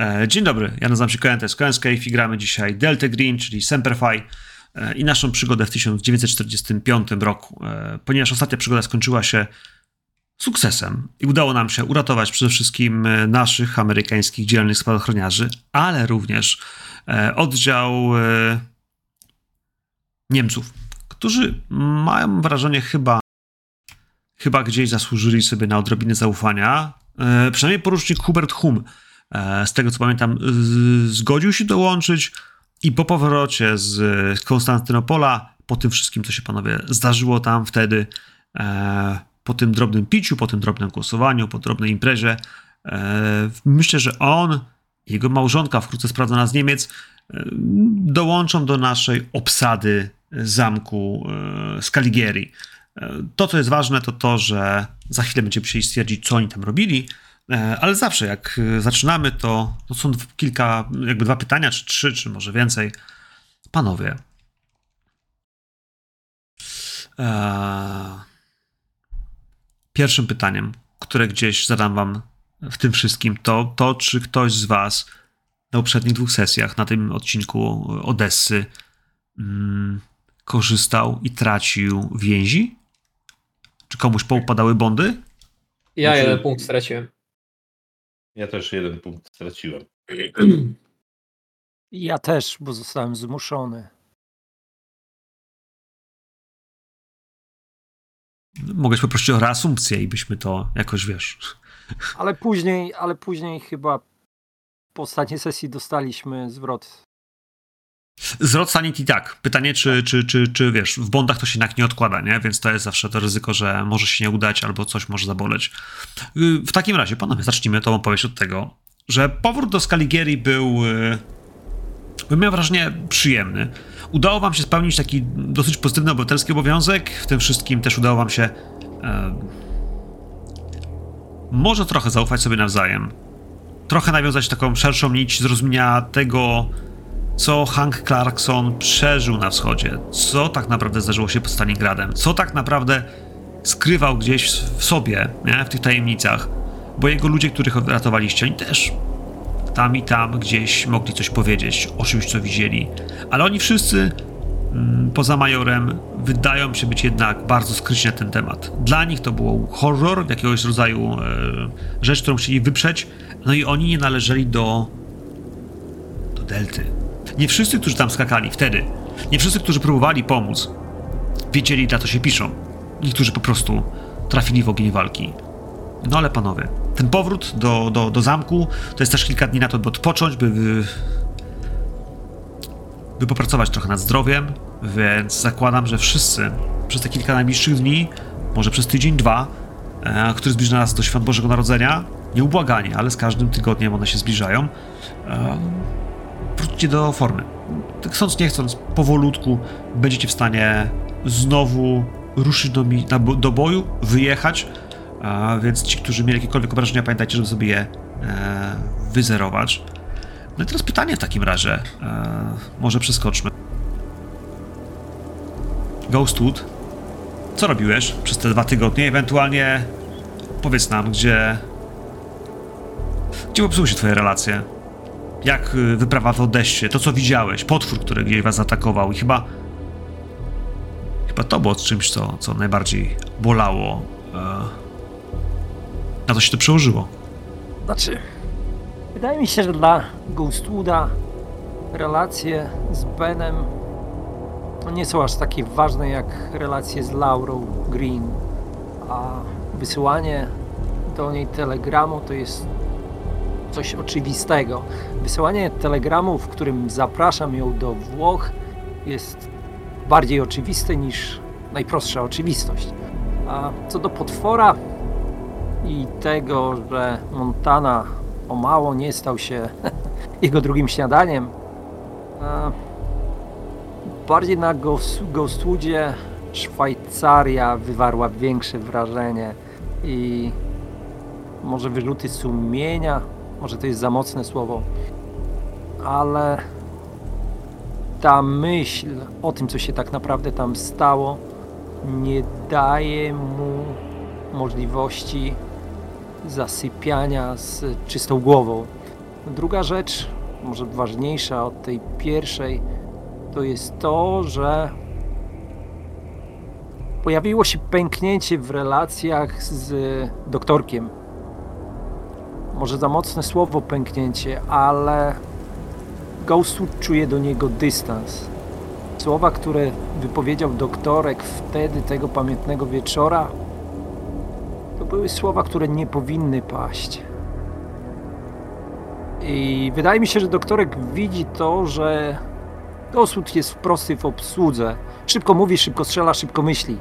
E, dzień dobry, ja nazywam się Koentes Koenscape i gramy dzisiaj Delta Green, czyli Semperfi e, i naszą przygodę w 1945 roku. E, ponieważ ostatnia przygoda skończyła się sukcesem i udało nam się uratować przede wszystkim naszych amerykańskich dzielnych spadochroniarzy, ale również oddział Niemców, którzy mają wrażenie chyba chyba gdzieś zasłużyli sobie na odrobinę zaufania. Przynajmniej porucznik Hubert Hum z tego co pamiętam, zgodził się dołączyć i po powrocie z Konstantynopola, po tym wszystkim, co się panowie zdarzyło tam wtedy, e, po tym drobnym piciu, po tym drobnym głosowaniu, po drobnej imprezie, e, myślę, że on i jego małżonka, wkrótce sprawdzona z Niemiec, dołączą do naszej obsady zamku Scaligeri. To, co jest ważne, to to, że za chwilę będziemy musieli stwierdzić, co oni tam robili, E, ale zawsze jak e, zaczynamy, to, to są kilka, jakby dwa pytania, czy trzy, czy może więcej. Panowie. E, pierwszym pytaniem, które gdzieś zadam wam w tym wszystkim, to to, czy ktoś z was na poprzednich dwóch sesjach, na tym odcinku Odessy, mm, korzystał i tracił więzi? Czy komuś poupadały bondy? Ja znaczy... jeden punkt straciłem. Ja też jeden punkt straciłem. Ja też, bo zostałem zmuszony. Mogłeś poprosić o reasumpcję i byśmy to jakoś, wiesz... Ale później, ale później chyba po ostatniej sesji dostaliśmy zwrot Zwrot sanity tak. Pytanie, czy, czy, czy, czy wiesz, w bondach to się jednak nie odkłada, nie? Więc to jest zawsze to ryzyko, że może się nie udać albo coś może zaboleć. Y, w takim razie, panowie, zacznijmy tą opowieść od tego, że powrót do Scaligeri był, y, bym miał wrażenie, przyjemny. Udało wam się spełnić taki dosyć pozytywny obywatelski obowiązek. W tym wszystkim też udało wam się e, może trochę zaufać sobie nawzajem. Trochę nawiązać taką szerszą nić zrozumienia tego, co Hank Clarkson przeżył na wschodzie, co tak naprawdę zdarzyło się pod Stalingradem, co tak naprawdę skrywał gdzieś w sobie, nie? w tych tajemnicach, bo jego ludzie, których ratowaliście, oni też tam i tam gdzieś mogli coś powiedzieć o czymś, co widzieli, ale oni wszyscy mm, poza majorem wydają się być jednak bardzo skryci na ten temat. Dla nich to był horror, jakiegoś rodzaju e, rzecz, którą chcieli wyprzeć, no i oni nie należeli do do Delty. Nie wszyscy, którzy tam skakali wtedy, nie wszyscy, którzy próbowali pomóc, wiedzieli, na co się piszą. Niektórzy po prostu trafili w ogień walki. No ale panowie, ten powrót do, do, do zamku to jest też kilka dni na to, by odpocząć, by, by, by popracować trochę nad zdrowiem, więc zakładam, że wszyscy przez te kilka najbliższych dni, może przez tydzień, dwa, e, który zbliża nas do Świąt Bożego Narodzenia, nieubłaganie, ale z każdym tygodniem one się zbliżają, e, wróćcie do formy. Tak chcąc, nie chcąc, powolutku będziecie w stanie znowu ruszyć do, do boju, wyjechać, a więc ci, którzy mieli jakiekolwiek obrażenia, pamiętajcie, żeby sobie je e, wyzerować. No i teraz pytanie w takim razie. E, może przeskoczmy. Ghostwood, co robiłeś przez te dwa tygodnie? Ewentualnie powiedz nam, gdzie... Gdzie popsuły się twoje relacje? Jak y, wyprawa w Odessie, to co widziałeś, potwór, który gdzieś was atakował i chyba... Chyba to było czymś, co, co najbardziej bolało. E, na to się to przełożyło. Znaczy, wydaje mi się, że dla Ghostwooda relacje z Benem nie są aż takie ważne jak relacje z Laurą Green, a wysyłanie do niej telegramu to jest coś oczywistego. Wysyłanie telegramu, w którym zapraszam ją do Włoch, jest bardziej oczywiste niż najprostsza oczywistość. A co do potwora i tego, że Montana o mało nie stał się jego drugim śniadaniem, bardziej na Ghostwoodzie Szwajcaria wywarła większe wrażenie i może wyrzuty sumienia może to jest za mocne słowo, ale ta myśl o tym, co się tak naprawdę tam stało, nie daje mu możliwości zasypiania z czystą głową. Druga rzecz, może ważniejsza od tej pierwszej, to jest to, że pojawiło się pęknięcie w relacjach z doktorkiem. Może za mocne słowo pęknięcie, ale Ghostwood czuje do niego dystans. Słowa, które wypowiedział doktorek wtedy, tego pamiętnego wieczora, to były słowa, które nie powinny paść. I wydaje mi się, że doktorek widzi to, że Ghostwood jest prosty w obsłudze. Szybko mówi, szybko strzela, szybko myśli.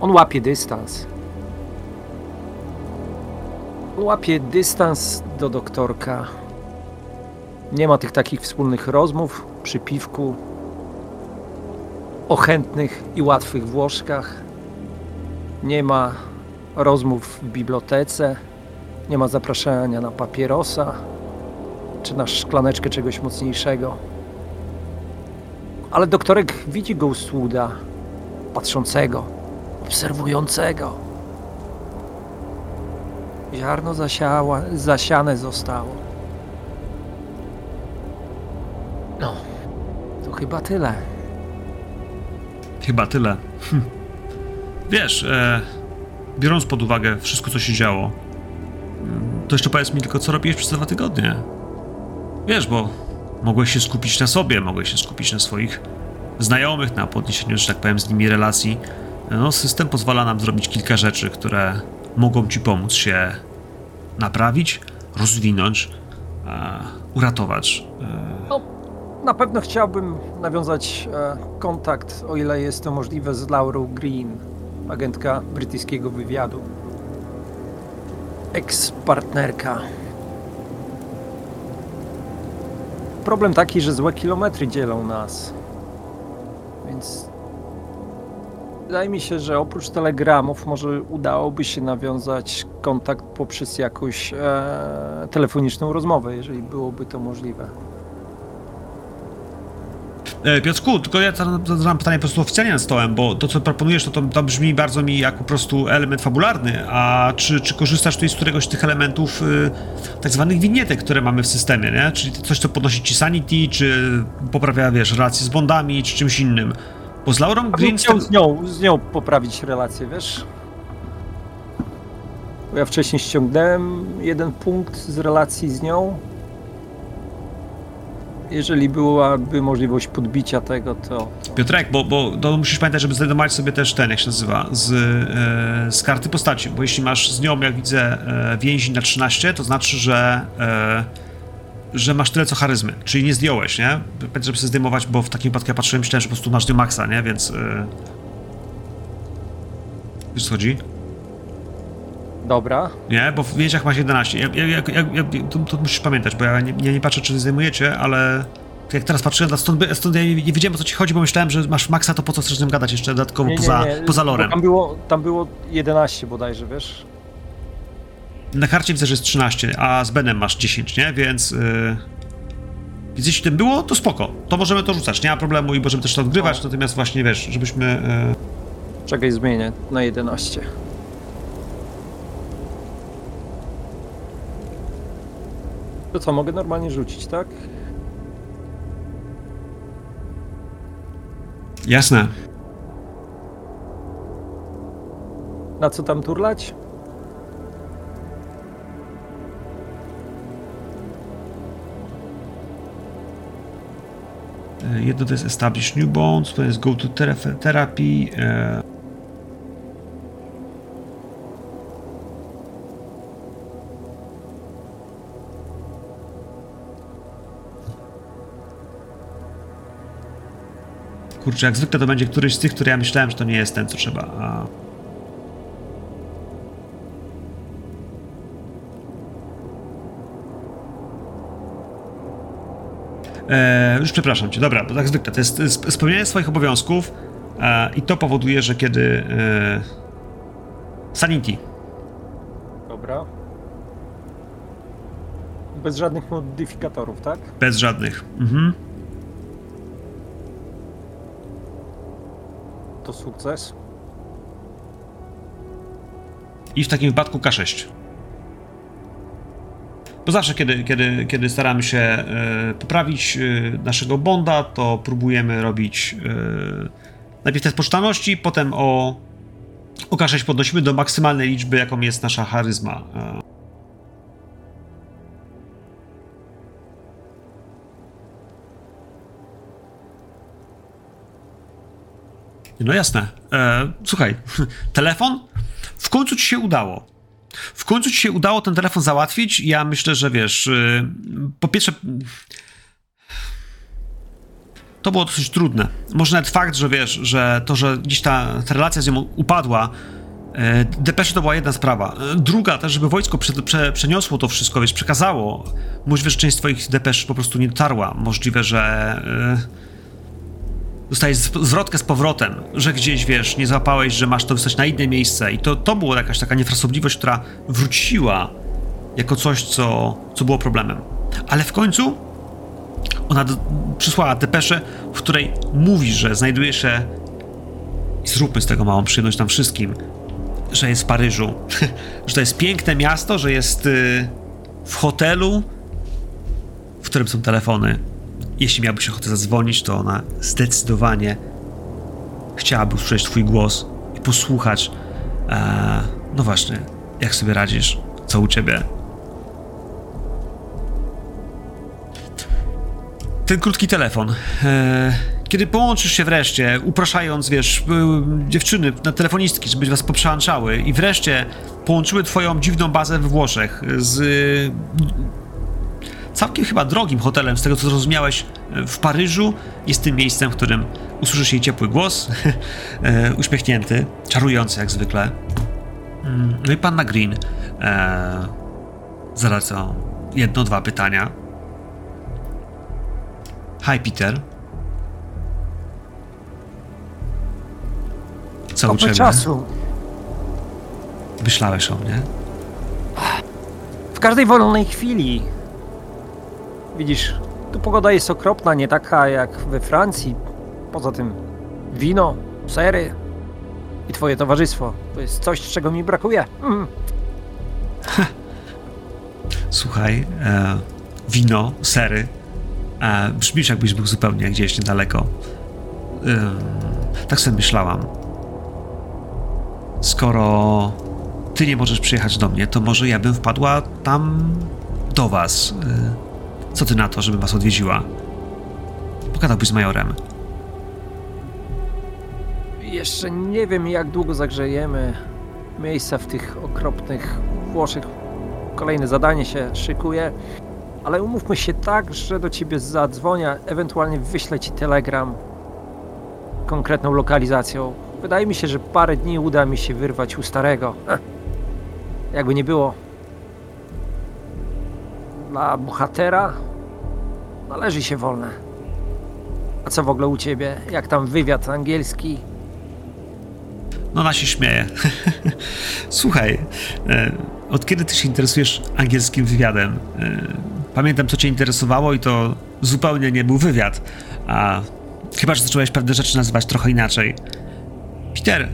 On łapie dystans. Łapie dystans do doktorka. Nie ma tych takich wspólnych rozmów przy piwku, o chętnych i łatwych Włoszkach. Nie ma rozmów w bibliotece. Nie ma zapraszania na papierosa czy na szklaneczkę czegoś mocniejszego. Ale doktorek widzi Ghostwooda patrzącego, obserwującego. Ziarno zasiała, zasiane zostało. No, to chyba tyle. Chyba tyle. Hm. Wiesz, e, biorąc pod uwagę wszystko, co się działo, mm, to jeszcze powiedz mi tylko, co robiłeś przez te dwa tygodnie. Wiesz, bo mogłeś się skupić na sobie, mogłeś się skupić na swoich znajomych, na podniesieniu, że tak powiem, z nimi relacji. No, system pozwala nam zrobić kilka rzeczy, które mogą ci pomóc się naprawić, rozwinąć, e, uratować. E, No, na pewno chciałbym nawiązać e, kontakt, o ile jest to możliwe, z Laurą Green, agentka brytyjskiego wywiadu. Ex-partnerka. Problem taki, że złe kilometry dzielą nas. Więc wydaje mi się, że oprócz telegramów może udałoby się nawiązać kontakt poprzez jakąś e, telefoniczną rozmowę, jeżeli byłoby to możliwe. E, Piotrku, tylko ja zadam pytanie po prostu oficjalnie nad stołem, bo to, co proponujesz, to, to, to brzmi bardzo mi jak po prostu element fabularny, a czy, czy korzystasz tutaj z któregoś z tych elementów y, tak zwanych winietek, które mamy w systemie, nie? Czyli coś, co podnosi ci sanity, czy poprawia, wiesz, relacje z bondami, czy czymś innym. Bo z Laurą Green chciał z nią, z nią poprawić relację, wiesz? Bo ja wcześniej ściągnąłem jeden punkt z relacji z nią. Jeżeli byłaby możliwość podbicia tego, to Piotrek, bo, bo to musisz pamiętać, żeby znajdować sobie też ten, jak się nazywa, z, e, z karty postaci, bo jeśli masz z nią, jak widzę, e, więzi na 13, to znaczy, że, e, że masz tyle co charyzmy, czyli nie zdjąłeś, nie? Pamiętaj, żeby sobie zdejmować, bo w takim wypadku ja patrzyłem, myślałem, że po prostu masz do maksa, nie? Więc... E, wiesz co chodzi? dobra. Nie, bo w więziach masz 11. Ja, ja, ja, ja, to, to musisz pamiętać, bo ja nie, ja nie patrzę, czy zdejmujecie, ale jak teraz patrzyłem, stąd, stąd ja nie, nie wiedziałem o co ci chodzi, bo myślałem, że masz maksa, to po co chcesz z nim gadać jeszcze dodatkowo Nie, nie, poza, nie, poza bo lorem. Tam było, tam było 11 bodajże, wiesz? Na karcie widzę, że jest 13, a z Benem masz 10, nie? Więc. Yy... Więc jeśli tym było, to spoko. To możemy to rzucać, nie ma problemu i możemy też to odgrywać, natomiast właśnie wiesz, żebyśmy. Yy... Czekaj, zmienię na 11. To co, mogę normalnie rzucić, tak? Jasne. Na co tam turlać? Jedno to jest Establish New Bonds, to jest Go to Thera- Therapy. Yy... Kurczę, jak zwykle to będzie któryś z tych, które ja myślałem, że to nie jest ten, co trzeba. E, już przepraszam cię, dobra, bo tak zwykle, to jest sp- spełnianie swoich obowiązków e, i to powoduje, że kiedy... E, sanity. Dobra. Bez żadnych modyfikatorów, tak? Bez żadnych. Mhm. To sukces. I w takim wypadku K6. Bo zawsze, kiedy, kiedy, kiedy staramy się e, poprawić e, naszego bonda, to próbujemy robić e, najpierw test poczytalności, potem o, o K6 podnosimy do maksymalnej liczby, jaką jest nasza charyzma. No jasne. E, słuchaj, telefon? W końcu ci się udało. W końcu ci się udało ten telefon załatwić. Ja myślę, że wiesz, y, po pierwsze. To było dosyć trudne. Może nawet fakt, że wiesz, że to, że gdzieś ta, ta relacja z nią upadła, e, depesze to była jedna sprawa. Druga też, żeby wojsko prze, prze, przeniosło to wszystko, wiesz, przekazało. Możliwe, że część twoich depesz po prostu nie dotarła. Możliwe, że e, dostajesz zwrotkę z powrotem, że gdzieś, wiesz, nie złapałeś, że masz to wysłać na inne miejsce i to, to była jakaś taka niefrasobliwość, która wróciła jako coś, co, co było problemem. Ale w końcu ona d- przysłała depeszę, w której mówi, że znajduje się i zróbmy z tego małą przyjemność nam wszystkim, że jest w Paryżu, że to jest piękne miasto, że jest y, w hotelu, w którym są telefony. Jeśli miałbyś ochotę zadzwonić, to ona zdecydowanie chciałaby usłyszeć Twój głos i posłuchać. E, no właśnie, jak sobie radzisz? Co u Ciebie? Ten krótki telefon. E, kiedy połączysz się wreszcie, upraszając, wiesz, y, dziewczyny, na telefonistki, żeby was poprzełączały i wreszcie połączyły twoją dziwną bazę we Włoszech z całkiem chyba drogim hotelem, z tego co zrozumiałeś, w Paryżu jest tym miejscem, w którym usłyszysz jej ciepły głos, e, uśmiechnięty, czarujący jak zwykle. Mm, No i panna Green e, zada co jedno, dwa pytania. Hi Peter. Co u ciebie? czasu. Myślałeś o mnie? W każdej wolnej chwili. Widzisz, tu pogoda jest okropna, nie taka jak we Francji. Poza tym wino, sery i twoje towarzystwo. To jest coś, czego mi brakuje. Mm. Słuchaj, e, wino, sery. E, brzmisz jakbyś był zupełnie gdzieś niedaleko. Ym, tak sobie myślałam. Skoro ty nie możesz przyjechać do mnie, to może ja bym wpadła tam do was. Y, co ty na to, żebym was odwiedziła? Pogadałbyś z majorem. Jeszcze nie wiem, jak długo zagrzejemy miejsca w tych okropnych Włoszech. Kolejne zadanie się szykuje, ale umówmy się tak, że do ciebie zadzwonię, ewentualnie wyślę ci telegram konkretną lokalizacją. Wydaje mi się, że parę dni uda mi się wyrwać u starego. Jakby nie było. Dla bohatera należy się wolne. A co w ogóle u ciebie? Jak tam wywiad angielski? No, ona się śmieje. Słuchaj, e, od kiedy ty się interesujesz angielskim wywiadem? E, pamiętam, co cię interesowało i to zupełnie nie był wywiad, a chyba, że zacząłeś pewne rzeczy nazywać trochę inaczej. Peter, e,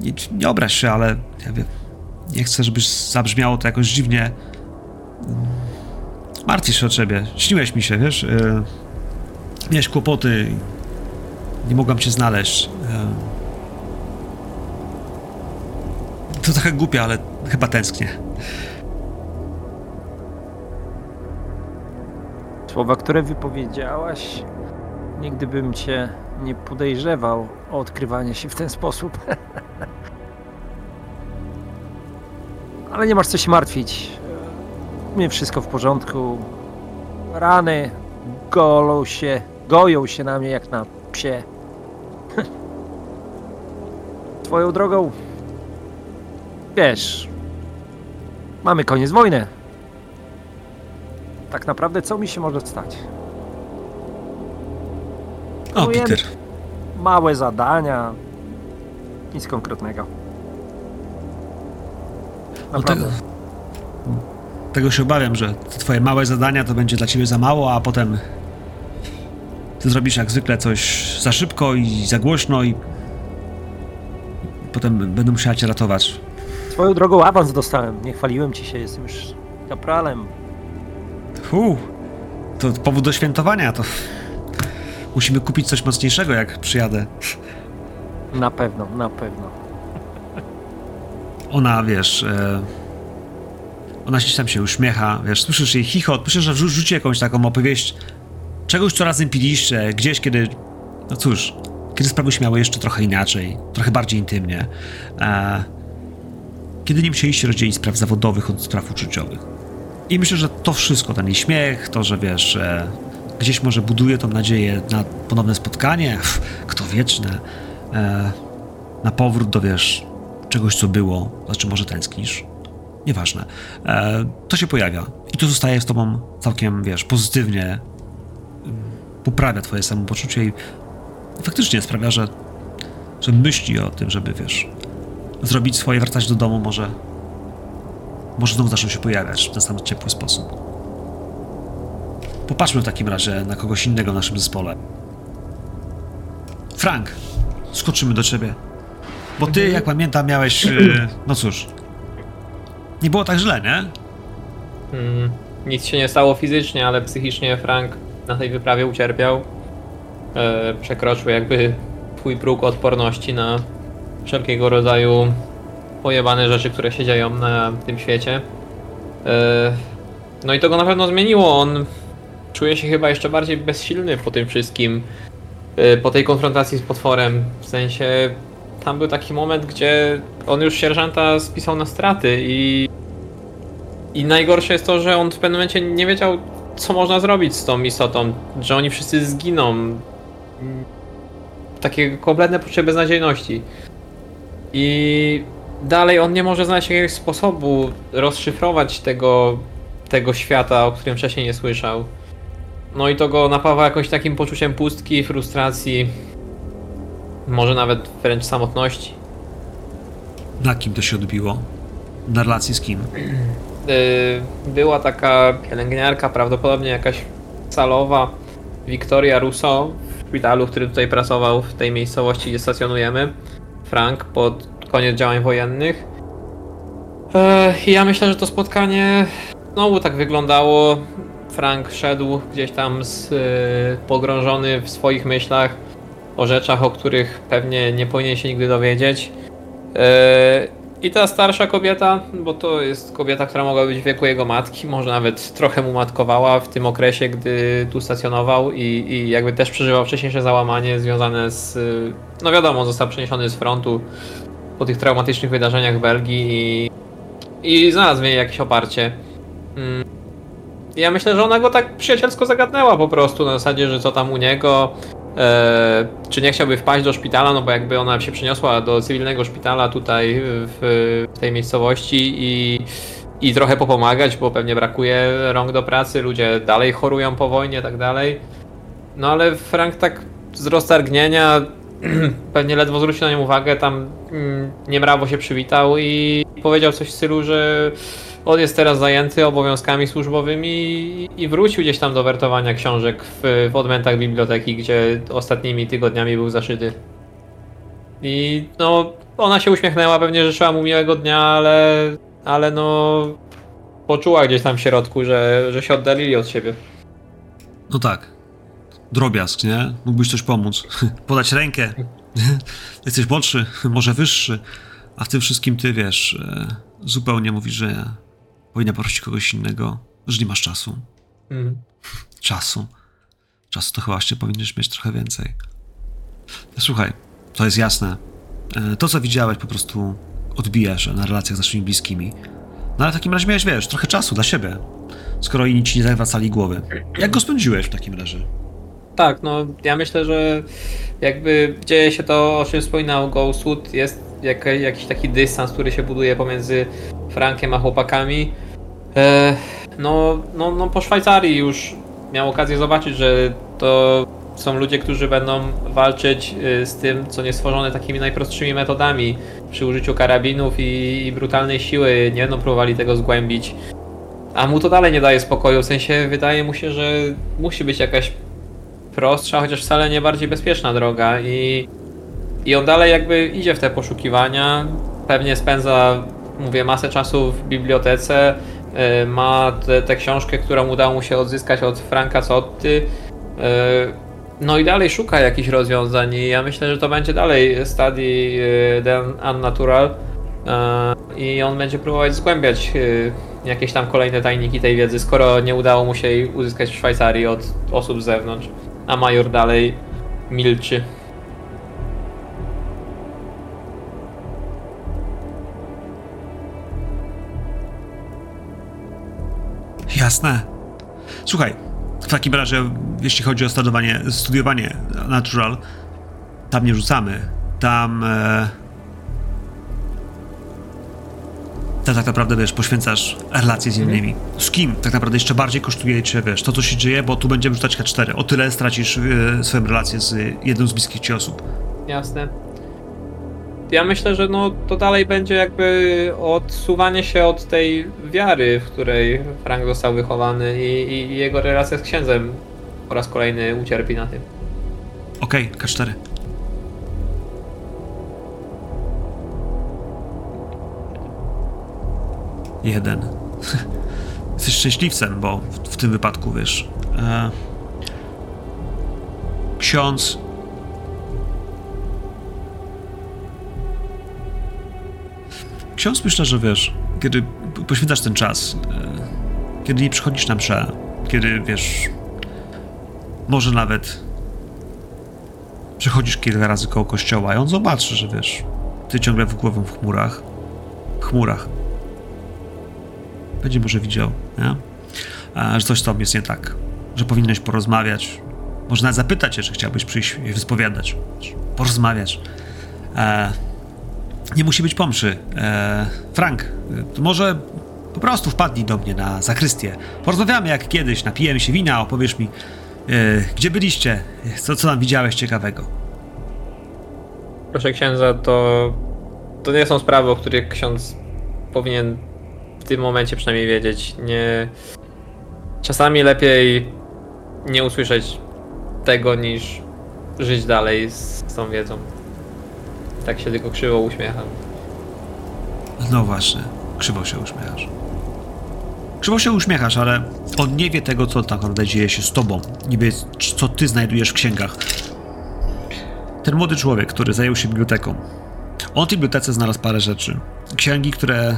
nie, nie obraź się, ale ja wiem, nie chcę, żebyś zabrzmiało to jakoś dziwnie. Martwię się o ciebie. Śniłeś mi się, wiesz? E, miałeś kłopoty. Nie mogłam cię znaleźć. E, To trochę głupie, ale chyba tęsknię. Słowa, które wypowiedziałaś, nigdy bym cię nie podejrzewał o odkrywanie się w ten sposób. Ale nie masz co się martwić. Mnie wszystko w porządku. Rany golą się, goją się na mnie jak na psie. Twoją drogą, wiesz, mamy koniec wojny. Tak naprawdę co mi się może stać? O. Peter. Małe zadania, nic konkretnego. O, tego, Naprawdę. Tego się obawiam, że twoje małe zadania to będzie dla ciebie za mało, a potem ty zrobisz jak zwykle coś za szybko i za głośno i, potem będę musiała cię ratować. Swoją drogą awans dostałem. Nie chwaliłem ci się, jestem już kapralem. Uu, to powód do świętowania, to musimy kupić coś mocniejszego, jak przyjadę. Na pewno, na pewno. Ona, wiesz, e, ona gdzieś tam się uśmiecha, wiesz, słyszysz jej chichot, myślę, że rzuci jakąś taką opowieść czegoś, co razem piliście, gdzieś, kiedy, no cóż, kiedy sprawy się miały jeszcze trochę inaczej, trochę bardziej intymnie. E, kiedy nie musieliście rozdzielić spraw zawodowych od spraw uczuciowych. I myślę, że to wszystko, ten jej śmiech, to, że wiesz, e, gdzieś może buduje tą nadzieję na ponowne spotkanie, kto wieczne, e, na powrót do, wiesz, czegoś, co było, znaczy może tęsknisz. Nieważne. E, to się pojawia. I to zostaje z tobą całkiem, wiesz, pozytywnie. mm, Poprawia twoje samopoczucie i faktycznie sprawia, że, że myśli o tym, żeby, wiesz, zrobić swoje, wracać do domu, może może znowu zaczną się pojawiać w ten sam ciepły sposób. Popatrzmy w takim razie na kogoś innego w naszym zespole. Frank, skoczymy do ciebie. Bo ty, jak pamiętam, miałeś. y, No cóż. Nie było tak źle, nie? Mm, nic się nie stało fizycznie, ale psychicznie Frank na tej wyprawie ucierpiał. E, przekroczył jakby twój próg odporności na wszelkiego rodzaju pojebane rzeczy, które się dzieją na tym świecie. E, no i to go na pewno zmieniło. On czuje się chyba jeszcze bardziej bezsilny po tym wszystkim. e, Po tej konfrontacji z potworem. W sensie tam był taki moment, gdzie on już sierżanta spisał na straty i i najgorsze jest to, że on w pewnym momencie nie wiedział, co można zrobić z tą istotą, że oni wszyscy zginą. Takie kompletne poczucie beznadziejności. I dalej on nie może znaleźć jakiegoś sposobu rozszyfrować tego, tego świata, o którym wcześniej nie słyszał. No i to go napawa jakimś takim poczuciem pustki, frustracji, może nawet wręcz samotności. Na kim to się odbiło? Na relacji z kim? y, była taka pielęgniarka, prawdopodobnie jakaś salowa, Victoria Russo w szpitalu, który tutaj pracował w tej miejscowości, gdzie stacjonujemy. Frank pod koniec działań wojennych. E, I ja myślę, że to spotkanie znowu tak wyglądało. Frank szedł gdzieś tam z, y, pogrążony w swoich myślach o rzeczach, o których pewnie nie powinien się nigdy dowiedzieć. E, I ta starsza kobieta, bo to jest kobieta, która mogła być w wieku jego matki, może nawet trochę mu matkowała w tym okresie, gdy tu stacjonował i, i jakby też przeżywał wcześniejsze załamanie związane z, y, no wiadomo, został przeniesiony z frontu po tych traumatycznych wydarzeniach w Belgii i, i znalazł w niej jakieś oparcie. Mm. Ja myślę, że ona go tak przyjacielsko zagadnęła po prostu, na zasadzie, że co tam u niego, czy nie chciałby wpaść do szpitala, no bo jakby ona się przeniosła do cywilnego szpitala tutaj w, w tej miejscowości i, i trochę popomagać, bo pewnie brakuje rąk do pracy, ludzie dalej chorują po wojnie i tak dalej. No ale Frank tak z roztargnienia pewnie ledwo zwrócił na nią uwagę, tam mm, niemrawo się przywitał i powiedział coś w stylu, że on jest teraz zajęty obowiązkami służbowymi i wrócił gdzieś tam do wertowania książek w, w odmętach biblioteki, gdzie ostatnimi tygodniami był zaszyty. I no, ona się uśmiechnęła, pewnie życzyła mu miłego dnia, ale, ale no, poczuła gdzieś tam w środku, że, że się oddalili od siebie. No tak. Drobiazg, nie? Mógłbyś coś pomóc. Podać rękę. Jesteś młodszy, może wyższy, a w tym wszystkim ty wiesz, e, zupełnie mówisz, że powinna prosić kogoś innego, że nie masz czasu. Mhm. Czasu. Czasu to chyba jeszcze powinieneś mieć trochę więcej. Słuchaj, to jest jasne. E, To, co widziałeś, po prostu odbijasz na relacjach z naszymi bliskimi. No ale w takim razie miałeś, wiesz, trochę czasu dla siebie. Skoro inni ci nie zawracali głowy. Jak go spędziłeś w takim razie? Tak, no ja myślę, że jakby dzieje się to, o czym wspominał Ghostwood, jest jak, jakiś taki dystans, który się buduje pomiędzy Frankiem a chłopakami. E, no, no, no po Szwajcarii już miał okazję zobaczyć, że to są ludzie, którzy będą walczyć y, z tym, co nie stworzone takimi najprostszymi metodami przy użyciu karabinów i, i brutalnej siły. Nie będą próbowali tego zgłębić. A mu to dalej nie daje spokoju, w sensie wydaje mu się, że musi być jakaś prostsza, chociaż wcale nie bardziej bezpieczna droga i, i on dalej jakby idzie w te poszukiwania, pewnie spędza, mówię, masę czasu w bibliotece, e, ma tę książkę, którą udało mu się odzyskać od Franka Cotty. E, no i dalej szuka jakichś rozwiązań i ja myślę, że to będzie dalej study the unnatural e, i on będzie próbować zgłębiać jakieś tam kolejne tajniki tej wiedzy, skoro nie udało mu się jej uzyskać w Szwajcarii od osób z zewnątrz, a Major dalej milczy. Jasne. Słuchaj, w takim razie, jeśli chodzi o studiowanie, studiowanie Natural, tam nie rzucamy. Tam. E, tam tak naprawdę, wiesz, poświęcasz relacje z innymi. Z kim tak naprawdę jeszcze bardziej kosztuje cię, wiesz, to co się dzieje, bo tu będziemy rzucać K4. O tyle stracisz e, swoją relację z jedną z bliskich ci osób. Jasne. Ja myślę, że no to dalej będzie jakby odsuwanie się od tej wiary, w której Frank został wychowany i, i jego relacja z księdzem po raz kolejny ucierpi na tym. Okej, K4. Jeden. Jesteś szczęśliwcem, bo w, w tym wypadku wiesz. E, ksiądz. Ksiądz myślę, że wiesz, kiedy poświęcasz ten czas, e, kiedy nie przychodzisz na mszę, kiedy wiesz, może nawet przechodzisz kilka razy koło kościoła i on zobaczy, że wiesz, ty ciągle w głową w chmurach. W chmurach. Będzie może widział, nie? A, że coś tobą jest nie tak. Że powinieneś porozmawiać. Może nawet zapytać się, czy chciałbyś przyjść i wyspowiadać. Porozmawiać. E, nie musi być pomszy. E, Frank, może po prostu wpadnij do mnie na zakrystię. Porozmawiamy jak kiedyś, napijemy się wina, opowiesz mi, e, gdzie byliście, co, co tam widziałeś ciekawego. Proszę księdza, to, to nie są sprawy, o których ksiądz powinien w tym momencie przynajmniej wiedzieć. Nie. Czasami lepiej nie usłyszeć tego niż żyć dalej z tą wiedzą. Tak się tylko krzywo uśmiecham. No właśnie, krzywo się uśmiechasz. Krzywo się uśmiechasz, ale on nie wie tego, co tak naprawdę dzieje się z tobą. Nie wie, co ty znajdujesz w księgach. Ten młody człowiek, który zajął się biblioteką. On w tej bibliotece znalazł parę rzeczy. Księgi, które.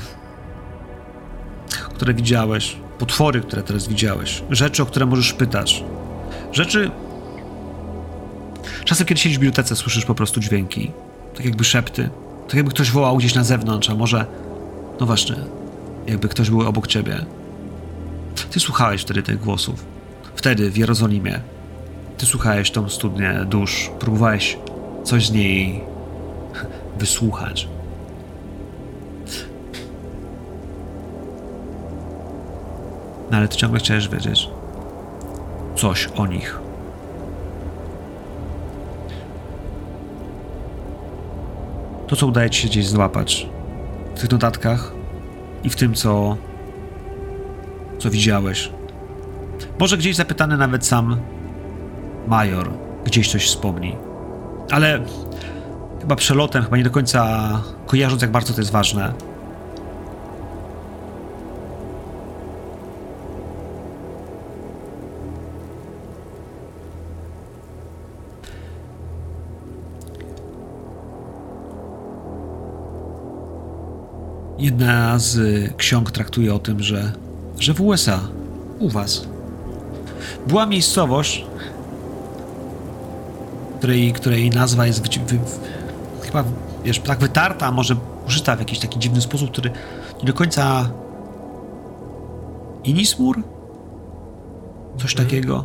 które widziałeś. Potwory, które teraz widziałeś. Rzeczy, o które możesz pytać. Rzeczy. Czasem, kiedy siedzisz w bibliotece, słyszysz po prostu dźwięki. Tak jakby szepty. Tak jakby ktoś wołał gdzieś na zewnątrz, a może. No właśnie, jakby ktoś był obok ciebie. Ty słuchałeś wtedy tych głosów. Wtedy w Jerozolimie. Ty słuchałeś tą studnię dusz. Próbowałeś coś z niej wysłuchać. No ale ty ciągle chciałeś wiedzieć coś o nich. To, co udaje ci się gdzieś złapać w tych notatkach i w tym, co, co widziałeś. Może gdzieś zapytany nawet sam major gdzieś coś wspomni. Ale chyba przelotem, chyba nie do końca kojarząc, jak bardzo to jest ważne. Jedna z ksiąg traktuje o tym, że, że w USA, u was, była miejscowość, której, której nazwa jest wyci- wy, chyba wiesz, tak wytarta, a może użyta w jakiś taki dziwny sposób, który nie do końca. Inismur? Coś takiego,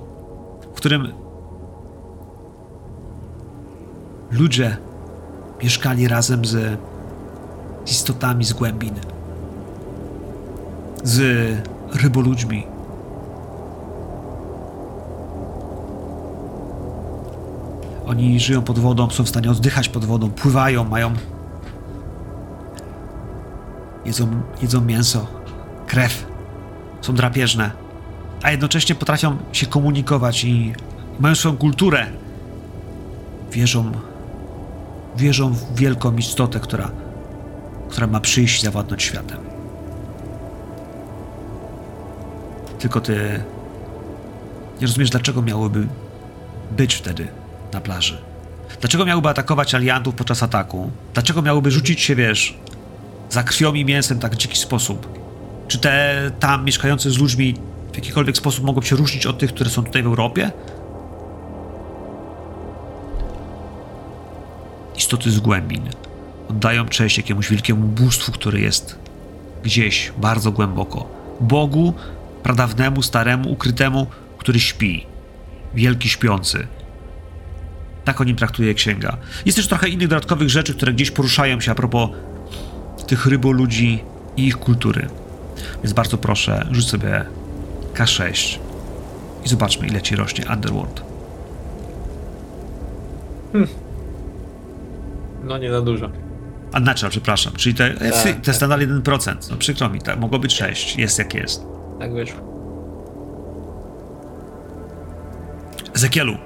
w którym ludzie mieszkali razem z, z istotami z głębin, z ryboludźmi. Oni żyją pod wodą, są w stanie oddychać pod wodą, pływają, mają. Jedzą, jedzą mięso, krew, są drapieżne, a jednocześnie potrafią się komunikować i mają swoją kulturę. Wierzą, wierzą w wielką istotę, która, która ma przyjść i zawładnąć światem. Tylko ty nie rozumiesz, dlaczego miałyby być wtedy na plaży. Dlaczego miałyby atakować aliantów podczas ataku? Dlaczego miałyby rzucić się, wiesz, za krwią i mięsem w tak dziki sposób? Czy te tam mieszkające z ludźmi w jakikolwiek sposób mogą się różnić od tych, które są tutaj w Europie? Istoty z głębin oddają cześć jakiemuś wielkiemu bóstwu, które jest gdzieś bardzo głęboko. Bogu, praдаwnemu, staremu, ukrytemu, który śpi. Wielki śpiący. Tak o nim traktuje księga. Jest też trochę innych dodatkowych rzeczy, które gdzieś poruszają się a propos tych ryboludzi i ich kultury. Więc bardzo proszę, rzuć sobie K6 i zobaczmy, ile ci rośnie Underworld. No nie za dużo. A natural, przepraszam. Czyli te, Tak, to jest nadal 1%. No przykro mi, tak. Mogło być 6. Jest jak jest. Tak wyszło. Ezekielu.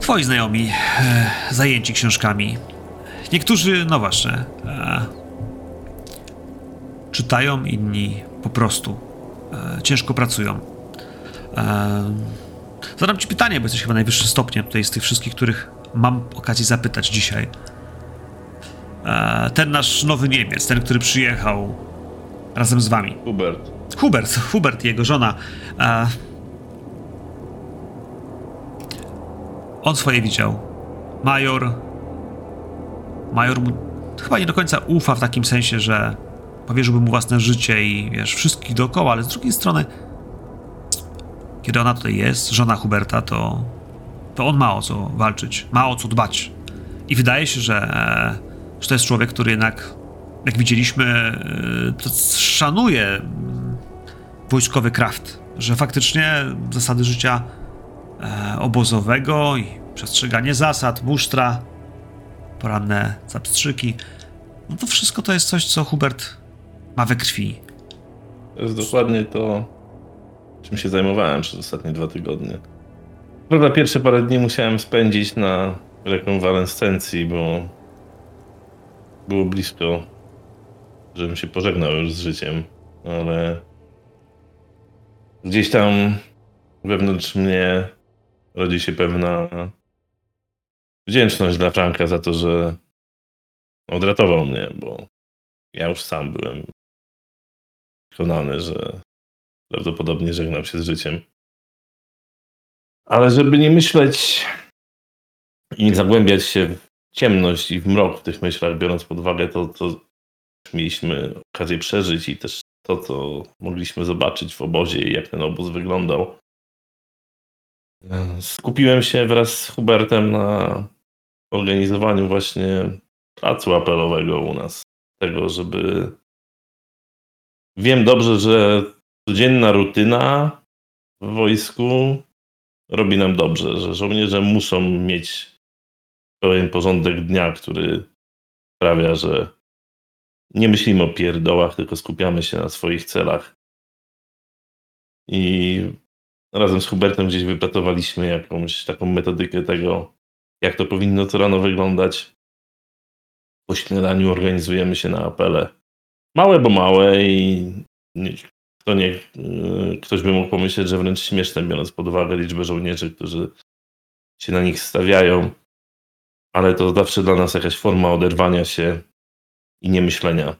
Twoi znajomi, e, zajęci książkami. Niektórzy, no właśnie, e, czytają, inni po prostu e, ciężko pracują. E, zadam ci pytanie, bo jesteś chyba najwyższym stopniem tutaj z tych wszystkich, których mam okazję zapytać dzisiaj. E, ten nasz nowy Niemiec, ten, który przyjechał razem z wami. Hubert. Hubert, Hubert jego żona. E, on swoje widział. Major. Major mu chyba nie do końca ufa w takim sensie, że powierzyłby mu własne życie i wiesz, wszystkich dookoła, ale z drugiej strony, kiedy ona tutaj jest, żona Huberta, to, to on ma o co walczyć, ma o co dbać. I wydaje się, że, e, że to jest człowiek, który jednak, jak widzieliśmy, e, szanuje mm, wojskowy kraft, że faktycznie zasady życia e, obozowego i przestrzeganie zasad, musztra, poranne zapstrzyki, no to wszystko to jest coś, co Hubert ma we krwi. To jest dokładnie to, czym się zajmowałem przez ostatnie dwa tygodnie. Prawda, pierwsze parę dni musiałem spędzić na rekonwalescencji, bo było blisko, żebym się pożegnał już z życiem, ale gdzieś tam wewnątrz mnie rodzi się pewna wdzięczność dla Franka za to, że odratował mnie, bo ja już sam byłem przekonany, że prawdopodobnie żegnał się z życiem. Ale żeby nie myśleć i zagłębiać się w ciemność i w mrok w tych myślach, biorąc pod uwagę to, co mieliśmy okazję przeżyć i też to, co mogliśmy zobaczyć w obozie i jak ten obóz wyglądał, skupiłem się wraz z Hubertem na organizowaniu właśnie placu apelowego u nas. Tego, żeby Wiem dobrze, że codzienna rutyna w wojsku robi nam dobrze, że żołnierze muszą mieć pełen porządek dnia, który sprawia, że nie myślimy o pierdołach, tylko skupiamy się na swoich celach. I razem z Hubertem gdzieś wypracowaliśmy jakąś taką metodykę tego, jak to powinno co rano wyglądać. Po śniadaniu organizujemy się na apele małe, bo małe i kto nie, yy, ktoś by mógł pomyśleć, że wręcz śmieszne, biorąc pod uwagę liczbę żołnierzy, którzy się na nich stawiają, ale to zawsze dla nas jakaś forma oderwania się i nie myślenia,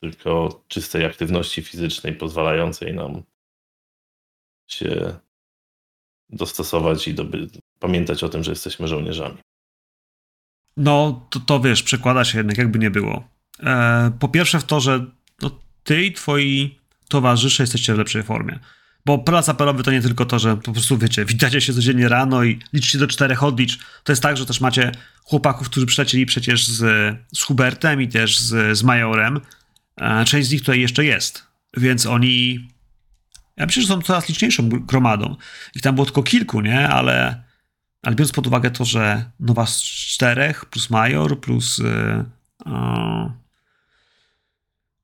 tylko czystej aktywności fizycznej pozwalającej nam się dostosować i doby, pamiętać o tym, że jesteśmy żołnierzami. No, to, to wiesz, przekłada się jednak jakby nie było. E, po pierwsze w to, że no, ty i twoi towarzysze jesteście w lepszej formie. Bo plac apelowy to nie tylko to, że po prostu wiecie, witacie się codziennie rano i liczycie do czterech odlicz. To jest tak, że też macie chłopaków, którzy przylecieli przecież z, z Hubertem i też z, z Majorem. E, część z nich tutaj jeszcze jest. Więc oni. Ja myślę, że są coraz liczniejszą gromadą. Ich tam było tylko kilku, nie? Ale, ale biorąc pod uwagę to, że no was czterech, plus Major, plus. e, e,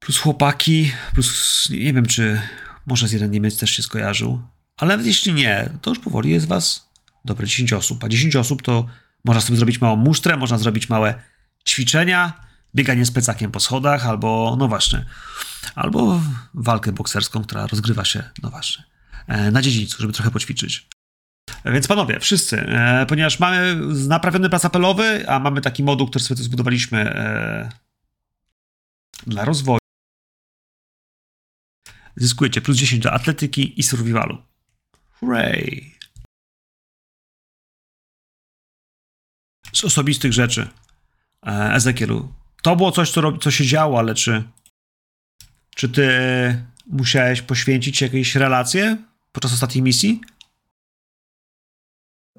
plus chłopaki, plus nie wiem, czy może z jeden Niemiec też się skojarzył, ale nawet jeśli nie, to już powoli jest was dobre 10 osób, a 10 osób to można sobie zrobić małą musztrę, można zrobić małe ćwiczenia, bieganie z plecakiem po schodach, albo, no właśnie, albo walkę bokserską, która rozgrywa się, no właśnie, e, na dziedzińcu, żeby trochę poćwiczyć. Więc panowie, wszyscy, e, ponieważ mamy naprawiony plac apelowy, a mamy taki moduł, który sobie tu zbudowaliśmy e, dla rozwoju, zyskujecie plus 10 do atletyki i survivalu. Hooray! Z osobistych rzeczy, e, Ezekielu, to było coś, co, rob- co się działo, ale czy, czy ty musiałeś poświęcić jakieś relacje podczas ostatniej misji?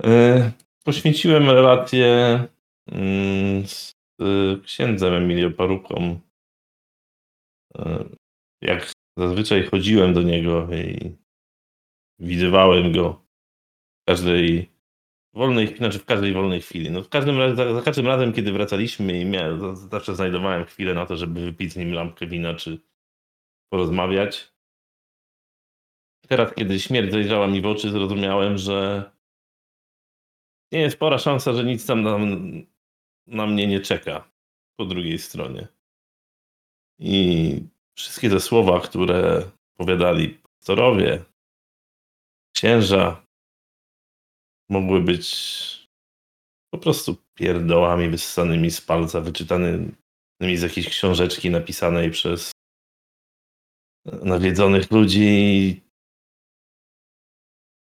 E, Poświęciłem relację mm, z y, księdzem Emilio Paruką. E, Jak zazwyczaj chodziłem do niego i widywałem go w każdej wolnej chwili, znaczy w każdej wolnej chwili. No w każdym razie, za, za każdym razem, kiedy wracaliśmy i miałem, za- zawsze znajdowałem chwilę na to, żeby wypić z nim lampkę wina, czy porozmawiać. Teraz, kiedy śmierć zajrzała mi w oczy, zrozumiałem, że nie jest spora szansa, że nic tam na, na mnie nie czeka po drugiej stronie. I wszystkie te słowa, które powiadali pastorowie, księża, mogły być po prostu pierdołami wyssanymi z palca, wyczytanymi z jakiejś książeczki napisanej przez nawiedzonych ludzi.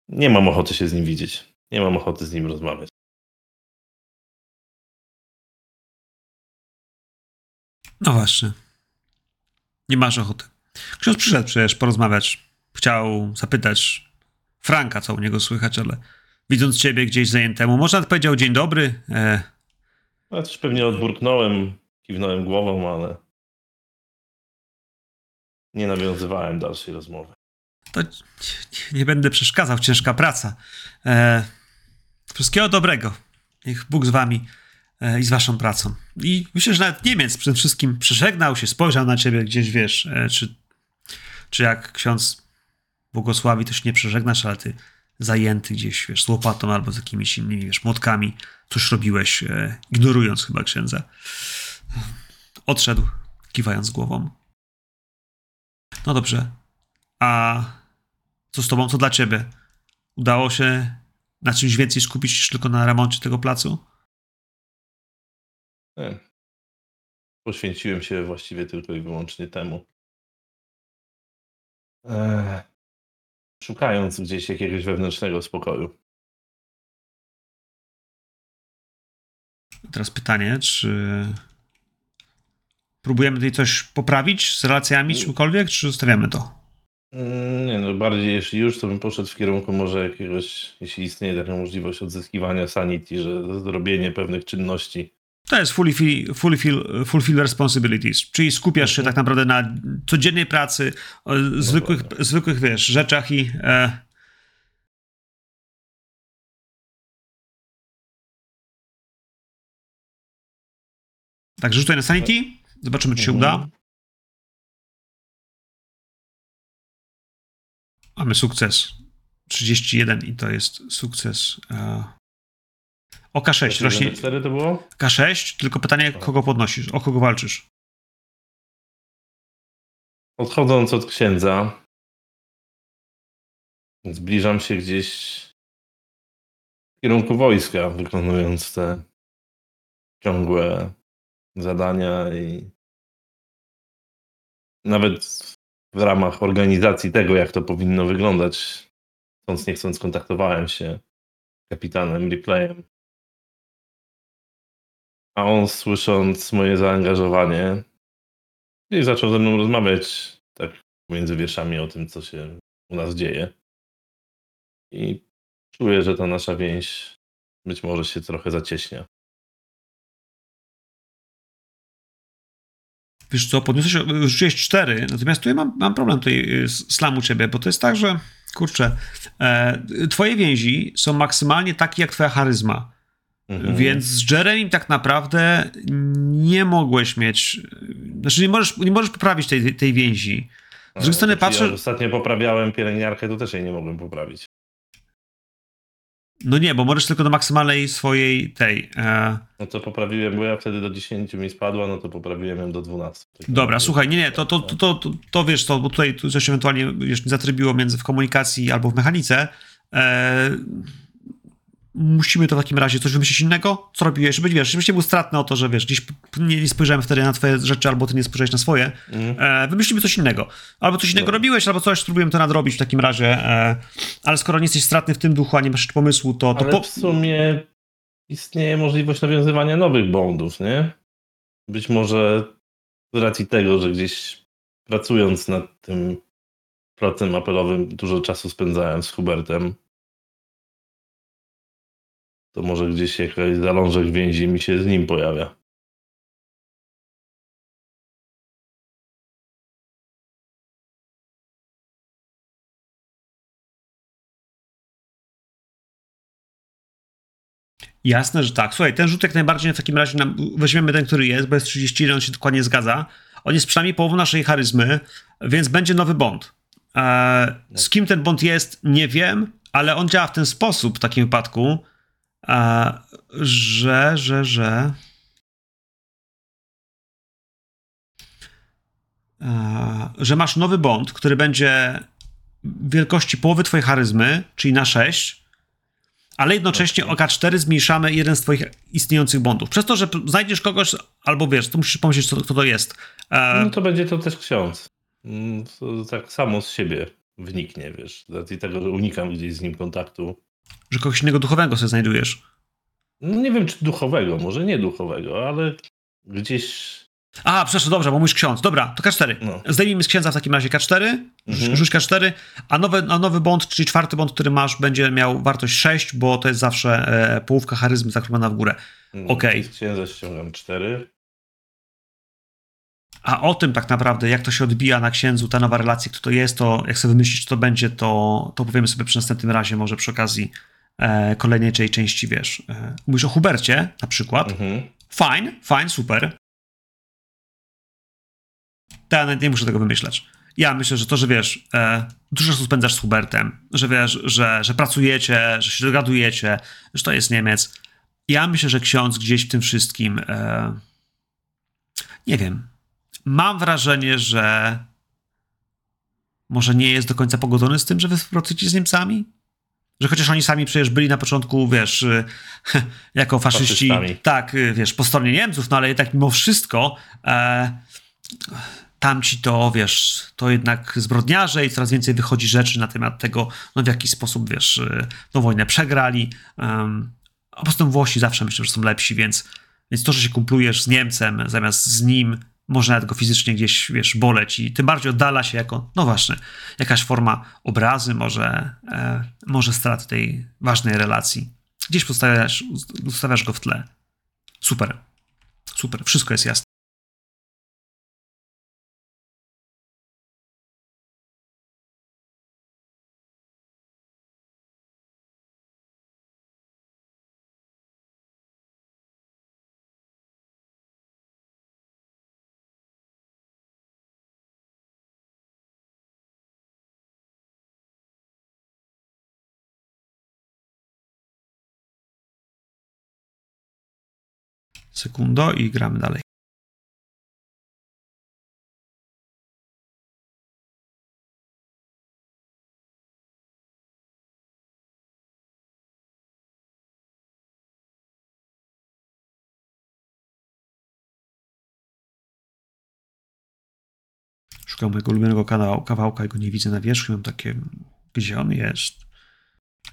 Nie mam ochoty się z nim widzieć. Nie mam ochoty z nim rozmawiać. No właśnie. Nie masz ochoty. Ksiądz przyszedł przecież porozmawiać. Chciał zapytać Franka, co u niego słychać, ale widząc ciebie gdzieś zajętemu, może nawet powiedział dzień dobry. E, Ja też pewnie odburknąłem, kiwnąłem głową, ale nie nawiązywałem dalszej rozmowy. to nie, będę przeszkadzał, ciężka praca. E, wszystkiego dobrego. Niech Bóg z wami i z waszą pracą. I myślę, że nawet Niemiec przede wszystkim przeżegnał się, spojrzał na ciebie gdzieś, wiesz, e, czy, czy jak ksiądz błogosławi, to się nie przeżegnasz, ale ty zajęty gdzieś, wiesz, z łopatą albo z jakimiś innymi, wiesz, młotkami, coś robiłeś, e, ignorując chyba księdza. Odszedł, kiwając głową. No dobrze. A co z tobą, co dla ciebie? Udało się na czymś więcej skupić niż tylko na remoncie tego placu? Nie. Poświęciłem się właściwie tylko i wyłącznie temu. Eee, szukając gdzieś jakiegoś wewnętrznego spokoju. Teraz pytanie, czy próbujemy tutaj coś poprawić z relacjami, czymkolwiek, czy zostawiamy to? Mm, Nie no, bardziej jeśli już, to bym poszedł w kierunku może jakiegoś, jeśli istnieje taka możliwość odzyskiwania sanity, że zrobienie pewnych czynności. To jest fully, fi- fully fill, fulfill responsibilities, czyli skupiasz się tak naprawdę na codziennej pracy, o, zwykłych, zwykłych, wiesz, rzeczach i... E... Także rzucaj na sanity, zobaczymy, czy się Mhm. uda. Mamy sukces. 31 i to jest sukces. E... O K6 rośnie. 4 to było? K6, tylko pytanie, kogo podnosisz, o kogo walczysz? Odchodząc od księdza, zbliżam się gdzieś w kierunku wojska, wykonując te ciągłe zadania i nawet w ramach organizacji tego, jak to powinno wyglądać, chcąc nie chcąc kontaktowałem się z kapitanem Replayem. A on słysząc moje zaangażowanie i zaczął ze mną rozmawiać tak między wierszami o tym, co się u nas dzieje. I czuję, że ta nasza więź być może się trochę zacieśnia. Wiesz co, podniosłeś, rzuciłeś cztery, natomiast tutaj mam, mam problem tutaj y, z slam u ciebie, bo to jest tak, że kurczę, e, twoje więzi są maksymalnie takie jak twoja charyzma, Mhm. więc z Jeremim tak naprawdę nie mogłeś mieć, znaczy nie możesz, nie możesz poprawić tej, tej więzi. Z drugiej strony Znaczy, patrzę, Ja ostatnio poprawiałem pielęgniarkę, to też jej nie mogłem poprawić. No nie, bo możesz tylko do maksymalnej swojej tej. E... No to poprawiłem, bo ja wtedy do 10 mi spadła, no to poprawiłem ją do 12. Dobra, słuchaj, nie, nie, to, to, to, to, to, to wiesz, to, bo tutaj tu coś ewentualnie wiesz, zatrybiło między w komunikacji albo w mechanice. E... Musimy to w takim razie coś wymyślić innego? Co robiłeś? Żeby, wiesz, żebyś nie był stratny o to, że wiesz, gdzieś nie, nie spojrzałem wtedy na twoje rzeczy, albo ty nie spojrzałeś na swoje. Mm. E, wymyślimy coś innego. Albo coś innego Dobra. robiłeś, albo coś spróbujemy to nadrobić w takim razie. E, ale skoro nie jesteś stratny w tym duchu, a nie masz pomysłu, to, to Ale po... w sumie istnieje możliwość nawiązywania nowych bondów, nie? Być może z racji tego, że gdzieś pracując nad tym procesem apelowym dużo czasu spędzałem z Hubertem, to może gdzieś jakiś zalążek więzi mi się z nim pojawia. Jasne, że tak. Słuchaj, ten rzut jak najbardziej w takim razie nam, weźmiemy ten, który jest, bo jest 31, on się dokładnie zgadza. On jest przynajmniej połową naszej charyzmy, więc będzie nowy Bond. E, z kim ten Bond jest, nie wiem, ale on działa w ten sposób w takim wypadku, e, że, że, że... E, że masz nowy Bond, który będzie wielkości połowy twojej charyzmy, czyli na 6, ale jednocześnie o K4 zmniejszamy jeden z twoich istniejących bondów. Przez to, że znajdziesz kogoś, albo wiesz, to musisz pomyśleć, co, kto to jest. E, No to będzie to też ksiądz. Mm, To tak samo z siebie wniknie, wiesz, z tego, że unikam gdzieś z nim kontaktu. Że kogoś innego duchowego sobie znajdujesz. No nie wiem, czy duchowego, może nie duchowego, ale gdzieś. A, przepraszam, dobrze, bo mówisz ksiądz. Dobra, to K4. No. Zdejmijmy z księdza w takim razie K4, Mhm. rzuć K4, a nowy, a nowy bond, czyli czwarty bond, który masz, będzie miał wartość 6, bo to jest zawsze e, połówka charyzmy zakroplona w górę. mm, Okej. Z księdza ściągam cztery. A o tym tak naprawdę, jak to się odbija na księdzu, ta nowa relacja, kto to jest, to jak sobie wymyślić, co to będzie, to, to powiemy sobie przy następnym razie, może przy okazji e, kolejnej tej części, wiesz. E, mówisz o Hubercie na przykład. Mhm. Fine, fine, super. Ja nie muszę tego wymyślać. Ja myślę, że to, że wiesz, e, dużo czasu spędzasz z Hubertem, że wiesz, że, że pracujecie, że się dogadujecie, że to jest Niemiec. Ja myślę, że ksiądz gdzieś w tym wszystkim, e, nie wiem, mam wrażenie, że może nie jest do końca pogodzony z tym, że wy współpracujecie z Niemcami? Że chociaż oni sami przecież byli na początku, wiesz, jako faszyści, Faszystami. tak, wiesz, po stronie Niemców, no ale jednak mimo wszystko e, tamci to, wiesz, to jednak zbrodniarze i coraz więcej wychodzi rzeczy na temat tego, no w jaki sposób, wiesz, tą wojnę przegrali. Um, a poza tym Włosi zawsze myślę, że są lepsi, więc, więc to, że się kumplujesz z Niemcem zamiast z nim, może nawet go fizycznie gdzieś, wiesz, boleć i tym bardziej oddala się jako, no właśnie, jakaś forma obrazy, może, e, może straty tej ważnej relacji. Gdzieś postawiasz, ustawiasz go w tle. Super. Super. Wszystko jest jasne. Sekundo i gramy dalej. Szukam mojego ulubionego kawałka i go nie widzę na wierzchu. Mam takie, gdzie on jest?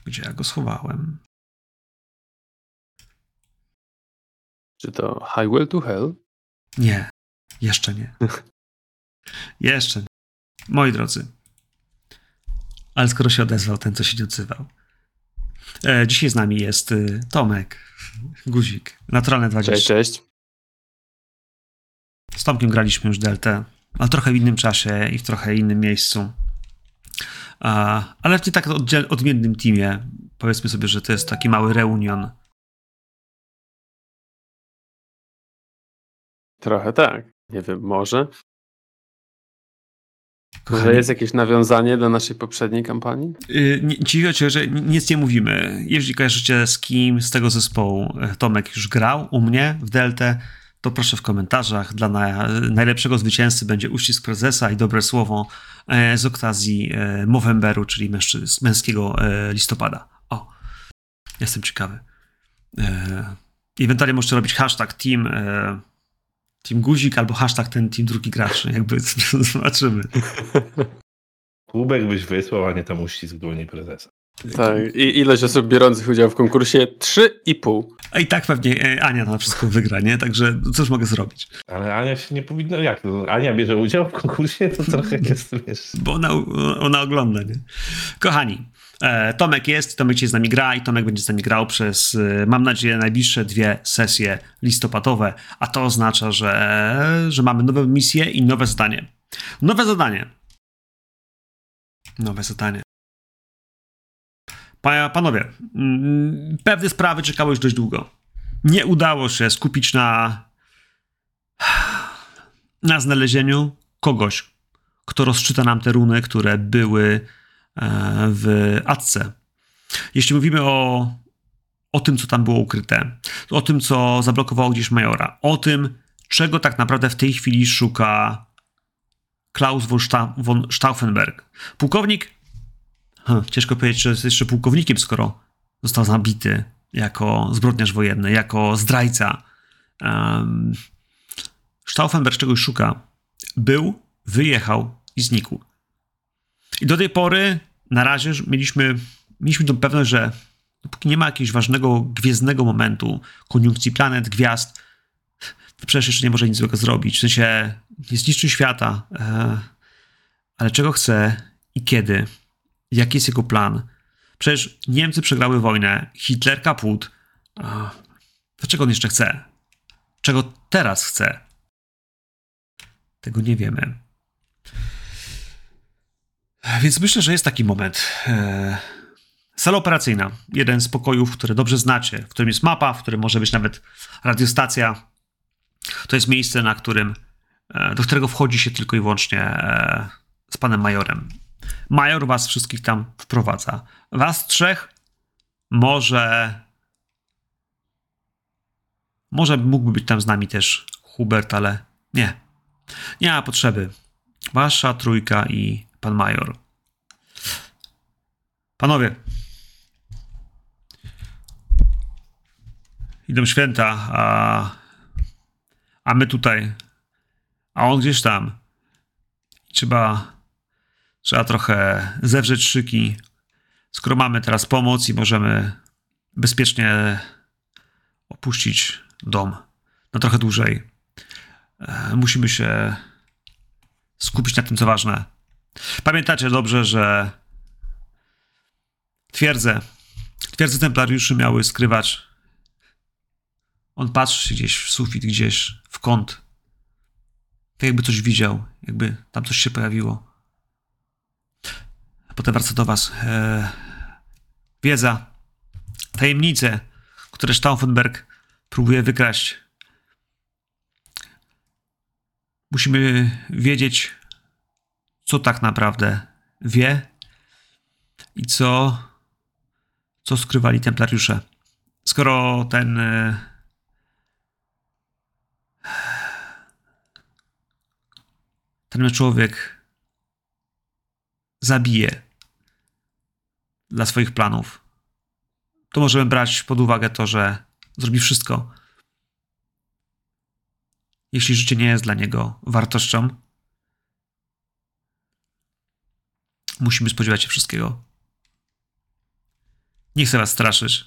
Gdzie ja go schowałem? Czy to Highway to Hell? Nie, jeszcze nie. jeszcze nie. Moi drodzy, ale skoro się odezwał ten, co się nie odzywał. E, dzisiaj z nami jest y, Tomek, Guzik, Naturalne 20. Cześć, cześć. Z Tomkiem graliśmy już Deltę, ale trochę w innym czasie i w trochę innym miejscu. A, ale w nie tak oddziel- odmiennym teamie. Powiedzmy sobie, że to jest taki mały reunion. Trochę tak. Nie wiem, może. Może jest jakieś nawiązanie do naszej poprzedniej kampanii? y, nie- że nic nie mówimy. Jeżeli kojarzycie z kim z tego zespołu e, Tomek już grał u mnie w Deltę, to proszę w komentarzach. Dla na, najlepszego zwycięzcy będzie uścisk prezesa i dobre słowo e, z okazji e, Movemberu, czyli męskiego e, listopada. O, jestem ciekawy. E, Ewentualnie możecie robić hashtag team, e, team guzik albo hashtag ten team drugi gracz. Jakby zobaczymy. Kubek byś wysłał, a nie tam uścisk dłoni prezesa. Tak. I ilość osób biorących udział w konkursie? Trzy i pół. A i tak pewnie e, Ania na wszystko wygra, nie? Także cóż mogę zrobić? Ale Ania się nie powinna. Jak to? Ania bierze udział w konkursie? To trochę jest, wiesz. Bo ona, ona ogląda, nie? Kochani, Tomek jest, Tomek dzisiaj z nami gra i Tomek będzie z nami grał przez, e, mam nadzieję, najbliższe dwie sesje listopadowe, a to oznacza, że, że mamy nowe misje i nowe zadanie. Nowe zadanie. Nowe zadanie. Pa, panowie, mm, pewne sprawy czekały już dość długo. Nie udało się skupić na na znalezieniu kogoś, kto rozczyta nam te runy, które były e, w Atce. Jeśli mówimy o, o tym, co tam było ukryte, o tym, co zablokowało gdzieś Majora, o tym, czego tak naprawdę w tej chwili szuka Klaus von Stauffenberg. Pułkownik, hm, ciężko powiedzieć, że jest jeszcze pułkownikiem, skoro został zabity jako zbrodniarz wojenny, jako zdrajca. Um, Stauffenberg czegoś szuka. Był, wyjechał i znikł. I do tej pory, na razie, mieliśmy, mieliśmy tą pewność, że dopóki nie ma jakiegoś ważnego, gwiezdnego momentu, koniunkcji planet, gwiazd, to przecież jeszcze nie może nic złego zrobić. W sensie nie zniszczy świata, e, ale czego chce i kiedy? Jaki jest jego plan? Przecież Niemcy przegrały wojnę, Hitler kaput. Dlaczego on jeszcze chce? Czego teraz chce? Tego nie wiemy. Więc myślę, że jest taki moment. E, Sala operacyjna. Jeden z pokojów, które dobrze znacie, w którym jest mapa, w którym może być nawet radiostacja. To jest miejsce, na którym, e, do którego wchodzi się tylko i wyłącznie e, z panem majorem. Major was wszystkich tam wprowadza. Was trzech może. Może mógłby być tam z nami też Hubert, ale nie. Nie ma potrzeby. Wasza trójka i pan major. Panowie. Idą święta, a, a my tutaj, a on gdzieś tam. Trzeba, trzeba trochę zewrzeć szyki. Skoro mamy teraz pomoc i możemy bezpiecznie opuścić dom na trochę dłużej, e, musimy się skupić na tym, co ważne. Pamiętacie dobrze, że twierdze, twierdze templariuszy miały skrywać. On patrzy gdzieś w sufit, gdzieś w kąt. Tak jakby coś widział, jakby tam coś się pojawiło. Potem wraca do was. E, wiedza, tajemnice, które Stauffenberg próbuje wykraść. Musimy wiedzieć, co tak naprawdę wie i co, co skrywali templariusze. Skoro ten e, ten człowiek zabije dla swoich planów, to możemy brać pod uwagę to, że zrobi wszystko. Jeśli życie nie jest dla niego wartością, musimy spodziewać się wszystkiego. Nie chcę was straszyć.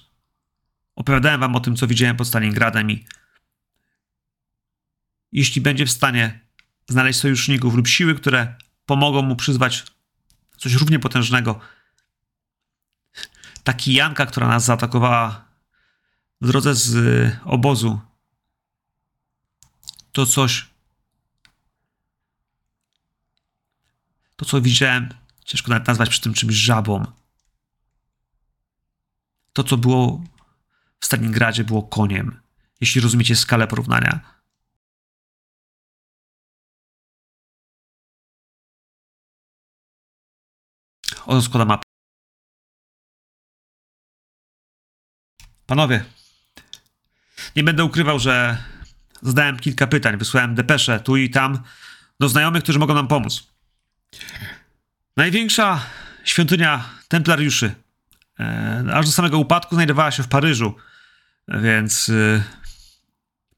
Opowiadałem wam o tym, co widziałem pod Stalingradem i jeśli będzie w stanie znaleźć sojuszników lub siły, które pomogą mu przyzwać coś równie potężnego, taki Janka, która nas zaatakowała w drodze z y, obozu, to coś, to co widziałem, ciężko nawet nazwać przy tym czymś żabą. To, co było w Stalingradzie, było koniem. Jeśli rozumiecie skalę porównania. Oto składa mapę. Panowie, nie będę ukrywał, że zadałem kilka pytań, wysłałem depesze tu i tam do znajomych, którzy mogą nam pomóc. Największa świątynia templariuszy, e, aż do samego upadku, znajdowała się w Paryżu, więc e,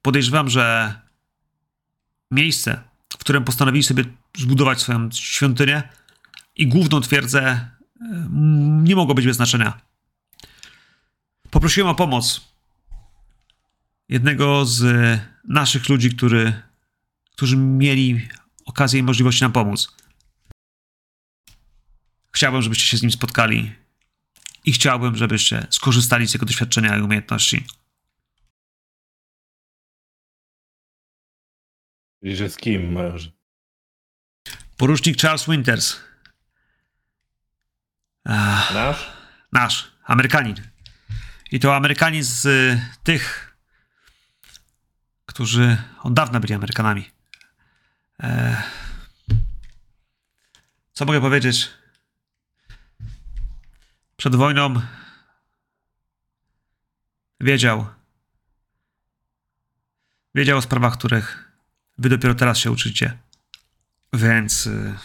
podejrzewam, że miejsce, w którym postanowili sobie zbudować swoją świątynię i główną twierdzę, e, nie mogło być bez znaczenia. Poprosiłem o pomoc jednego z naszych ludzi, który, którzy mieli okazję i możliwość nam pomóc. Chciałbym, żebyście się z nim spotkali i chciałbym, żebyście skorzystali z jego doświadczenia i umiejętności. I że z kim, majorze? Porucznik Charles Winters. Ach, Nasz? nasz, Amerykanin. I to Amerykanin z y, tych, którzy od dawna byli Amerykanami. E, co mogę powiedzieć? Przed wojną wiedział. Wiedział o sprawach, których wy dopiero teraz się uczycie. Więc y,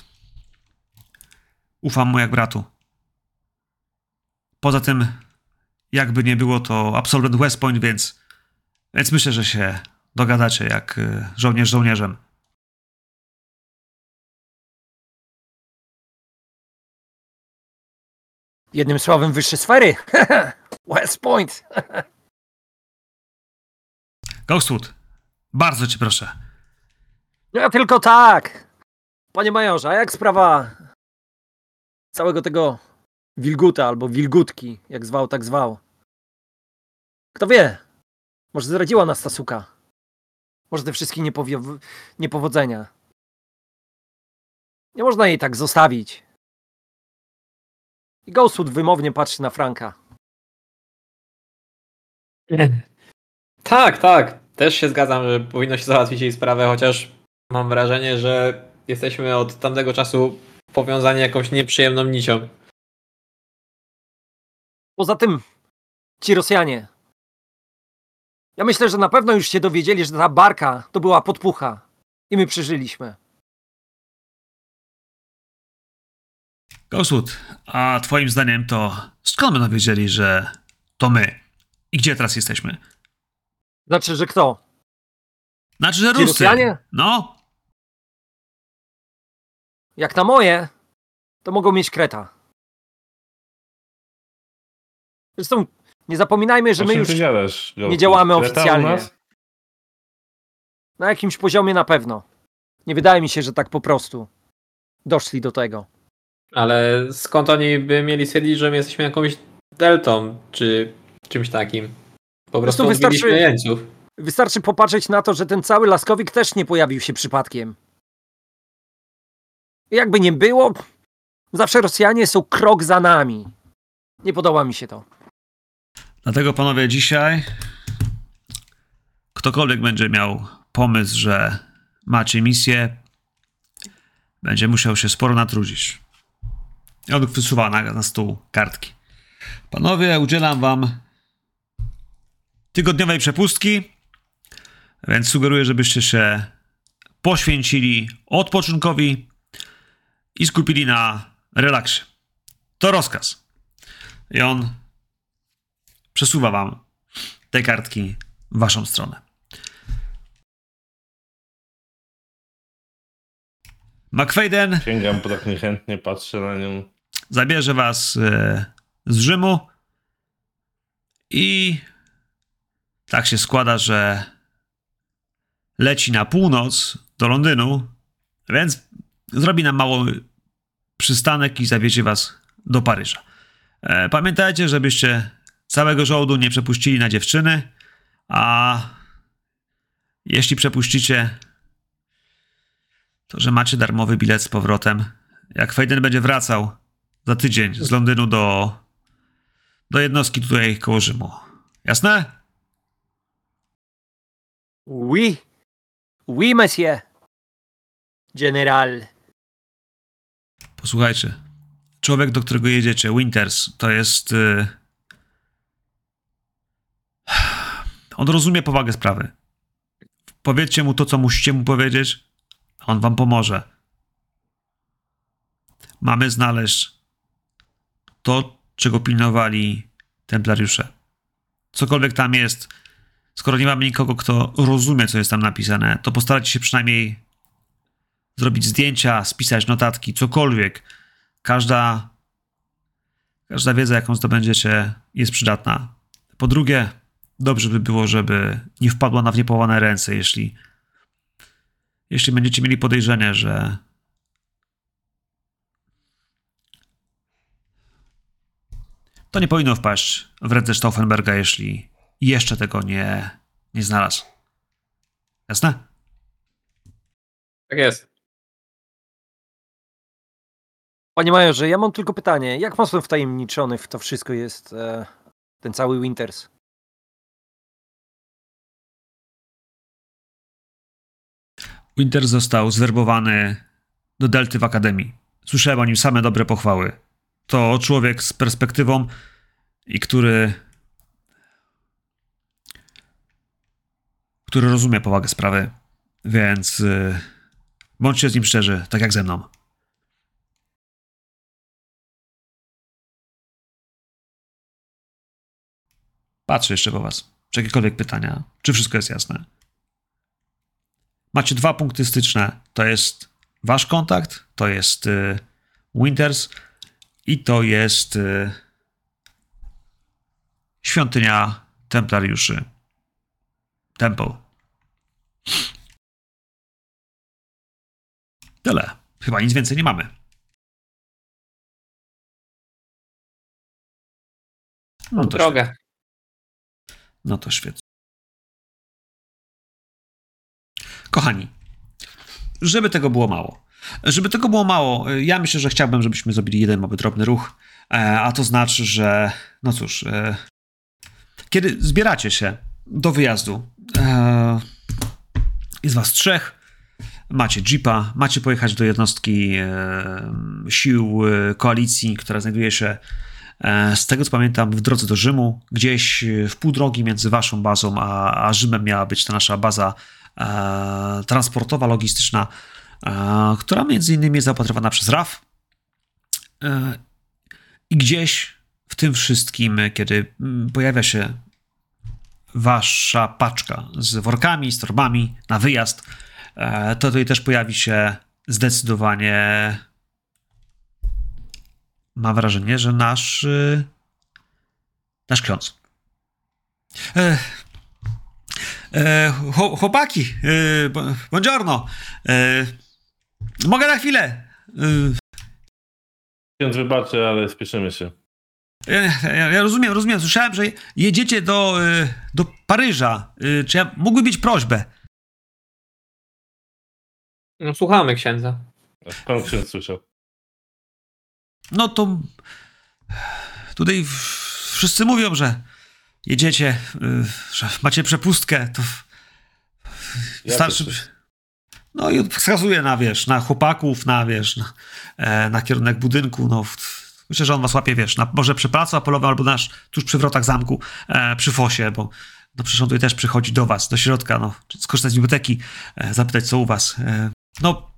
ufam mu jak bratu. Poza tym, jakby nie było, to absolwent West Point, więc, więc myślę, że się dogadacie jak y, żołnierz żołnierzem. Jednym słowem wyższe sfery. West Point. Ghostwood, bardzo cię proszę. Ja tylko tak. Panie majorze, a jak sprawa całego tego wilguta albo wilgutki, jak zwał, tak zwał? Kto wie? Może zdradziła nas ta suka. Może te wszystkie niepowodzenia. Nie można jej tak zostawić. I Ghostwood wymownie patrzy na Franka. Tak, tak. Też się zgadzam, że powinno się załatwić jej sprawę, chociaż mam wrażenie, że jesteśmy od tamtego czasu powiązani jakąś nieprzyjemną nicią. Poza tym, ci Rosjanie. Ja myślę, że na pewno już się dowiedzieli, że ta barka to była podpucha. I my przeżyliśmy. Ghostwood, a twoim zdaniem to skąd będą wiedzieli, że to my? I gdzie teraz jesteśmy? Znaczy, że kto? Znaczy, że Ci Rusy. Rosjanie? No, Jak na moje, to mogą mieć kreta. Zresztą nie zapominajmy, że my już ty gadasz, nie działamy oficjalnie. na jakimś poziomie na pewno. Nie wydaje mi się, że tak po prostu doszli do tego. Ale skąd oni by mieli stwierdzić, że my jesteśmy jakąś deltą, czy czymś takim? Po prostu wystarczy- jeńców. Wystarczy popatrzeć na to, że ten cały laskowik też nie pojawił się przypadkiem. Jakby nie było, zawsze Rosjanie są krok za nami. Nie podoba mi się to. Dlatego, panowie, dzisiaj ktokolwiek będzie miał pomysł, że macie misję, będzie musiał się sporo natrudzić. On wysuwa na, na stół kartki. Panowie, udzielam wam tygodniowej przepustki, więc sugeruję, żebyście się poświęcili odpoczynkowi i skupili na relaksie. To rozkaz. I on przesuwa wam te kartki w waszą stronę. McFadden Sięgam po tak niechętnie, patrzę na nią. zabierze was e, z Rzymu i tak się składa, że leci na północ do Londynu, więc zrobi nam mały przystanek i zawiezie was do Paryża. E, pamiętajcie, żebyście całego żołdu nie przepuścili na dziewczyny, a jeśli przepuścicie, to że macie darmowy bilet z powrotem. Jak Fejden będzie wracał za tydzień z Londynu do, do jednostki tutaj koło Rzymu. Jasne? Oui. Oui, monsieur. General. Posłuchajcie. człowiek, do którego jedziecie, Winters, to jest. y, On rozumie powagę sprawy. Powiedzcie mu to, co musicie mu powiedzieć, on wam pomoże. Mamy znaleźć to, czego pilnowali templariusze. Cokolwiek tam jest, skoro nie mamy nikogo, kto rozumie, co jest tam napisane, to postarajcie się przynajmniej zrobić zdjęcia, spisać notatki, cokolwiek. Każda, każda wiedza, jaką zdobędziecie, jest przydatna. Po drugie, dobrze by było, żeby nie wpadła na w ręce, jeśli, jeśli będziecie mieli podejrzenie, że to nie powinno wpaść w ręce Stauffenberga, jeśli jeszcze tego nie, nie znalazł. Jasne? Tak jest. Panie majorze, ja mam tylko pytanie. Jak mocno wtajemniczony w to wszystko jest e, ten cały Winters? Winter został zwerbowany do Delty w Akademii. Słyszałem o nim same dobre pochwały. To człowiek z perspektywą i który. który rozumie powagę sprawy. Więc. y, bądźcie z nim szczerzy, tak jak ze mną. Patrzę jeszcze po was. Czy jakiekolwiek pytania? Czy wszystko jest jasne? Macie dwa punkty styczne. To jest wasz kontakt, to jest y, Winters i to jest y, świątynia Templariuszy. Temple. Tyle. Chyba nic więcej nie mamy. No to, świetnie. Drogę. no to świetnie. Kochani, żeby tego było mało. Żeby tego było mało, ja myślę, że chciałbym, żebyśmy zrobili jeden mały drobny ruch. E, A to znaczy, że no cóż, e, kiedy zbieracie się do wyjazdu, e, jest was trzech, macie jeepa, macie pojechać do jednostki sił koalicji, która znajduje się z tego co pamiętam w drodze do Rzymu, gdzieś w pół drogi między waszą bazą a, a Rzymem miała być ta nasza baza transportowa, logistyczna, e, która między innymi jest zaopatrowana przez RAF. E, I gdzieś w tym wszystkim, kiedy mm, pojawia się wasza paczka z workami, z torbami na wyjazd, e, to tutaj też pojawi się zdecydowanie mam wrażenie, że nasz y, nasz ksiądz. E, e, chło- chłopaki, e, buongiorno. E, mogę na chwilę. E, Ksiądz wybaczy, ale spieszymy się. Ja, ja, ja rozumiem, rozumiem. Słyszałem, że jedziecie do, do Paryża. Czy ja mógłbym mieć prośbę? No, słuchamy księdza. A Skąd ksiądz słyszał? No to tutaj wszyscy mówią, że jedziecie, y, macie przepustkę. To Ja starszy. No i wskazuje na, wiesz, na chłopaków, na, wiesz, na, e, na kierunek budynku. No, myślę, że on was łapie, wiesz, na, może przy placu Apolowym albo nasz, tuż przy wrotach zamku, e, przy fosie, bo no przecież on tutaj też przychodzi do was, do środka, no, skorzystać z biblioteki, e, zapytać, co u was. E, no,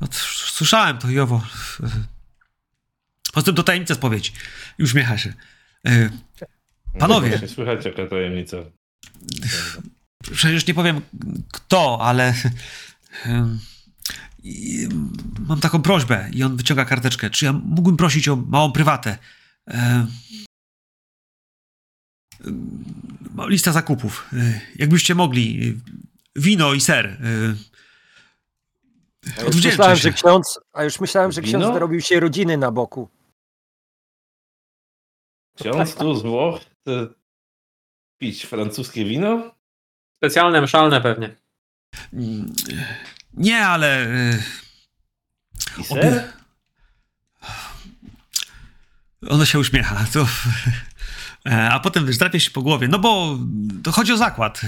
no, słyszałem to, Jowo. E, Poza tym to tajemnica spowiedzi. I uśmiecha się. Panowie. Słychać jaka tajemnica. Przecież nie powiem kto, ale mam taką prośbę i on wyciąga karteczkę. Czy ja mógłbym prosić o małą prywatę? Lista zakupów. E, Jakbyście mogli. e, Wino i ser. e, A już myślałem, się. że ksiądz, a już myślałem, że ksiądz Wino? dorobił się rodziny na boku. Ksiądz tu z Włoch pić francuskie wino? Specjalne, mszalne pewnie. Mm, Nie, ale. e, I ser? Ono się uśmiecha. To, e, a potem wiesz, drapie się po głowie. No bo to chodzi o zakład.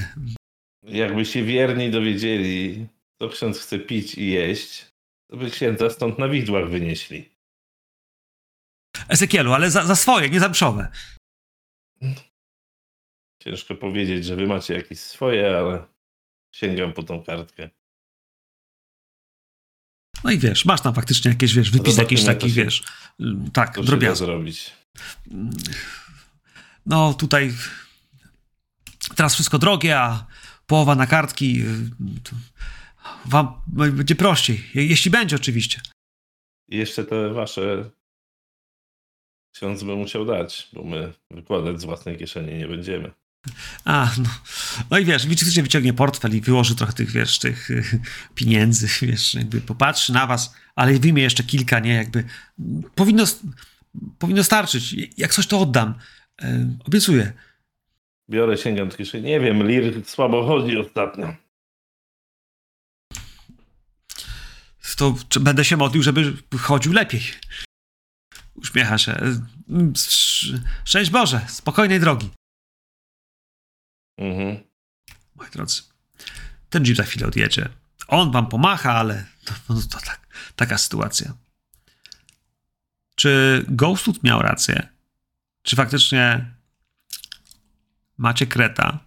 Jakby się wierni dowiedzieli, co ksiądz chce pić i jeść, to by księdza stąd na widłach wynieśli. Ezekielu, ale za, za swoje, nie zamszowe. Ciężko powiedzieć, że wy macie jakieś swoje, ale sięgam po tą kartkę. No i wiesz, masz tam faktycznie jakieś, wiesz, wypis Zobaczymy, jakiś jak taki, się- wiesz, y, tak, drobiazg. zrobić? No tutaj teraz wszystko drogie, a połowa na kartki y, wam będzie prościej, je- jeśli będzie oczywiście. I jeszcze te wasze ksiądz by musiał dać, bo my wykładać z własnej kieszeni nie będziemy. A, no, no i wiesz, faktycznie wyciągnie portfel i wyłoży trochę tych, wiesz, tych y, pieniędzy, wiesz, jakby popatrzy na was, ale wyjmie jeszcze kilka, nie, jakby powinno, powinno starczyć. Jak coś to oddam, y, obiecuję. Biorę, sięgam z kieszeni. Nie wiem, Lir słabo chodzi ostatnio. To będę się modlił, żeby chodził lepiej. Uśmiecha się. Sz- Szczęść Boże, spokojnej drogi. Mhm. Moi drodzy, ten jeep za chwilę odjedzie. On wam pomacha, ale to, no, to tak, taka sytuacja. Czy Ghostwood miał rację? Czy faktycznie macie kreta?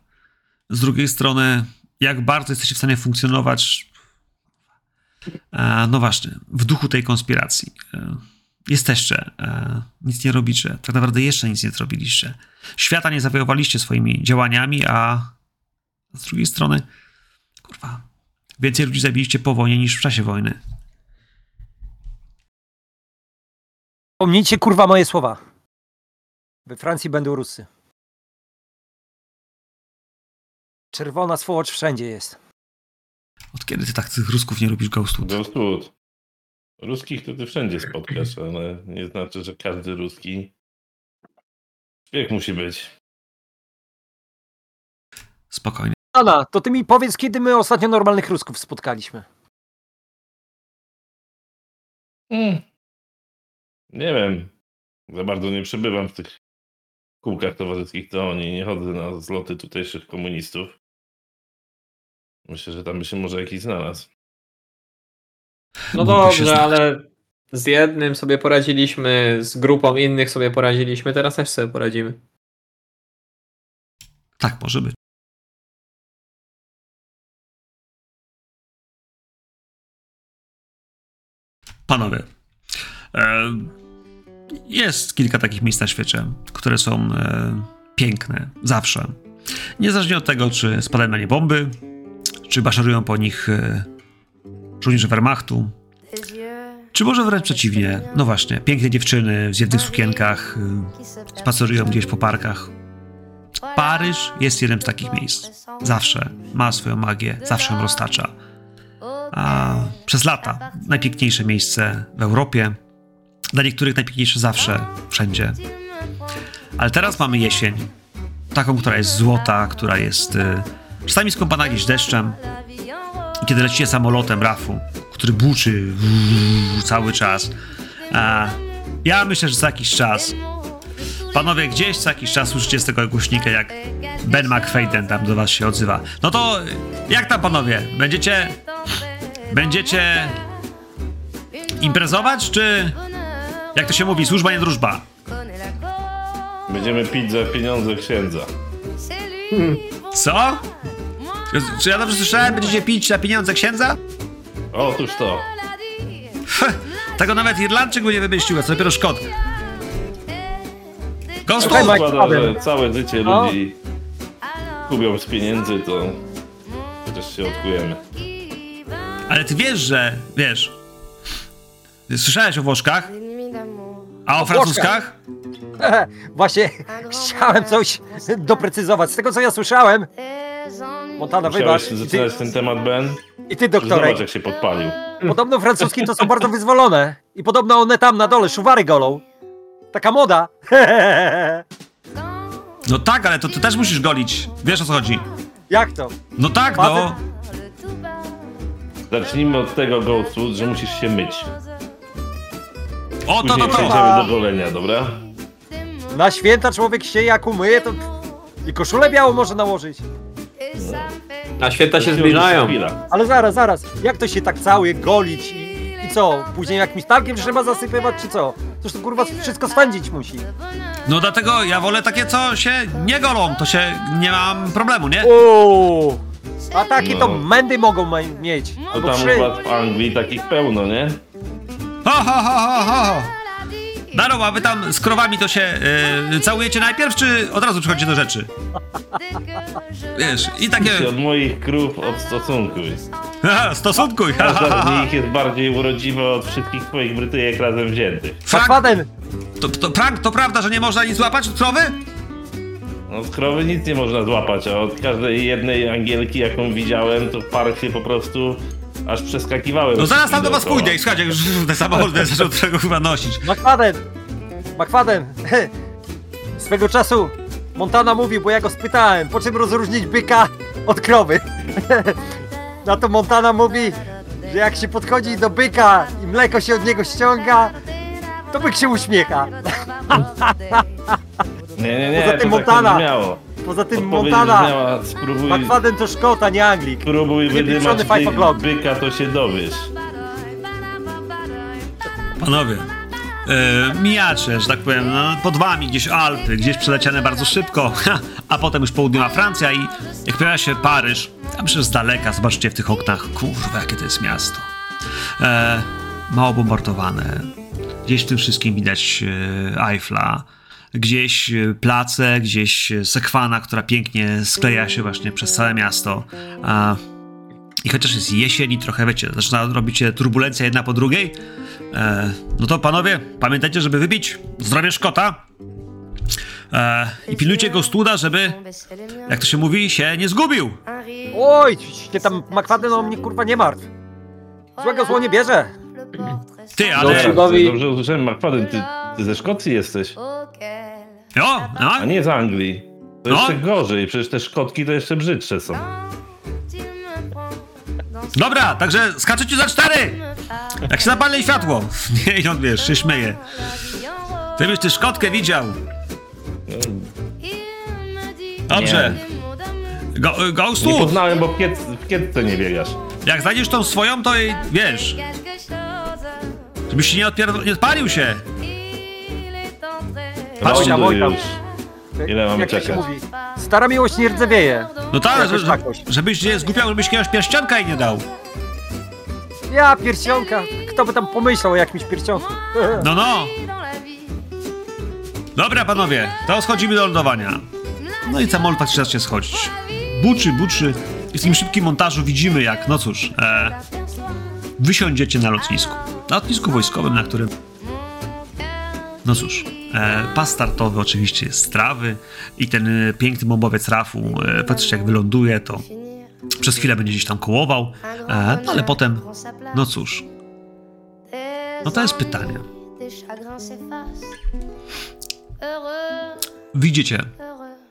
Z drugiej strony, jak bardzo jesteście w stanie funkcjonować, e, no właśnie, w duchu tej konspiracji? Jesteście, e, nic nie robicie, tak naprawdę jeszcze nic nie zrobiliście. Świata nie zawojowaliście swoimi działaniami, a z drugiej strony, kurwa, więcej ludzi zabiliście po wojnie niż w czasie wojny. Pomnijcie kurwa moje słowa. We Francji będą Rusy. Czerwona swołocz wszędzie jest. Od kiedy ty tak tych Rusków nie lubisz, Ghostwood? Ghostwood. Ruskich to ty wszędzie spotkasz, ale nie znaczy, że każdy ruski szpieg musi być. Spokojnie. Ana, to ty mi powiedz, kiedy my ostatnio normalnych Rusków spotkaliśmy. Mm. Nie wiem. Za bardzo nie przebywam w tych kółkach towarzyskich, to oni nie chodzę na zloty tutejszych komunistów. Myślę, że tam by się może jakiś znalazł. No się dobrze, ale z jednym sobie poradziliśmy, z grupą innych sobie poradziliśmy, teraz też sobie poradzimy. Tak może być. Panowie, e, jest kilka takich miejsc na świecie, które są e, piękne zawsze. Niezależnie od tego, czy spadają na nie bomby, czy baszerują po nich żołnierze Wehrmachtu, czy może wręcz przeciwnie. No właśnie, piękne dziewczyny w zjednych sukienkach e, spacerują gdzieś po parkach. Paryż jest jednym z takich miejsc. Zawsze ma swoją magię, zawsze ją roztacza. A przez lata najpiękniejsze miejsce w Europie, dla niektórych najpiękniejsze zawsze, wszędzie. Ale teraz mamy jesień, taką, która jest złota, która jest y, czasami skąpana gdzieś deszczem. I kiedy lecicie samolotem rafu, który buczy cały czas, a ja myślę, że za jakiś czas Panowie, gdzieś co jakiś czas słyszycie z tego głośnika, jak Ben McFadden tam do was się odzywa. No to jak tam panowie? Będziecie... Będziecie... imprezować, czy... Jak to się mówi, służba nie drużba? Będziemy pić za pieniądze księdza. Co? Czy ja dobrze słyszałem? Będziecie pić za pieniądze księdza? Otóż to. Tego nawet Irlandczyk by nie wymyślił, a co dopiero Szkot. Słuchaj, Mike, Składa, że powiem. całe życie No. ludzi kubią z pieniędzy, to też się odkujemy. Ale ty wiesz, że... Wiesz... Słyszałeś o Włoszkach? A o francuskach? Właśnie chciałem coś doprecyzować. Z tego co ja słyszałem, Montana, wybacz. Musiałeś I ty, zaczynać ten temat, Ben? i ty doktorek. Zobacz, jak się podpalił. Podobno francuski to są bardzo wyzwolone. I podobno one tam na dole szuwary golą. Taka moda. No tak, ale to ty też musisz golić. Wiesz o co chodzi. Jak to? No tak, no. Zacznijmy od tego, Ghostwood, że musisz się myć. O, to, to, Później to. przejdziemy do golenia, dobra? Na święta człowiek się jak umyje, to i koszulę białą może nałożyć. A święta się zbliżają. chwila. Ale zaraz, zaraz. Jak to się tak całuje, golić i, i co? Później jakimś talkiem trzeba zasypywać, czy co? Toż to kurwa wszystko swędzić musi. No dlatego ja wolę takie, co się nie golą, to się nie mam problemu, nie? Uuu. A takie to No. mędy mogą ma- mieć. To Albo tam u was w Anglii takich pełno, nie? Ho, ho, ho, ho, ho. Daro, a wy tam z krowami to się y, całujecie najpierw, czy od razu przychodzicie do rzeczy? Wiesz, i takie... Ty od moich krów odstosunkuj. Haha, stosunkuj! ha, ha, ha, Każda z ha. nich jest bardziej urodziwa od wszystkich twoich brytyjek razem wziętych. Frank, Zakładem. to, to, Frank, to prawda, że nie można nic złapać od krowy? No z krowy nic nie można złapać, a od każdej jednej angielki, jaką widziałem, to w parcie po prostu aż przeskakiwałem. No zaraz tam do was pójdę i słuchajcie, już te samochody zaczął tego chyba nosić. Makwadem. Makwadem. Swego czasu Montana mówił, bo ja go spytałem, po czym rozróżnić byka od krowy. Na to Montana mówi, że jak się podchodzi do byka i mleko się od niego ściąga, to byk się uśmiecha. Nie, nie, nie, Poza to tym tak Montana. Poza tym Odpowiedź Montana, brzmiała, spróbuj, Makwadem to Szkot, a nie Anglik. spróbuj Wypieprzony wydymać five o'clock. byka, to się dowiesz. Panowie, e, mijacze, że tak powiem, no, pod wami gdzieś Alpy, gdzieś przeleciane bardzo szybko, ha, a potem już południowa Francja i jak pojawia się Paryż, tam przecież z daleka, zobaczcie w tych oknach, kurwa, jakie to jest miasto. E, mało bombardowane, gdzieś w tym wszystkim widać e, Eiffla, gdzieś e, place, gdzieś e, sekwana, która pięknie skleja się właśnie przez całe miasto. A, I chociaż jest jesień i trochę, wiecie, zaczyna robić się turbulencja jedna po drugiej, E, no to panowie, pamiętajcie, żeby wybić zdrowie Szkota e, i pilnujcie go studa, żeby, jak to się mówi, się nie zgubił. Oj, się tam Makwadem o mnie kurwa nie martw. Złego zło nie bierze. Ty, Ale-. Dobrze, Dobrze, dobrze usłyszałem, McFadden, ty, ty ze Szkocji jesteś, O, no, a nie z Anglii. To No. jeszcze gorzej, przecież te Szkotki to jeszcze brzydsze są. dobra, także skaczecie za cztery! Jak się zapali światło. Nie, on, wiesz, się śmieje. Ty byś ty Szkotkę widział. Dobrze. Go, Nie Ghostu, poznałem, bo w, kiet, w kietce nie biegasz. jak znajdziesz tą swoją, to i wiesz, żebyś się nie, odpier- nie odpalił się. Patrzcie, Ląduj Wojta. już. Ile mamy Jak to się czekać? mówi? Stara miłość nie rdzewieje. No tak, Jakoś że, jakoś. żebyś nie zgubiał, żebyś jakiegoś pierścionka i nie dał. Ja, pierścionka. Kto by tam pomyślał o jakimś pierścionku? No, no. Dobra, panowie, to schodzimy do lądowania. No i samolot tak zacznie schodzić. Buczy, buczy. I w tym szybkim montażu widzimy, jak, no cóż, e, wysiądziecie na lotnisku. Na lotnisku wojskowym, na którym, no cóż, pas startowy oczywiście jest z trawy i ten e, piękny bombowiec rafu, e, patrzcie jak wyląduje, to przez chwilę będzie gdzieś tam kołował, e, no ale potem, no cóż, no to jest pytanie. Widzicie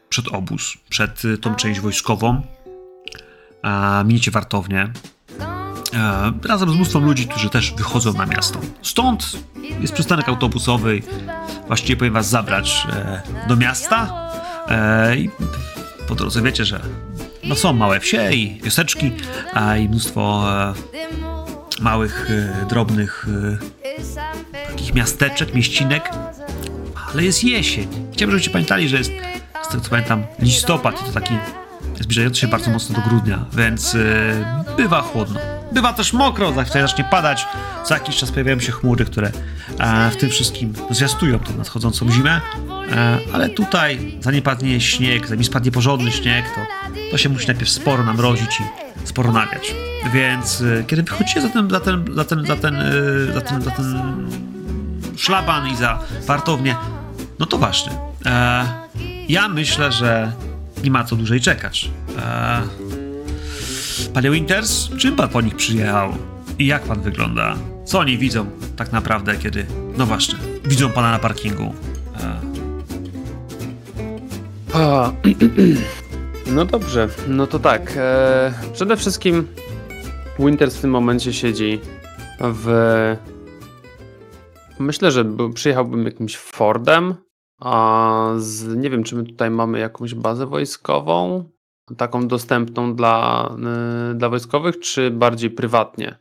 przed obóz, przed tą część wojskową, a minicie wartownię, e, razem z mnóstwem ludzi, którzy też wychodzą na miasto. Stąd jest przystanek autobusowy, właściwie powinien was zabrać e, do miasta e, i po drodze wiecie, że no są małe wsie i wioseczki, a i mnóstwo e, małych, e, drobnych e, takich miasteczek, mieścinek, ale jest jesień. Chciałbym, żebyście pamiętali, że jest, z tego co pamiętam, listopad i to taki zbliżający się bardzo mocno do grudnia, więc bywa chłodno. Bywa też mokro, za chwilę zacznie padać, za jakiś czas pojawiają się chmury, które e, w tym wszystkim zwiastują tę nadchodzącą zimę, e, ale tutaj zanim padnie śnieg, zanim spadnie porządny śnieg, to, to się musi najpierw sporo namrozić i sporo nawiać. Więc e, kiedy wychodzicie za ten, za ten, za ten, za ten, e, za ten, za ten szlaban i za wartownię, no to właśnie. E, ja myślę, że nie ma co dłużej czekać. E, panie Winters, czym pan po nich przyjechał? I jak pan wygląda? Co oni widzą tak naprawdę, kiedy, no właśnie, widzą pana na parkingu? No dobrze, no to tak. E, przede wszystkim Winters w tym momencie siedzi w. Myślę, że przyjechałbym jakimś Fordem. A z, nie wiem, czy my tutaj mamy jakąś bazę wojskową, taką dostępną dla, y, dla wojskowych, czy bardziej prywatnie.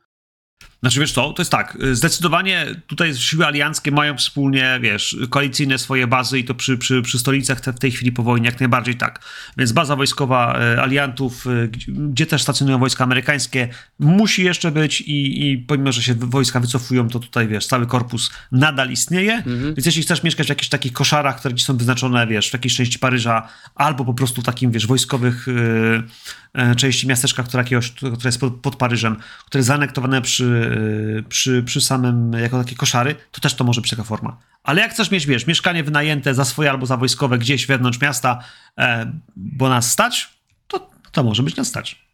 Znaczy wiesz co, to jest tak, zdecydowanie tutaj siły alianckie mają wspólnie, wiesz, koalicyjne swoje bazy i to przy, przy, przy stolicach te, w tej chwili po wojnie jak najbardziej tak. Więc baza wojskowa e, aliantów, e, gdzie- też stacjonują wojska amerykańskie, musi jeszcze być i, i pomimo, że się wojska wycofują, to tutaj, wiesz, cały korpus nadal istnieje. Mhm. Więc jeśli chcesz mieszkać w jakichś takich koszarach, które ci są wyznaczone, wiesz, w jakiejś części Paryża, albo po prostu w takim, wiesz, wojskowych e, części miasteczka, które, jakiegoś, które jest pod, pod Paryżem, które jest zaanektowane przy, przy, przy samym, jako takie koszary, to też to może być taka forma. Ale jak chcesz mieć, wiesz, mieszkanie wynajęte za swoje albo za wojskowe gdzieś wewnątrz miasta, e, bo nas stać, to, to może być nas stać.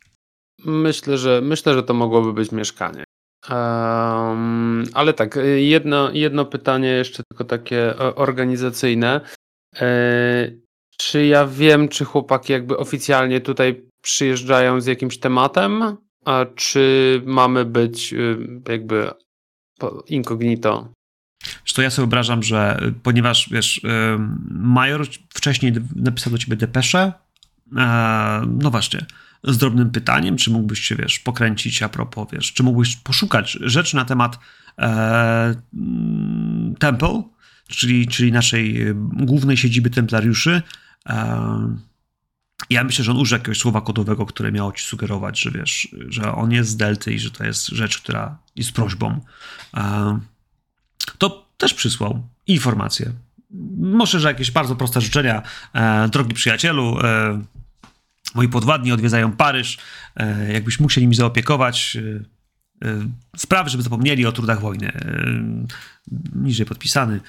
Myślę, że myślę, że to mogłoby być mieszkanie. Em, ale tak, jedno, jedno pytanie jeszcze tylko takie o- organizacyjne. E, czy ja wiem, czy chłopaki jakby oficjalnie tutaj przyjeżdżają z jakimś tematem, a czy mamy być y, jakby incognito? To ja sobie wyobrażam, że y, ponieważ, wiesz, y, major wcześniej napisał do ciebie depeszę, e, no właśnie, z drobnym pytaniem, czy mógłbyś się, wiesz, pokręcić a propos, wiesz, czy mógłbyś poszukać rzeczy na temat e, mm, Temple, czyli, czyli naszej głównej siedziby templariuszy. E, ja myślę, że on użył jakiegoś słowa kodowego, które miało ci sugerować, że wiesz, że on jest z Delty i że to jest rzecz, która jest prośbą. To też przysłał informacje. Może, że jakieś bardzo proste życzenia. E, drogi przyjacielu, e, moi podwładni odwiedzają Paryż. E, jakbyś mógł się nimi zaopiekować. Sprawy, żeby zapomnieli o trudach wojny. Niżej podpisany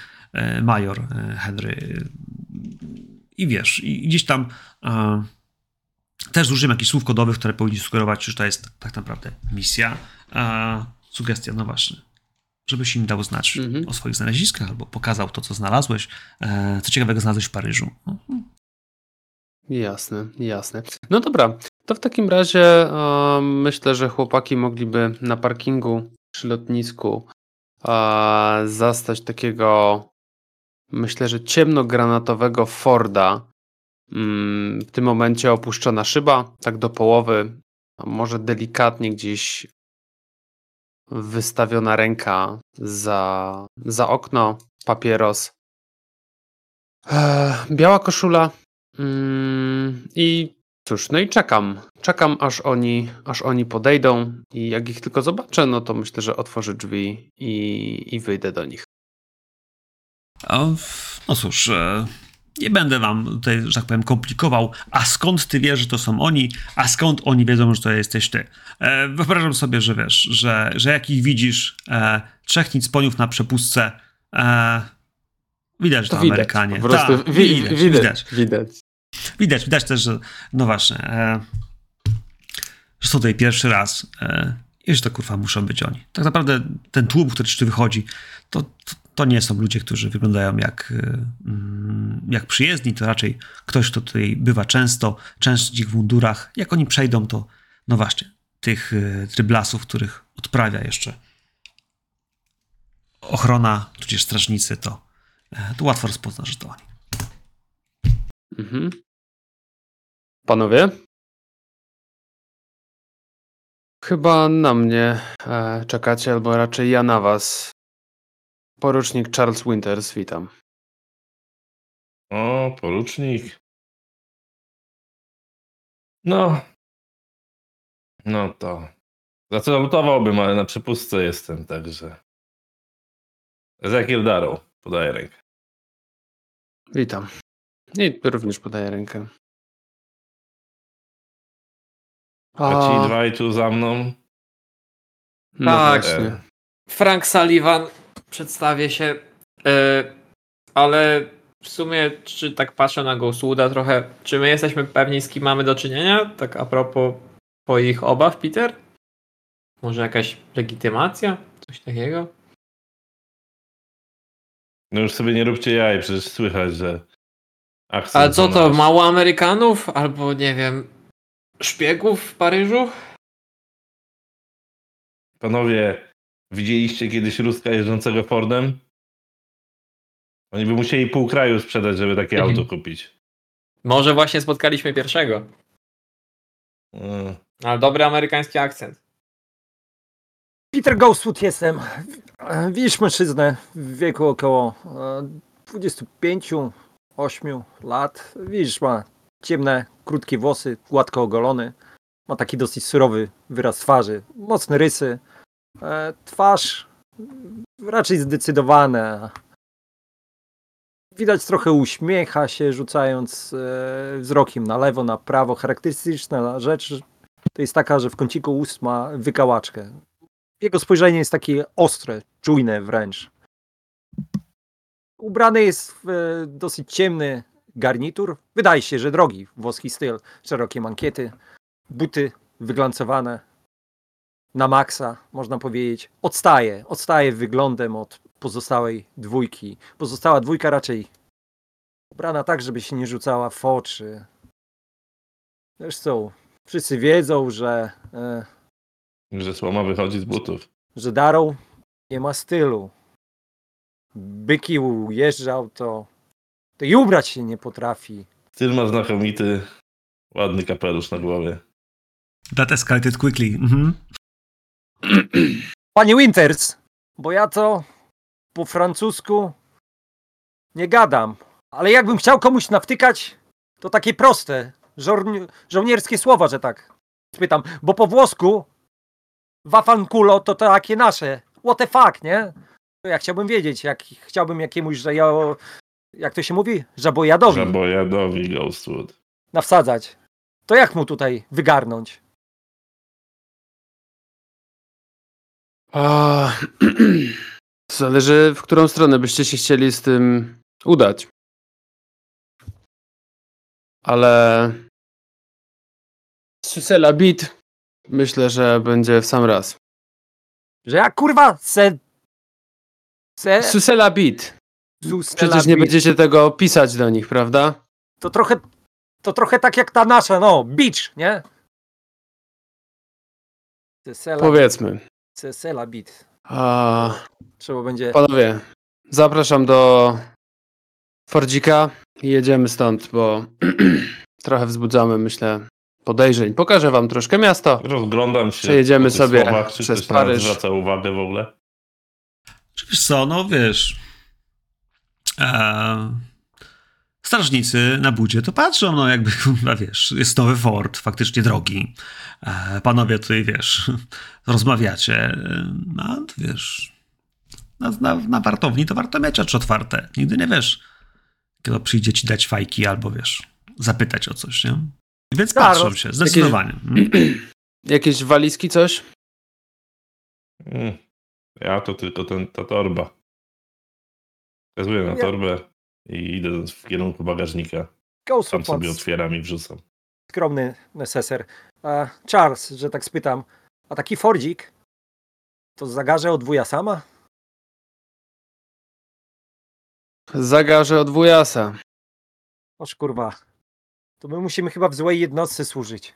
major Henry. I wiesz, i gdzieś tam e, też użyłem jakichś słów kodowych, które powinni sugerować, że to jest tak naprawdę misja. E, sugestia, no właśnie żebyś im dał znać Mhm. o swoich znaleziskach, albo pokazał to, co znalazłeś, e, co ciekawego znalazłeś w Paryżu. Mhm. Jasne, jasne. No dobra, to w takim razie myślę, że chłopaki mogliby na parkingu przy lotnisku zastać takiego, myślę, że ciemnogranatowego Forda. Mm, w tym momencie opuszczona szyba, tak do połowy, może delikatnie gdzieś wystawiona ręka za, za okno, papieros. Biała koszula, Mm, I cóż, no i czekam. Czekam, aż oni, aż oni podejdą i jak ich tylko zobaczę, no to myślę, że otworzę drzwi i, i wyjdę do nich. No cóż, e, nie będę wam tutaj, że tak powiem, komplikował. A skąd ty wiesz, że to są oni? A skąd oni wiedzą, że to jesteś ty? E, Wyobrażam sobie, że wiesz, że, że jak ich widzisz, e, trzech nicponiów na przepustce, e, widać, że to, Amerykanie. Po prostu Tak, wi- widać, widać, widać. widać. Widać, widać też, że no właśnie, e, że są tutaj pierwszy raz e, i że to kurwa muszą być oni. Tak naprawdę ten tłum, który tu wychodzi, to, to, to nie są ludzie, którzy wyglądają jak, e, mm, jak przyjezdni, to raczej ktoś, kto tutaj bywa często, często w mundurach. Jak oni przejdą, to no właśnie, tych e, tryblasów, których odprawia jeszcze ochrona, tudzież strażnicy, to, e, to łatwo rozpozna, że to oni. Mhm. Panowie? Chyba na mnie e, czekacie, albo raczej ja na was. Porucznik Charles Winters, witam. O, porucznik. No. No to. Zacelutowałbym, ale na przepustce jestem, także. Ezekiel Darrow, podaję rękę. Witam. I również podaję rękę. A ci dwaj tu za mną. No Tak. właśnie. Frank Sullivan, przedstawię się, e, ale w sumie, czy tak patrzę na Ghostwooda trochę, czy my jesteśmy pewni, z kim mamy do czynienia? Tak a propos twoich obaw, Peter? Może jakaś legitymacja? Coś takiego? No już sobie nie róbcie jaj, przecież słychać, że. akcent Ale co to, mało Amerykanów? Albo nie wiem, szpiegów w Paryżu? Panowie, widzieliście kiedyś Ruska jeżdżącego Fordem? Oni by musieli pół kraju sprzedać, żeby takie Mhm. auto kupić. Może właśnie spotkaliśmy pierwszego. Mm. Ale dobry amerykański akcent. Peter Ghostwood jestem. E, Widzisz mężczyznę w wieku około e, 25-8 lat. Widzisz, ma ciemne, krótkie włosy, gładko ogolony. Ma taki dosyć surowy wyraz twarzy, mocne rysy. E, Twarz raczej zdecydowana. Widać trochę uśmiecha się, rzucając e, wzrokiem na lewo, na prawo. Charakterystyczna rzecz to jest taka, że w kąciku ust ma wykałaczkę. Jego spojrzenie jest takie ostre, czujne wręcz. Ubrany jest w e, dosyć ciemny garnitur. Wydaje się, że drogi, włoski styl, szerokie mankiety, buty wyglancowane na maksa, można powiedzieć. Odstaje, odstaje wyglądem od pozostałej dwójki. Pozostała dwójka raczej ubrana tak, żeby się nie rzucała w oczy. Zresztą wszyscy wiedzą, że e, Że słoma wychodzi z butów. że Darrow nie ma stylu. Byki ujeżdżał, to, to i ubrać się nie potrafi. Styl ma znakomity, ładny kapelusz na głowie. That escalated quickly. Mhm. Panie Winters, bo ja to po francusku nie gadam, ale jakbym chciał komuś nawtykać, to takie proste, żołni- żołnierskie słowa, że tak spytam, bo po włosku wafankulo to takie nasze, what the fuck, nie? To ja chciałbym wiedzieć, jak chciałbym jakiemuś, że ja, jak to się mówi, żabojadowi Żabojadowi Ghostwood. nawsadzać, to jak mu tutaj wygarnąć? A, zależy, w którą stronę byście się chcieli z tym udać. Ale Susela Beat myślę, że będzie w sam raz. Że ja kurwa se... se... Susela Beat. Susela Przecież nie Beat. będziecie tego pisać do nich, prawda? To trochę, to trochę tak jak ta nasza, no, beach, nie? Cesela, Powiedzmy. Cesela Beat. A, Trzeba będzie... panowie, zapraszam do Fordzika i jedziemy stąd, bo trochę wzbudzamy, myślę, podejrzeń. Pokażę wam troszkę miasto. Rozglądam się. Przejedziemy sobie słowach, czy przez Paryż. zwraca uwagę w ogóle. Czy wiesz co, no wiesz. E, strażnicy na budzie to patrzą, no jakby, kurwa, wiesz, jest nowy Ford, faktycznie drogi. E, panowie tutaj, wiesz, rozmawiacie. E, No, to wiesz, na, na, na wartowni to warto mieć oczy otwarte. Nigdy nie wiesz, kiedy przyjdzie ci dać fajki albo, wiesz, zapytać o coś, nie? Więc Tak, patrzą się, zdecydowanie. Mm. Jakieś walizki, coś? Mm. Ja to tylko ten, ta torba. Wskazuję na Ja- torbę i idę w kierunku bagażnika. Ghost Sam sobie otwieram i wrzucam. skromny neseser. A Charles, że tak spytam, a taki Fordzik to zagaże od wuja sama? Zagarzę od wujasa. Oż kurwa, to my musimy chyba w złej jednostce służyć.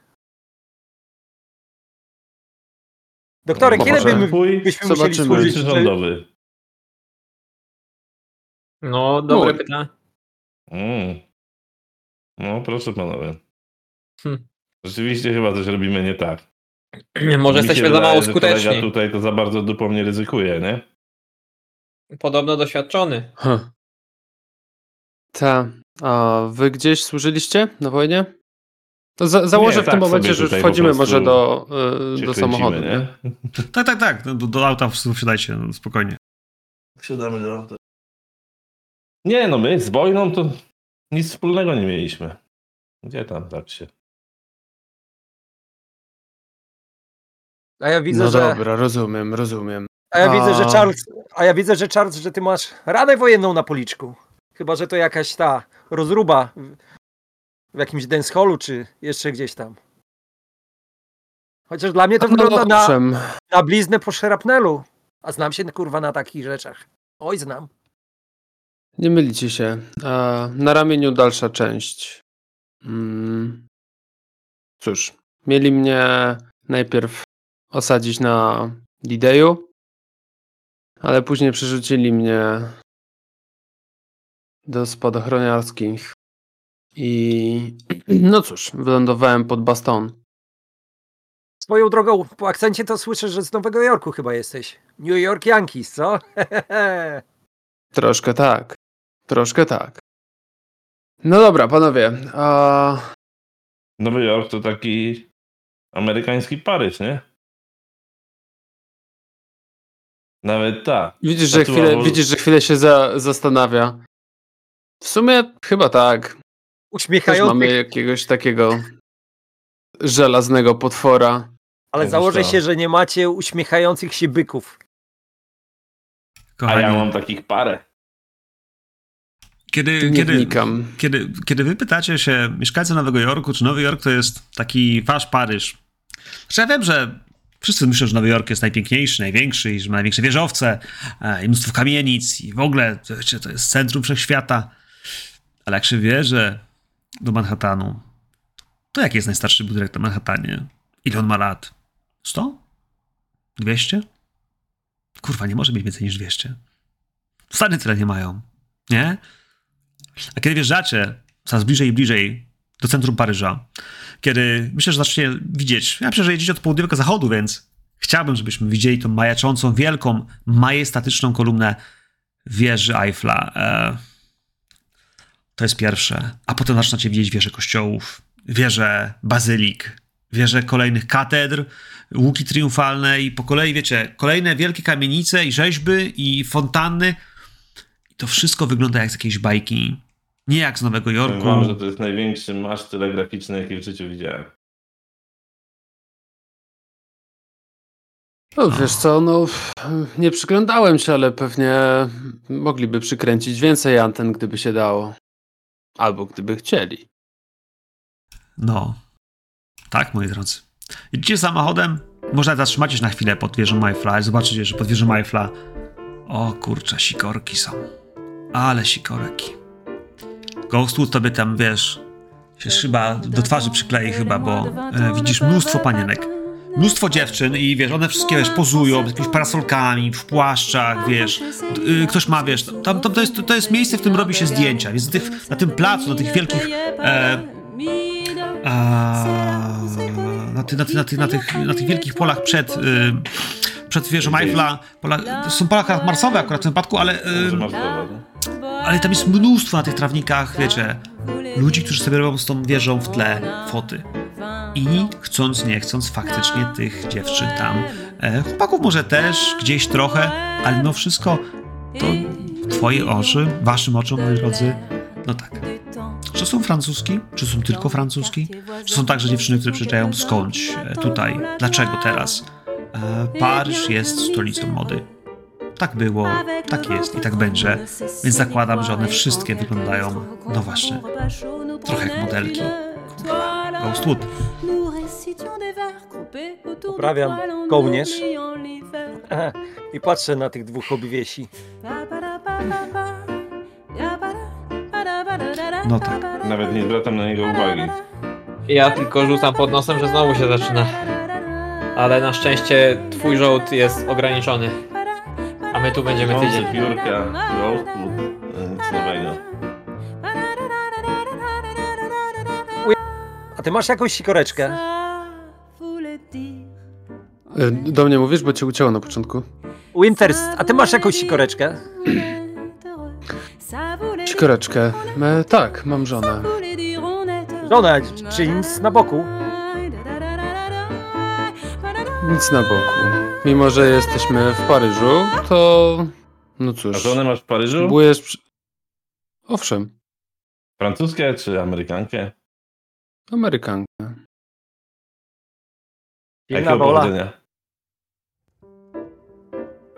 Doktorek, No, by, byśmy musieli służyć? czy Czy- rządowy? No, dobre Mój. pytanie. Mm. No, proszę panowie. Hm. Rzeczywiście chyba coś robimy nie tak. Może Mi się jesteśmy za wydaje, mało kolega skuteczni. tutaj to za bardzo dupą nie ryzykuje, nie? Podobno doświadczony. Huh. Ta. A wy gdzieś służyliście na wojnie? To za, założę Nie, w tym tak momencie, sobie że już tutaj po wchodzimy prostu może do, y, Się do kręcimy, samochodu. Nie? nie? Tak, tak, tak. Do, do auta wsiadajcie, no, spokojnie. Wsiadamy do auta. Nie no, my z wojną to nic wspólnego nie mieliśmy. Gdzie tam tak się... A ja widzę, No że... dobra, rozumiem, rozumiem. A ja widzę, że Charles, a ja widzę, że Charles, że ty masz ranę wojenną na policzku. Chyba, że to jakaś ta rozruba w, w jakimś dancehallu, czy jeszcze gdzieś tam. Chociaż dla mnie to No, wygląda na, na bliznę po szerapnelu. A znam się kurwa na takich rzeczach. Oj, znam. Nie mylicie się. A na ramieniu dalsza część. Mm. Cóż, mieli mnie najpierw osadzić na Lideju, ale później przerzucili mnie do spadochroniarskich. I no cóż, wylądowałem pod Baston. Swoją drogą, po akcencie to słyszę, że z Nowego Jorku chyba jesteś. New York Yankees, co? Troszkę tak. Troszkę tak. No dobra, panowie. A... Nowy Jork to taki amerykański Paryż, nie? Nawet tak. Widzisz, że Tatua chwilę, widzisz, że chwilę się za, zastanawia. W sumie chyba tak. Też Uśmiechający, mamy jakiegoś takiego żelaznego potwora. ale założę się, że nie macie uśmiechających się byków. A Kochani, ja mam takich parę. Kiedy, kiedy, kiedy, kiedy wy pytacie się mieszkańcy Nowego Jorku, czy Nowy Jork to jest taki wasz Paryż. Znaczy ja wiem, że wszyscy myślą, że Nowy Jork jest najpiękniejszy, największy i że ma największe wieżowce e, i mnóstwo kamienic i w ogóle to, wiecie, to jest centrum wszechświata. Ale jak się wie, że do Manhattanu, to jaki jest najstarszy budynek na Manhattanie? Ile on ma lat? 100? 200? Kurwa, nie może mieć więcej niż 200. Stany tyle nie mają. Nie? A kiedy wjeżdżacie coraz bliżej i bliżej do centrum Paryża, kiedy myślę, że zaczniecie widzieć, ja myślę, że jedziecie od południowego zachodu, więc chciałbym, żebyśmy widzieli tą majaczącą, wielką, majestatyczną kolumnę wieży Eiffla. E, to jest pierwsze. A potem zaczynacie widzieć wieże kościołów, wieże bazylik, wieże kolejnych katedr, łuki triumfalne i po kolei, wiecie, kolejne wielkie kamienice i rzeźby i fontanny. I to wszystko wygląda jak z jakiejś bajki. Nie jak z Nowego Jorku. wam, że to jest największy maszt telegraficzny, jaki w życiu widziałem. No wiesz co, no nie przyglądałem się, ale pewnie mogliby przykręcić więcej anten, gdyby się dało. Albo gdyby chcieli. No. Tak, moi drodzy. Jedziecie samochodem, można zatrzymacie się na chwilę pod wieżą Eiffla i zobaczycie, że pod wieżą Eiffla o kurczę, sikorki są. Ale sikoreki. Ghostwood tobie tam, wiesz, się chyba do twarzy przyklei chyba, bo e, widzisz mnóstwo panienek. Mnóstwo dziewczyn i wiesz, one wszystkie, wiesz, pozują z jakimiś parasolkami, w płaszczach, wiesz. Y, ktoś ma, wiesz, tam, tam to, jest, to jest miejsce, w którym robi się zdjęcia, więc na, tych, na tym placu, na tych wielkich e, a, na, ty, na, ty, na, ty, na, tych, na tych wielkich polach przed, y, przed wieżą Eiffla, pola, to są pola marsowe akurat w tym wypadku, ale, y. ale tam jest mnóstwo na tych trawnikach, wiecie, ludzi, którzy sobie robią z tą wieżą w tle foty. I chcąc, nie chcąc, faktycznie tych dziewczyn tam, e, chłopaków może też, gdzieś trochę, ale mimo wszystko to twoje oczy, waszym oczom, moi drodzy, no tak. Czy są francuski? Czy są tylko francuski? Czy są także dziewczyny, które przyjeżdżają skądś e, tutaj? Dlaczego teraz? E, Paryż jest stolicą mody. Tak było, tak jest i tak będzie. Więc zakładam, że one wszystkie wyglądają, no właśnie, trochę jak modelki. Ghostwood. Poprawiam kołnierz. I patrzę na tych dwóch obiwiesi. No tak. Nawet nie zwracam na niego uwagi. Ja tylko rzucam pod nosem, że znowu się zaczyna. Ale na szczęście twój żołd jest ograniczony. A my tu będziemy tydzień. Piórka, e, nic nowego. A ty masz jakąś sikoreczkę? Y, Do mnie mówisz, bo cię ucięło na początku. Winters, a ty masz jakąś sikoreczkę? Sikoreczkę. E, tak, mam żonę. Żona, czy nic na boku? Nic na boku. Mimo, że jesteśmy w Paryżu, to... No A cóż, żonę masz w Paryżu? próbujesz... Przy... Owszem, Francuskę czy Amerykankę? Amerykankę. Jakiego wola. pochodzenia?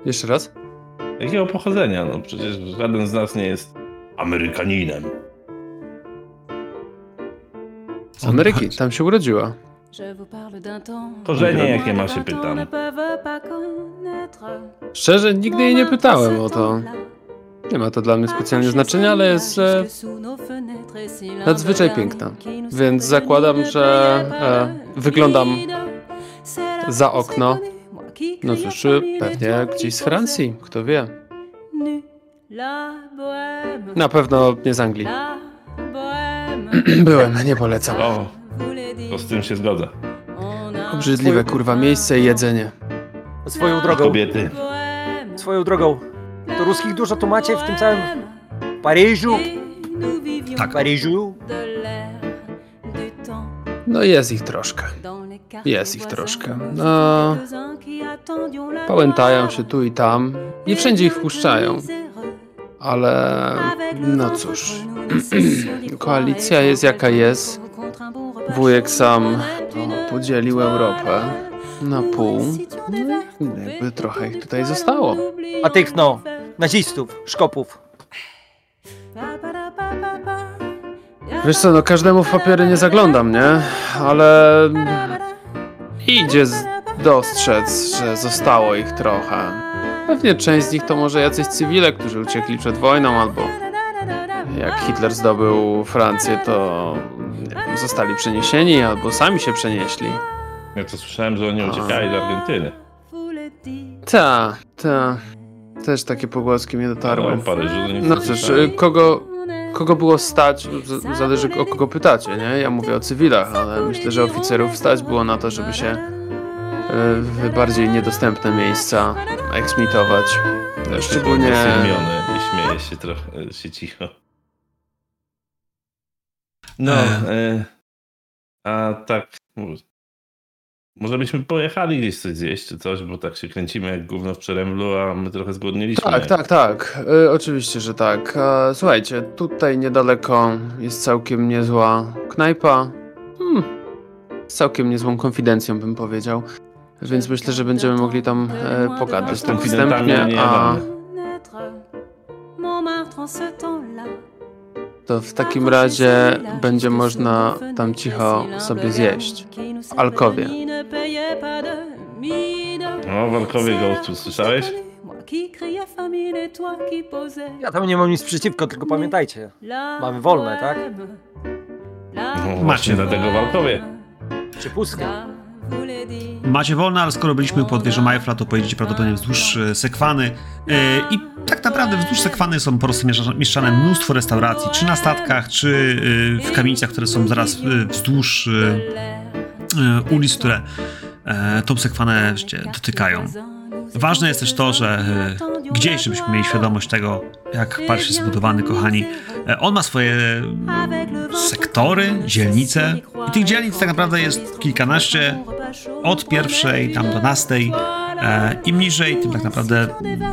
Jeszcze raz? Jakiego pochodzenia? No przecież żaden z nas nie jest Amerykaninem. Z Ameryki, tam się urodziła. Korzenie jakie ma się pytam. Szczerze, nigdy jej nie pytałem o to. Nie ma to dla mnie specjalnie znaczenia, ale jest e, nadzwyczaj piękna. Więc zakładam, że e, wyglądam za okno. No cóż, pewnie gdzieś z Francji, kto wie. Na pewno nie z Anglii. Byłem, nie polecam. O, to z tym się zgodzę. Obrzydliwe kurwa miejsce i jedzenie. Swoją drogą, kobiety. swoją drogą. To ruskich dużo tu macie w tym całym Paryżu? Tak. Paryżu? No jest ich troszkę. Jest ich troszkę. No, Pałętają się tu i tam i wszędzie ich wpuszczają. Ale no cóż, koalicja jest jaka jest. Wujek sam o, podzielił Europę na pół. No i jakby trochę ich tutaj zostało. A tych no, nazistów, szkopów. Wiesz co, no każdemu w papiery nie zaglądam, nie? Ale idzie z- dostrzec, że zostało ich trochę. Pewnie część z nich to może jacyś cywile, którzy uciekli przed wojną, albo jak Hitler zdobył Francję, to zostali przeniesieni, albo sami się przenieśli. Ja to słyszałem, że oni uciekali do Argentyny. Ta, ta. Też takie pogłoski mnie dotarły. w Paryżu No cóż, y, kogo, kogo było stać, zależy o kogo pytacie, nie? Ja mówię o cywilach, ale myślę, że oficerów stać było na to, żeby się y, w bardziej niedostępne miejsca eksmitować. Szczególnie... Zdumiony i śmieje się trochę, e, się cicho. No, e, a tak, może- byśmy pojechali gdzieś coś zjeść czy coś, bo tak się kręcimy jak gówno w przeręblu, a my trochę zgłodniliśmy. Tak, tak, tak. Y, oczywiście, że tak. E, słuchajcie, tutaj niedaleko jest całkiem niezła knajpa. Hmm, z całkiem niezłą konfidencją bym powiedział. Więc myślę, że będziemy mogli tam e, pogadać tak wstępnie, nie a. to w takim razie będzie można tam cicho sobie zjeść. W Alkowie. No, w Alkowie Ghostu, słyszałeś? Ja tam nie mam nic przeciwko, tylko pamiętajcie. Mamy wolne, tak? No, właśnie dlatego w Alkowie. Czy pustkę? Macie wolne, ale skoro byliśmy pod wieżą Eiffla, to pojedziecie prawdopodobnie wzdłuż e, Sekwany e, i tak naprawdę wzdłuż Sekwany są po prostu mieszczane- mnóstwo restauracji, czy na statkach, czy e, w kamienicach, które są zaraz wzdłuż ulic, które tą Sekwanę dotykają. Ważne jest też to, że gdzieś, żebyśmy mieli świadomość tego, jak Paryż jest zbudowany, kochani. On ma swoje sektory, dzielnice i tych dzielnic tak naprawdę jest kilkanaście, od pierwszej tam do nastej. E, Im niżej, tym tak naprawdę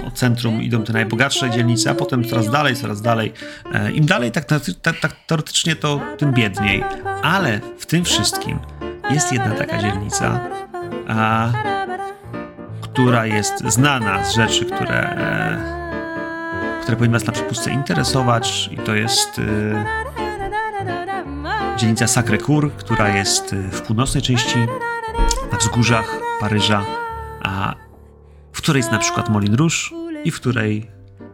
od centrum idą te najbogatsze dzielnice, a potem coraz dalej, coraz dalej. E, Im dalej, tak, tak, tak, teoretycznie, to tym biedniej. Ale w tym wszystkim jest jedna taka dzielnica, a, która jest znana z rzeczy, które, e, które powinny Was na przepustce interesować, i to jest dzielnica Sacré-Cœur, która jest w północnej części na wzgórzach Paryża, a w której jest na przykład Moulin Rouge i w której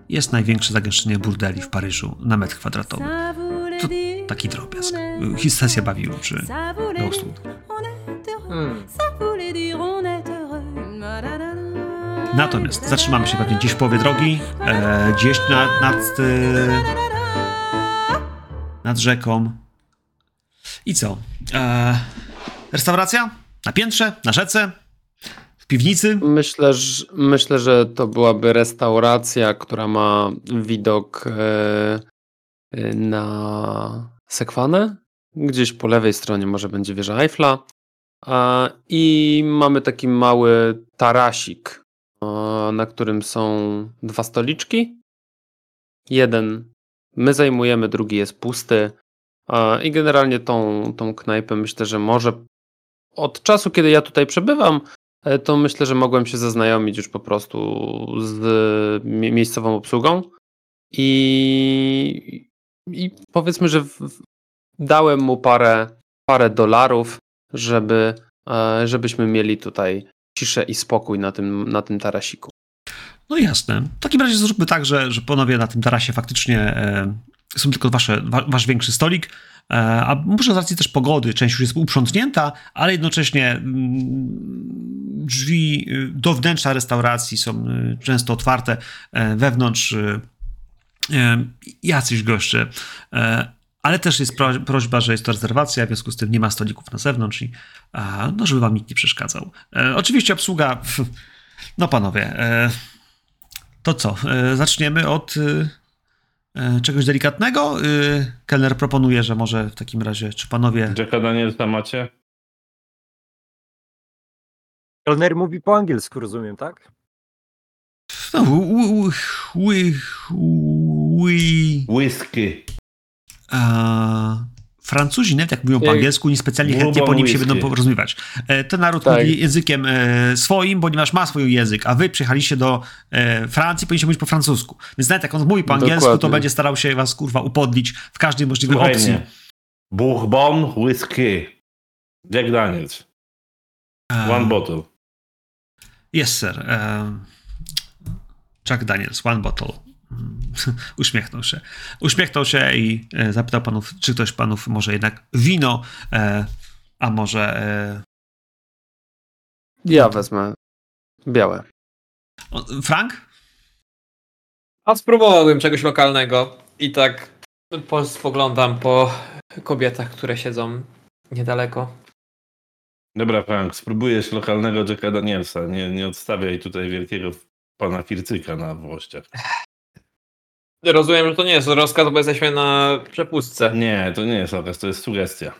jest największe zagęszczenie burdeli w Paryżu na metr kwadratowy. To taki drobiazg. Sesja bawi czy Ghostwood. Hmm. Natomiast zatrzymamy się pewnie gdzieś w połowie drogi, e, gdzieś nad, nad, e, nad rzeką. I co? E, restauracja? Na piętrze? Na rzece? W piwnicy? myślę, że, myślę, że to byłaby restauracja, która ma widok e, e, na Sekwanę. Gdzieś po lewej stronie może będzie wieża Eiffla. I mamy taki mały tarasik, a, na którym są dwa stoliczki. Jeden my zajmujemy, drugi jest pusty. I generalnie tą, tą knajpę myślę, że może od czasu, kiedy ja tutaj przebywam, e, to myślę, że mogłem się zaznajomić już po prostu z mie- miejscową obsługą. I, i powiedzmy, że dałem mu parę, parę dolarów, żeby, e, żebyśmy mieli tutaj ciszę i spokój na tym, na tym tarasiku. No jasne. W takim razie zróbmy tak, że, że panowie na tym tarasie faktycznie e, są tylko wasze, wa, wasz większy stolik, a może z racji też pogody część już jest uprzątnięta, ale jednocześnie mm, drzwi y, do wnętrza restauracji są y, często otwarte, e, wewnątrz y, e, jacyś goście. E, ale też jest pro, prośba, że jest to rezerwacja, w związku z tym nie ma stolików na zewnątrz i no, żeby wam nikt nie przeszkadzał. E, oczywiście obsługa, no panowie, e, to co, e, zaczniemy od e, e, czegoś delikatnego? E, Kelner proponuje, że może w takim razie, czy panowie... Jacka Danielsa macie? Kelner mówi po angielsku, rozumiem, tak? No, ui, Whisky. a, Francuzi nawet jak mówią po Jak- angielsku, niespecjalnie chętnie po nim się będą porozumiewać. E, Ten naród Tak. mówi językiem e, swoim, ponieważ ma swój język, a wy przyjechaliście do e, Francji, powinniście mówić po francusku. Więc nawet jak on mówi po angielsku, to Dokładnie. będzie starał się was kurwa upodlić w każdej możliwej Słuchaj opcji. mnie. Bourbon whisky. Jack Daniels. One bottle. Yes, sir. Jack Daniels, one bottle. Uśmiechnął się. Uśmiechnął się i e, zapytał panów, czy ktoś panów może jednak wino, e, a może... E, Ja wezmę białe. Frank? A spróbowałbym czegoś lokalnego i tak po, spoglądam po kobietach, które siedzą niedaleko. Dobra, Frank, spróbujesz lokalnego Jacka Danielsa. Nie, nie odstawiaj tutaj wielkiego pana Fircyka na włościach. Rozumiem, że to nie jest rozkaz, bo jesteśmy na przepustce. Nie, to nie jest okaz, to jest sugestia.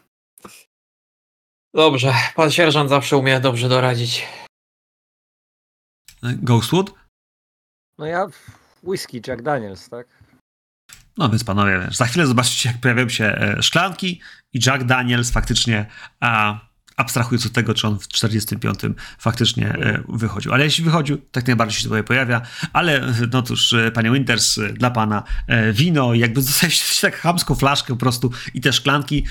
Dobrze, pan sierżant zawsze umie dobrze doradzić. E, Ghostwood? No ja whisky Jack Daniels, tak? No więc panowie, wiesz, za chwilę zobaczycie, jak pojawią się e, szklanki i Jack Daniels faktycznie, a, abstrahując od tego, czy on w 45 faktycznie e, wychodził. Ale jeśli wychodził, tak najbardziej się tutaj pojawia. Ale e, no cóż, e, panie Winters, dla pana wino jakby dostaliście tak chamską flaszkę po prostu i te szklanki.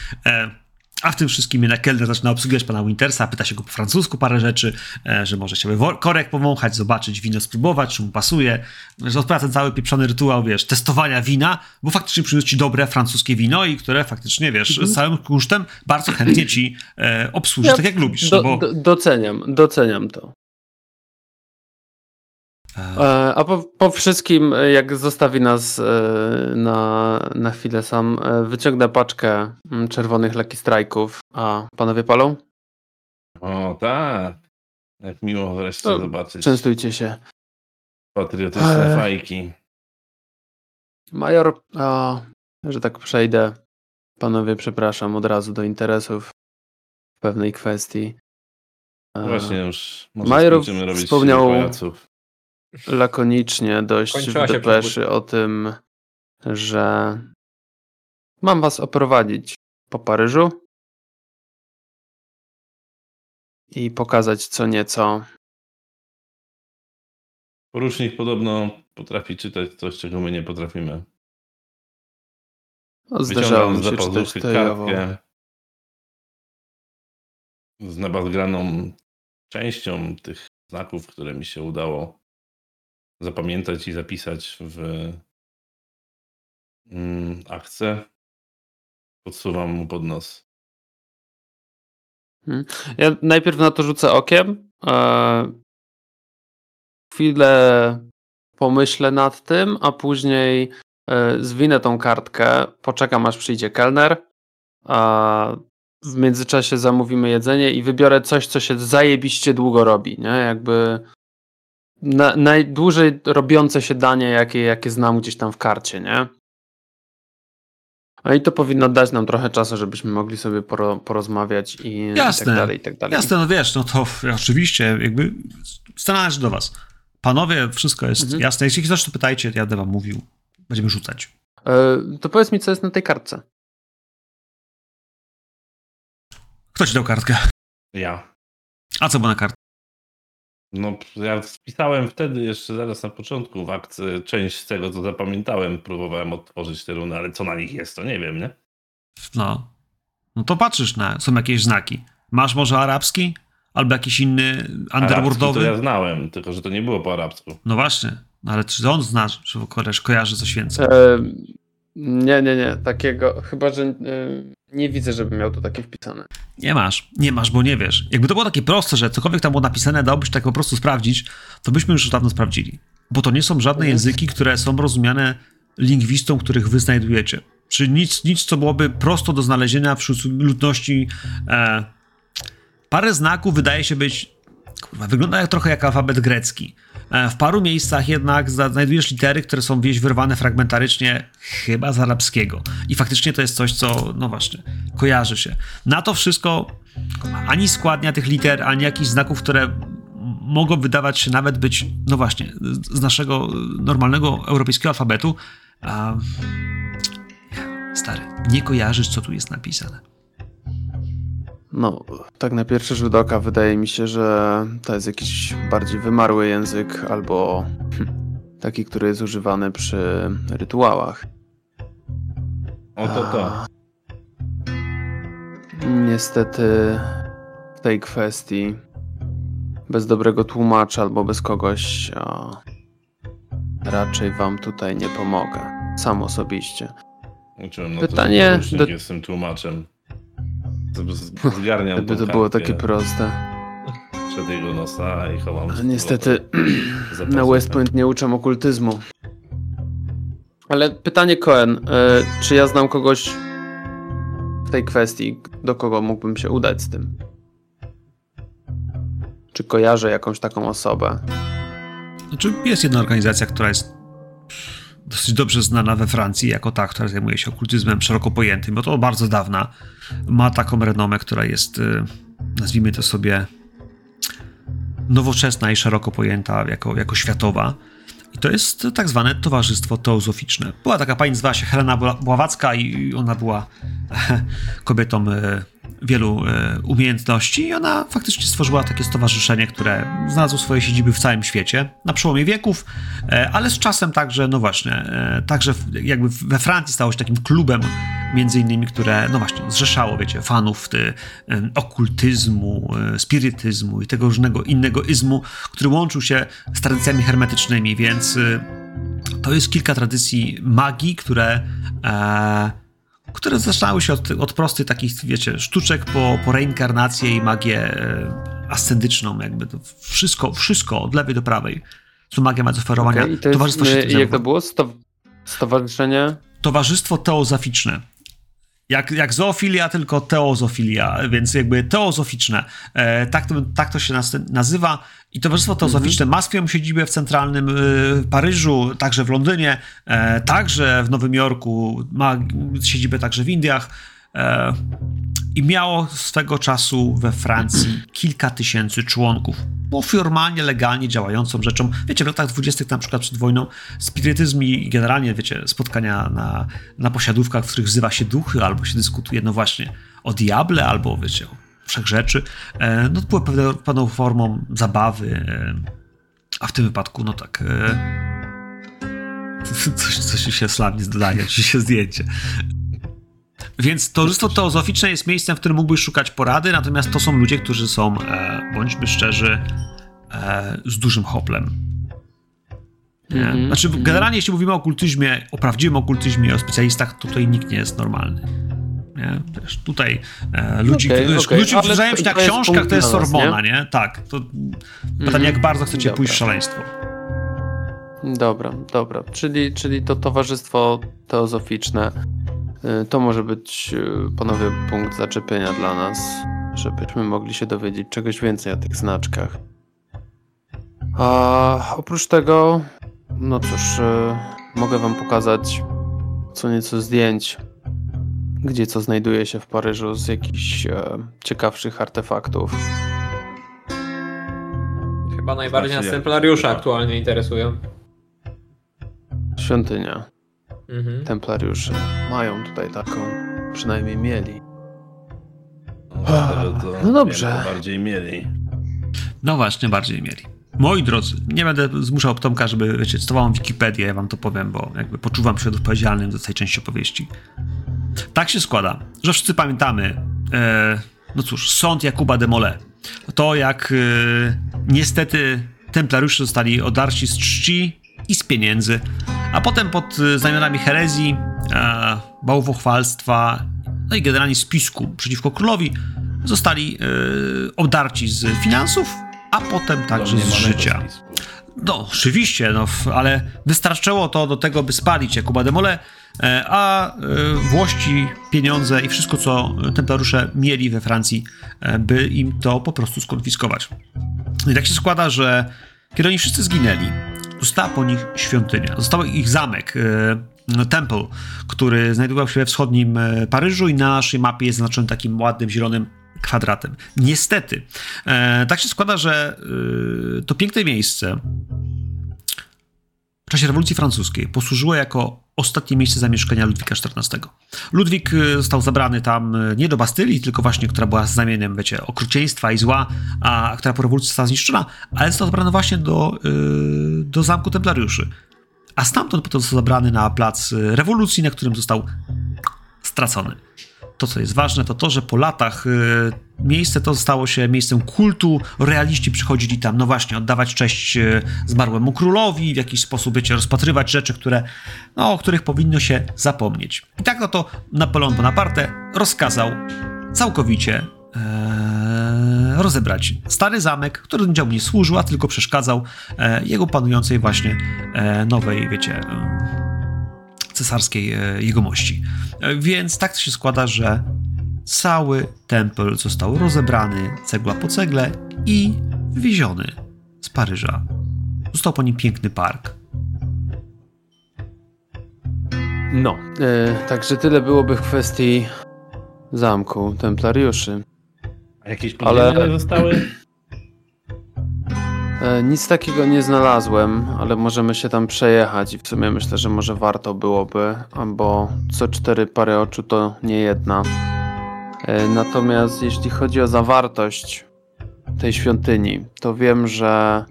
A w tym wszystkim jednak kelner zaczyna obsługiwać pana Wintersa, pyta się go po francusku parę rzeczy, e, że może chciałby korek powąchać, zobaczyć wino, spróbować, czy mu pasuje. Że odpala ten cały pieprzony rytuał, wiesz, testowania wina, bo faktycznie przyniósł ci dobre francuskie wino i które faktycznie, wiesz, z całym kunsztem bardzo chętnie ci e, obsłuży, Ja tak jak lubisz. Do, no bo, do, doceniam, doceniam to. E, A po, po wszystkim, e, jak zostawi nas e, na, na chwilę sam, wyciągnę paczkę mm, czerwonych Lucky Strike'ów. A panowie palą? O, tak. Jak miło wreszcie To zobaczyć Częstujcie się. patriotyczne fajki. Major, o, że tak przejdę. Panowie, przepraszam, od razu do interesów w pewnej kwestii. No Właśnie już może Major wspomniał-. Lakonicznie dość Kończyła w depeszy o tym, że mam was oprowadzić po Paryżu i pokazać co nieco. Porucznik podobno potrafi czytać coś, czego my nie potrafimy. No, zdarzało mi się czytać kartkę z nabazgraną częścią tych znaków, które mi się udało zapamiętać i zapisać w mm. Podsuwam mu pod nos. Ja najpierw na to rzucę okiem. e, Chwilę pomyślę nad tym, a później e, zwinę tą kartkę, poczekam aż przyjdzie kelner. A w międzyczasie zamówimy jedzenie i wybiorę coś, co się zajebiście długo robi, nie? Jakby na, najdłużej robiące się danie, jakie, jakie znam gdzieś tam w karcie, nie? No i to powinno dać nam trochę czasu, żebyśmy mogli sobie poro, porozmawiać i, i tak Jasne. dalej, i tak dalej. jasne, no wiesz, no to oczywiście, jakby należy do was. Panowie, wszystko jest Mhm. jasne. Jeśli coś, to pytajcie, ja będę wam mówił. Będziemy rzucać. E, to powiedz mi, co jest na tej kartce. Kto ci dał kartkę? Ja. A co było na kartce? No, ja wpisałem wtedy jeszcze zaraz na początku w akcję część z tego, co zapamiętałem. Próbowałem otworzyć te runy, ale co na nich jest, to nie wiem, nie? No. No to patrzysz na, są jakieś znaki. Masz może arabski? Albo jakiś inny Arabski underworldowy? to ja znałem, tylko że to nie było po arabsku. No właśnie, no ale czy on znasz, czy kojarzysz, kojarzy coś więcej? E, nie, nie, nie. Takiego, chyba, że e, nie widzę, żeby miał to takie wpisane. Nie masz, nie masz, bo nie wiesz. Jakby to było takie proste, że cokolwiek tam było napisane, dałobyś tak po prostu sprawdzić, to byśmy już dawno sprawdzili. Bo to nie są żadne języki, które są rozumiane lingwistą, których wy znajdujecie. Czy nic, nic, co byłoby prosto do znalezienia wśród ludności. E, parę znaków wydaje się być. Kurwa, wygląda jak, trochę jak alfabet grecki. E, w paru miejscach jednak zna- znajdujesz litery, które są gdzieś wyrwane fragmentarycznie, chyba z arabskiego. I faktycznie to jest coś, co, no właśnie, kojarzy się. Na to wszystko ani składnia tych liter, ani jakichś znaków, które mogą wydawać się nawet być, no właśnie, z naszego normalnego europejskiego alfabetu. A... Stary, nie kojarzysz, co tu jest napisane. No, tak na pierwszy rzut oka wydaje mi się, że to jest jakiś bardziej wymarły język albo hm, taki, który jest używany przy rytuałach. Oto to. Niestety w tej kwestii bez dobrego tłumacza albo bez kogoś a, raczej wam tutaj nie pomogę. Sam osobiście. Uczyłem na Pytanie to, do- jestem tłumaczem. Zgarniam Gdyby to było takie proste. przed jego nosa i chowam. Ale z niestety na. West Point nie uczę okultyzmu. Ale pytanie Cohen, y, czy ja znam kogoś w tej kwestii, do kogo mógłbym się udać z tym? Czy kojarzę jakąś taką osobę? Znaczy, jest jedna organizacja, która jest dosyć dobrze znana we Francji jako ta, która zajmuje się okultyzmem szeroko pojętym, bo to bardzo dawna. Ma taką renomę, która jest, y, nazwijmy to sobie, nowoczesna i szeroko pojęta jako, jako światowa. I to jest tak zwane Towarzystwo Teozoficzne. Była taka pani, nazywała się Helena Bła- Bławacka i ona była kobietą e, wielu e, umiejętności i ona faktycznie stworzyła takie stowarzyszenie, które znalazło swoje siedziby w całym świecie na przełomie wieków, e, ale z czasem także, no właśnie, e, także jakby we Francji stało się takim klubem między innymi, które, no właśnie, zrzeszało, wiecie, fanów ty, okultyzmu, spirytyzmu i tego różnego innego izmu, który łączył się z tradycjami hermetycznymi, więc to jest kilka tradycji magii, które które zaczynały się od, od prostych takich, wiecie, sztuczek po, po reinkarnację i magię e, ascendyczną, jakby to wszystko, wszystko od lewej do prawej, co magia ma do oferowania. I to jest, Towarzystwo się y, jak to było? Sto, stowarzyszenie? Towarzystwo teozoficzne. Jak, jak zoofilia, tylko teozofilia, więc jakby teozoficzne. E, tak, to, tak to się nazywa. I Towarzystwo Teozoficzne ma swoją siedzibę w centralnym y, Paryżu, także w Londynie, e, także w Nowym Jorku, ma siedzibę także w Indiach. E, I miało swego czasu we Francji kilka tysięcy członków. Było formalnie, legalnie działającą rzeczą. Wiecie, w latach dwudziestych, na przykład przed wojną, spirytyzm i generalnie, wiecie, spotkania na, na posiadówkach, w których wzywa się duchy, albo się dyskutuje, no właśnie, o diable, albo, wiecie, o wszechrzeczy, e, no były pewne, pewną formą zabawy, e, a w tym wypadku, no tak, e, coś, coś się słabnie dodaje, czy się zdjęcie. Więc towarzystwo teozoficzne jest miejscem, w którym mógłbyś szukać porady, natomiast to są ludzie, którzy są, e, bądźmy szczerzy, e, z dużym hoplem. Nie? Mhm, Znaczy, mhm. generalnie, jeśli mówimy o okultyzmie, o prawdziwym okultyzmie, o specjalistach, to tutaj nikt nie jest normalny. Nie? Wiesz, tutaj e, ludzi, Okej, wiesz, ludzi to- się na książkach, to jest Sorbona, nie? Tak. To pytanie, jak bardzo chcecie Dobra. pójść w szaleństwo. Dobra, dobra. Czyli, czyli to towarzystwo teozoficzne to może być y, panowie punkt zaczepienia dla nas, żebyśmy mogli się dowiedzieć czegoś więcej o tych znaczkach. A oprócz tego, no cóż, y, mogę wam pokazać co nieco zdjęć, gdzie co znajduje się w Paryżu z jakichś e, ciekawszych artefaktów. Chyba najbardziej nas templariusze aktualnie interesują. Świątynia. Mhm. Templariusze mają tutaj taką, przynajmniej mieli. No, to, No dobrze. Bardziej mieli. No właśnie, bardziej mieli. Moi drodzy, nie będę zmuszał Tomka, żeby, wiecie, cytował Wikipedię, ja wam to powiem, bo jakby poczuwam się odpowiedzialnym do tej części opowieści. Tak się składa, że wszyscy pamiętamy, e, no cóż, sąd Jakuba de Molay. To jak e, niestety templariusze zostali odarci z czci i z pieniędzy, a potem pod e, znamionami herezji, e, bałwochwalstwa, no i generalnie spisku przeciwko królowi zostali e, obdarci z finansów, a potem także z Domniemanego życia. No, oczywiście, no, ale wystarczyło to do tego, by spalić Jakuba de Molay, e, a e, włości, pieniądze i wszystko, co templariusze mieli we Francji, e, by im to po prostu skonfiskować. I tak się składa, że kiedy oni wszyscy zginęli, została po nich świątynia, został ich zamek, e, Temple, który znajdował się we wschodnim e, Paryżu i na naszej mapie jest zaznaczony takim ładnym, zielonym kwadratem. Niestety, e, tak się składa, że to piękne miejsce w czasie rewolucji francuskiej posłużyło jako ostatnie miejsce zamieszkania Ludwika XIV. Ludwik e, został zabrany tam e, nie do Bastylii, tylko właśnie, która była znamieniem, wiecie, okrucieństwa i zła, a która po rewolucji została zniszczona, ale został zabrany właśnie do, e, do zamku templariuszy. A stamtąd potem został zabrany na plac e, rewolucji, na którym został stracony. To, co jest ważne, to to, że po latach y, miejsce to stało się miejscem kultu. Realiści przychodzili tam, no właśnie, oddawać cześć y, zmarłemu królowi, w jakiś sposób, wiecie, rozpatrywać rzeczy, które, no, o których powinno się zapomnieć. I tak oto Napoleon Bonaparte rozkazał całkowicie e, rozebrać stary zamek, który działu nie służył, a tylko przeszkadzał e, jego panującej właśnie e, nowej, wiecie, cesarskiej e, jegomości. E, Więc tak to się składa, że cały tempel został rozebrany cegła po cegle i wywieziony z Paryża. Został po nim piękny park. No, e, także tyle byłoby w kwestii zamku templariuszy. A jakieś Ale- podziemia zostały? E, Nic takiego nie znalazłem, ale możemy się tam przejechać i w sumie myślę, że może warto byłoby, bo co cztery pary oczu to nie jedna. E, Natomiast jeśli chodzi o zawartość tej świątyni, to wiem, że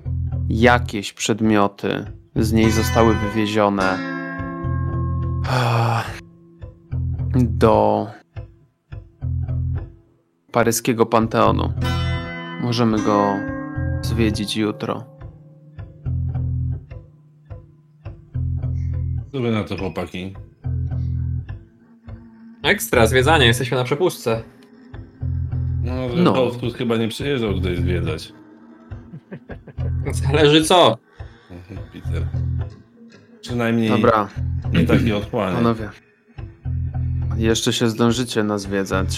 jakieś przedmioty z niej zostały wywiezione ah, do paryskiego Panteonu. Możemy go zwiedzić jutro. Co wy na to chłopaki? Ekstra, zwiedzanie, jesteśmy na przepustce. No, No. Powtóz chyba nie przyjeżdżał tutaj zwiedzać. Zależy co. Peter. Przynajmniej Dobra, nie taki otchłanie. panowie. Jeszcze się zdążycie nas zwiedzać.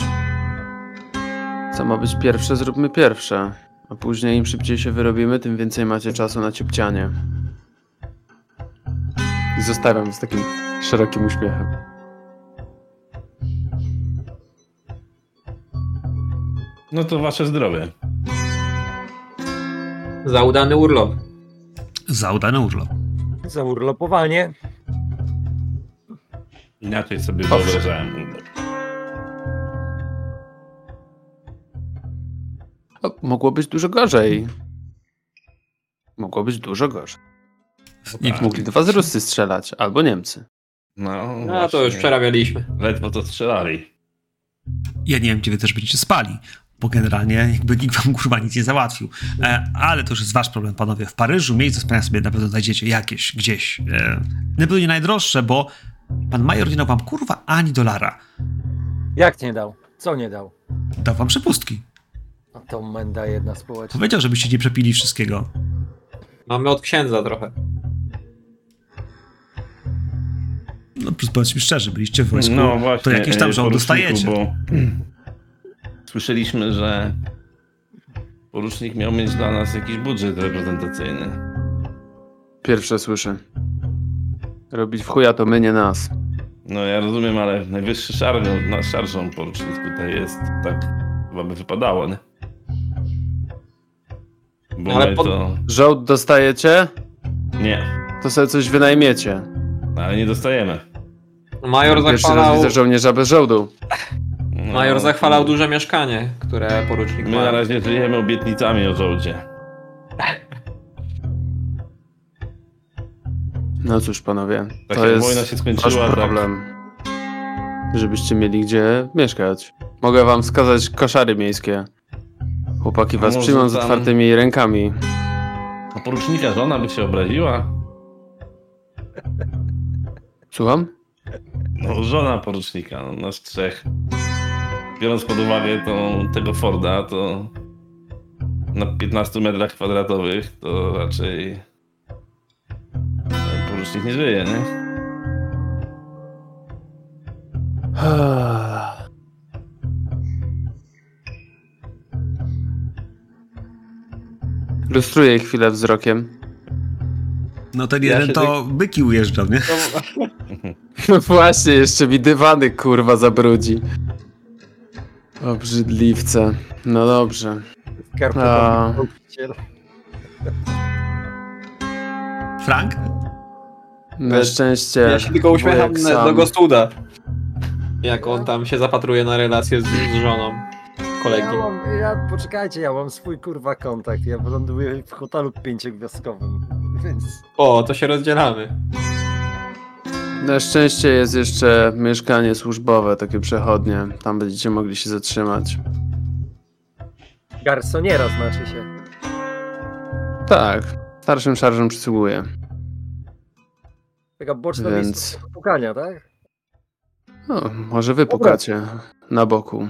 Co ma być pierwsze, zróbmy pierwsze. A później im szybciej się wyrobimy, tym więcej macie czasu na ciupcianie. I zostawiam z takim szerokim uśmiechem. No to wasze zdrowie. Za udany urlop. Za udany urlop. Za urlopowanie. Inaczej sobie wyobrażałem. urlop. Mogło być dużo gorzej. Mogło być dużo gorzej. Nie, Tak. Mogli do was Ruscy strzelać, albo Niemcy. No, No to już przerabialiśmy. Ledwo to strzelali. ja nie wiem, gdzie wy też będziecie spali, bo generalnie jakby nikt wam kurwa nic nie załatwił. E, ale to już jest wasz problem, panowie. W Paryżu miejsce spania sobie na pewno znajdziecie jakieś, gdzieś. E, na pewno nie najdroższe, bo pan major nie dał wam kurwa ani dolara. Jak nie dał? Co nie dał? Dał wam przepustki. A to menda jedna społeczna. Powiedział, żebyście nie przepili wszystkiego. Mamy od księdza trochę. No, powiedzmy szczerze, byliście w wojsku, No właśnie. to jakieś tam e, rząd dostajecie. Bo słyszeliśmy, że porucznik miał mieć dla nas jakiś budżet reprezentacyjny. Pierwsze słyszę. Robić w chuja to my, nie nas. No ja rozumiem, ale najwyższy szarżą, na szarżą porucznik tutaj jest. Tak chyba by wypadało, nie? Bo Ale pod- to... Żołd dostajecie? Nie, To sobie coś wynajmiecie. ale nie dostajemy. Major Pierwszy raz zachwalał, widzę żołnierza bez żołdu. No, major zachwalał duże mieszkanie, które porucznik My ma. na razie żyjemy obietnicami o żołdzie. No cóż, panowie, Tak to jest wojna się wasz skończyła, tak problem. Żebyście mieli gdzie mieszkać. Mogę wam wskazać koszary miejskie. Chłopaki was może przyjmą z tam- otwartymi rękami. A porucznika żona by się obraziła? Słucham? No, żona porucznika, no, nas trzech. Biorąc pod uwagę tą, tego Forda, to na 15 metrach kwadratowych to raczej porucznik nie żyje, nie? Lustruję ich chwilę wzrokiem. No ten Ja jeden to byki ujeżdżał, nie? No właśnie, jeszcze mi dywany kurwa zabrudzi. Obrzydliwce. No dobrze. A. Frank? Na szczęście. Ja się tylko uśmiecham wujek sam- do Gostuda. Jak on tam się zapatruje na relację z, z żoną kolegi. Ja mam, ja, poczekajcie, ja mam swój kurwa kontakt. Ja wyląduję w hotelu pięciogwiazdkowym, więc... O, to się rozdzielamy. Na szczęście jest jeszcze mieszkanie służbowe, takie przechodnie. Tam będziecie mogli się zatrzymać. Garsoniera znaczy się. Tak, starszym szarżem przysługuje. Taka boczna Więc- miejsce pukania, tak? No, może wypukacie na boku.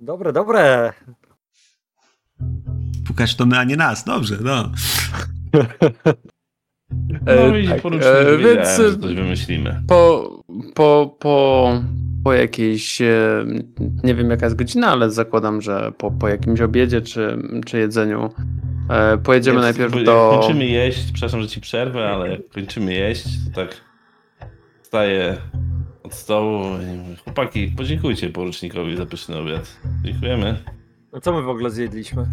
Dobre, dobre. Pukać to my, a nie nas. Dobrze, no. No E, i tak, porucznik e, więc, że coś wymyślimy. Po, po, po, po jakiejś, e, nie wiem jaka jest godzina, ale zakładam, że po, po jakimś obiedzie czy, czy jedzeniu e, pojedziemy Jak- najpierw bo jak do... kończymy jeść, przepraszam, że ci przerwę, ale jak kończymy jeść, to tak staję od stołu i mówię, chłopaki, podziękujcie porucznikowi za pyszny obiad. Dziękujemy. No co my w ogóle zjedliśmy?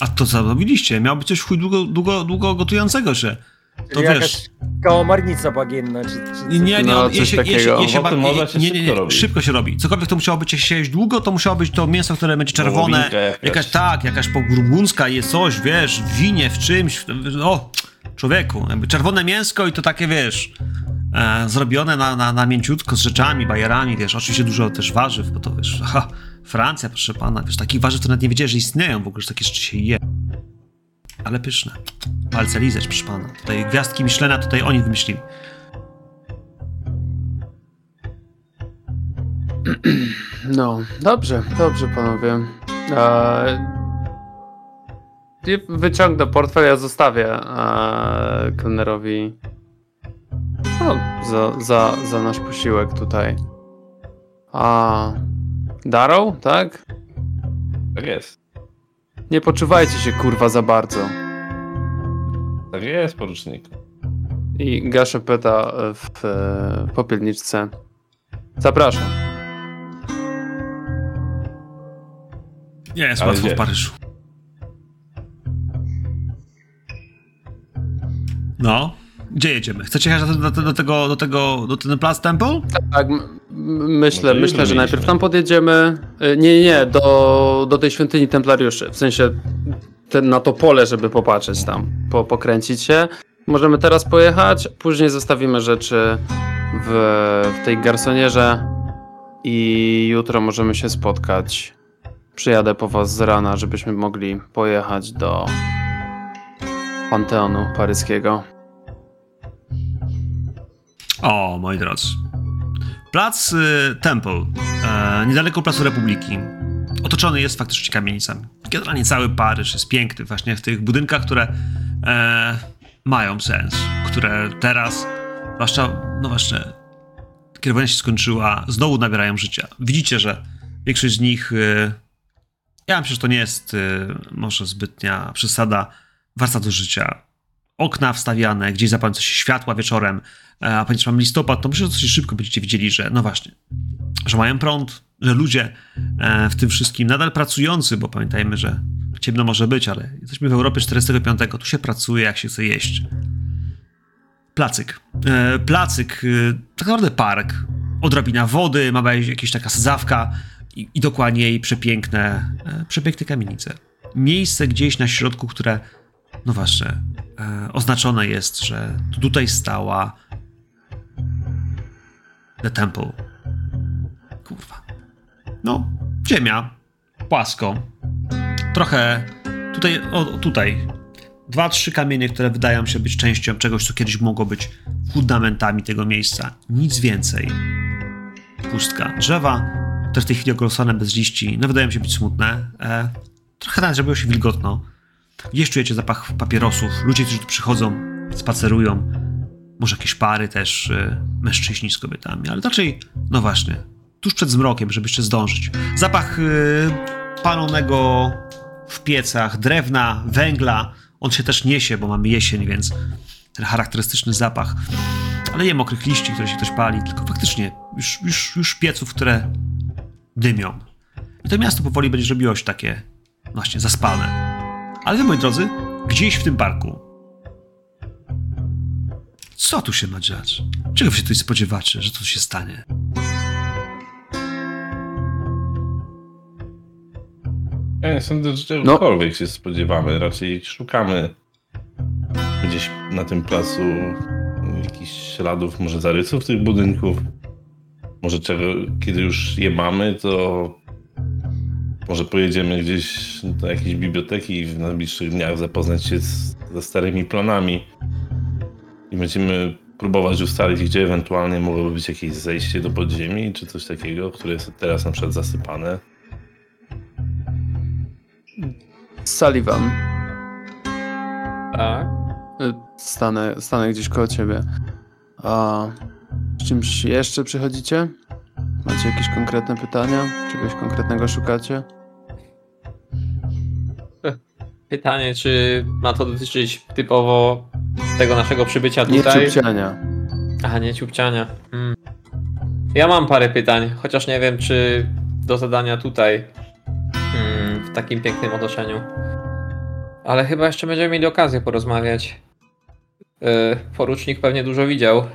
A to co robiliście? Miało być coś w chuj długo, długo, długo gotującego się. To Czyli wiesz... jakaś kałamarnica bagienna, czy... czy Nie, nie, nie, No, on- je coś się, je się, takiego. je się, ba- nie, nie, szybko nie, robi. szybko się robi. Cokolwiek to musiało być, jak się jeść długo, to musiało być to mięso, które będzie czerwone. Wołowinka jakaś. Jakaś tak, jakaś pogrugunska jest coś, wiesz, w winie, w czymś. w- O, człowieku, jakby czerwone mięsko i to takie, wiesz, e, zrobione na, na, na mięciutko z rzeczami, bajerami, wiesz, oczywiście dużo też warzyw, bo to wiesz, ha, Francja, proszę pana, wiesz, takich warzyw to nawet nie wiedziałem, że istnieją w ogóle, że takie rzeczy się je. Ale pyszne. Palce lizać, proszę pana. Tutaj gwiazdki Michelina, tutaj oni wymyślili. No, dobrze, dobrze panowie. Eee, wyciągnę portfel, ja zostawię eee, kelnerowi no, za, za, za nasz posiłek tutaj. A Darrow, tak? Tak jest. Nie poczuwajcie się kurwa za bardzo. Tak jest, porucznik. I gaszę pyta w e, popielniczce. Zapraszam. Nie jest Ale łatwo gdzie? w Paryżu. No, gdzie jedziemy? Chcecie jechać do, do, do tego, do tego, do ten Plac Temple? Tak, myślę, No myślę, że najpierw tam podjedziemy. Y, Nie, nie, nie, do, do tej świątyni templariuszy. W sensie ten, na to pole, żeby popatrzeć tam, po, pokręcić się. Możemy teraz pojechać, później zostawimy rzeczy w, w tej garsonierze i jutro możemy się spotkać. Przyjadę po was z rana, żebyśmy mogli pojechać do Panteonu paryskiego. O, moi drodzy. Plac y, Temple, e, niedaleko Placu Republiki, otoczony jest faktycznie kamienicami. Generalnie cały Paryż jest piękny właśnie w tych budynkach, które e, mają sens, które teraz, zwłaszcza, no właśnie, wojna się skończyła, znowu nabierają życia. Widzicie, że większość z nich, y, ja myślę, że to nie jest y, może zbytnia przesada, do życia. Okna wstawiane, gdzieś zapalające się światła wieczorem, E, a ponieważ mamy listopad, to myślę, że dosyć szybko będziecie widzieli, że no właśnie, że mają prąd, że ludzie e, w tym wszystkim nadal pracujący, bo pamiętajmy, że ciemno może być, ale jesteśmy w Europie 45, tu się pracuje, jak się chce jeść. Placyk. E, placyk, tak naprawdę park. Odrobina wody, ma jakaś taka sadzawka i, i dokładnie jej przepiękne, przepiękne kamienice. Miejsce gdzieś na środku, które, no właśnie, e, oznaczone jest, że tutaj stała The Temple. Kurwa. No, ziemia. Płasko. Trochę tutaj, o, tutaj. Dwa, trzy kamienie, które wydają się być częścią czegoś, co kiedyś mogło być fundamentami tego miejsca. Nic więcej. Pustka. Drzewa, które w tej chwili ogłosone bez liści, no wydają się być smutne. E, trochę nawet zrobiło się wilgotno. Gdzieś czujecie zapach papierosów. Ludzie, którzy tu przychodzą, spacerują. Może jakieś pary też, e, mężczyźni z kobietami, ale raczej, no właśnie, tuż przed zmrokiem, żeby jeszcze zdążyć. Zapach e, palonego w piecach, drewna, węgla, on się też niesie, bo mamy jesień, więc ten charakterystyczny zapach. Ale nie mokrych liści, które się ktoś pali, tylko faktycznie już, już, już pieców, które dymią. I to miasto powoli będzie robiło się takie właśnie zaspane. Ale wy, moi drodzy, gdzieś w tym parku. Co tu się ma dziać? Czego wy się tutaj spodziewacie, że to się stanie? Ja nie sądzę, że czegokolwiek się spodziewamy. Raczej szukamy gdzieś na tym placu jakichś śladów, może zarysów tych budynków. Może czego, kiedy już je mamy, to może pojedziemy gdzieś do jakiejś biblioteki i w najbliższych dniach zapoznać się z, ze starymi planami. I będziemy próbować ustalić, gdzie ewentualnie mogłoby być jakieś zejście do podziemi, czy coś takiego, które jest teraz na przykład zasypane. Sullivan, Tak. y, stanę, stanę gdzieś koło ciebie. A z czymś jeszcze przychodzicie? Macie jakieś konkretne pytania? Czegoś konkretnego szukacie? Pytanie, czy ma to dotyczyć typowo tego naszego przybycia Nie tutaj? czubciania. Aha, nie ciupciania. Hmm. Ja mam parę pytań, chociaż nie wiem, czy do zadania tutaj, hmm, w takim pięknym otoczeniu. Ale chyba jeszcze będziemy mieli okazję porozmawiać. Yy, porucznik pewnie dużo widział.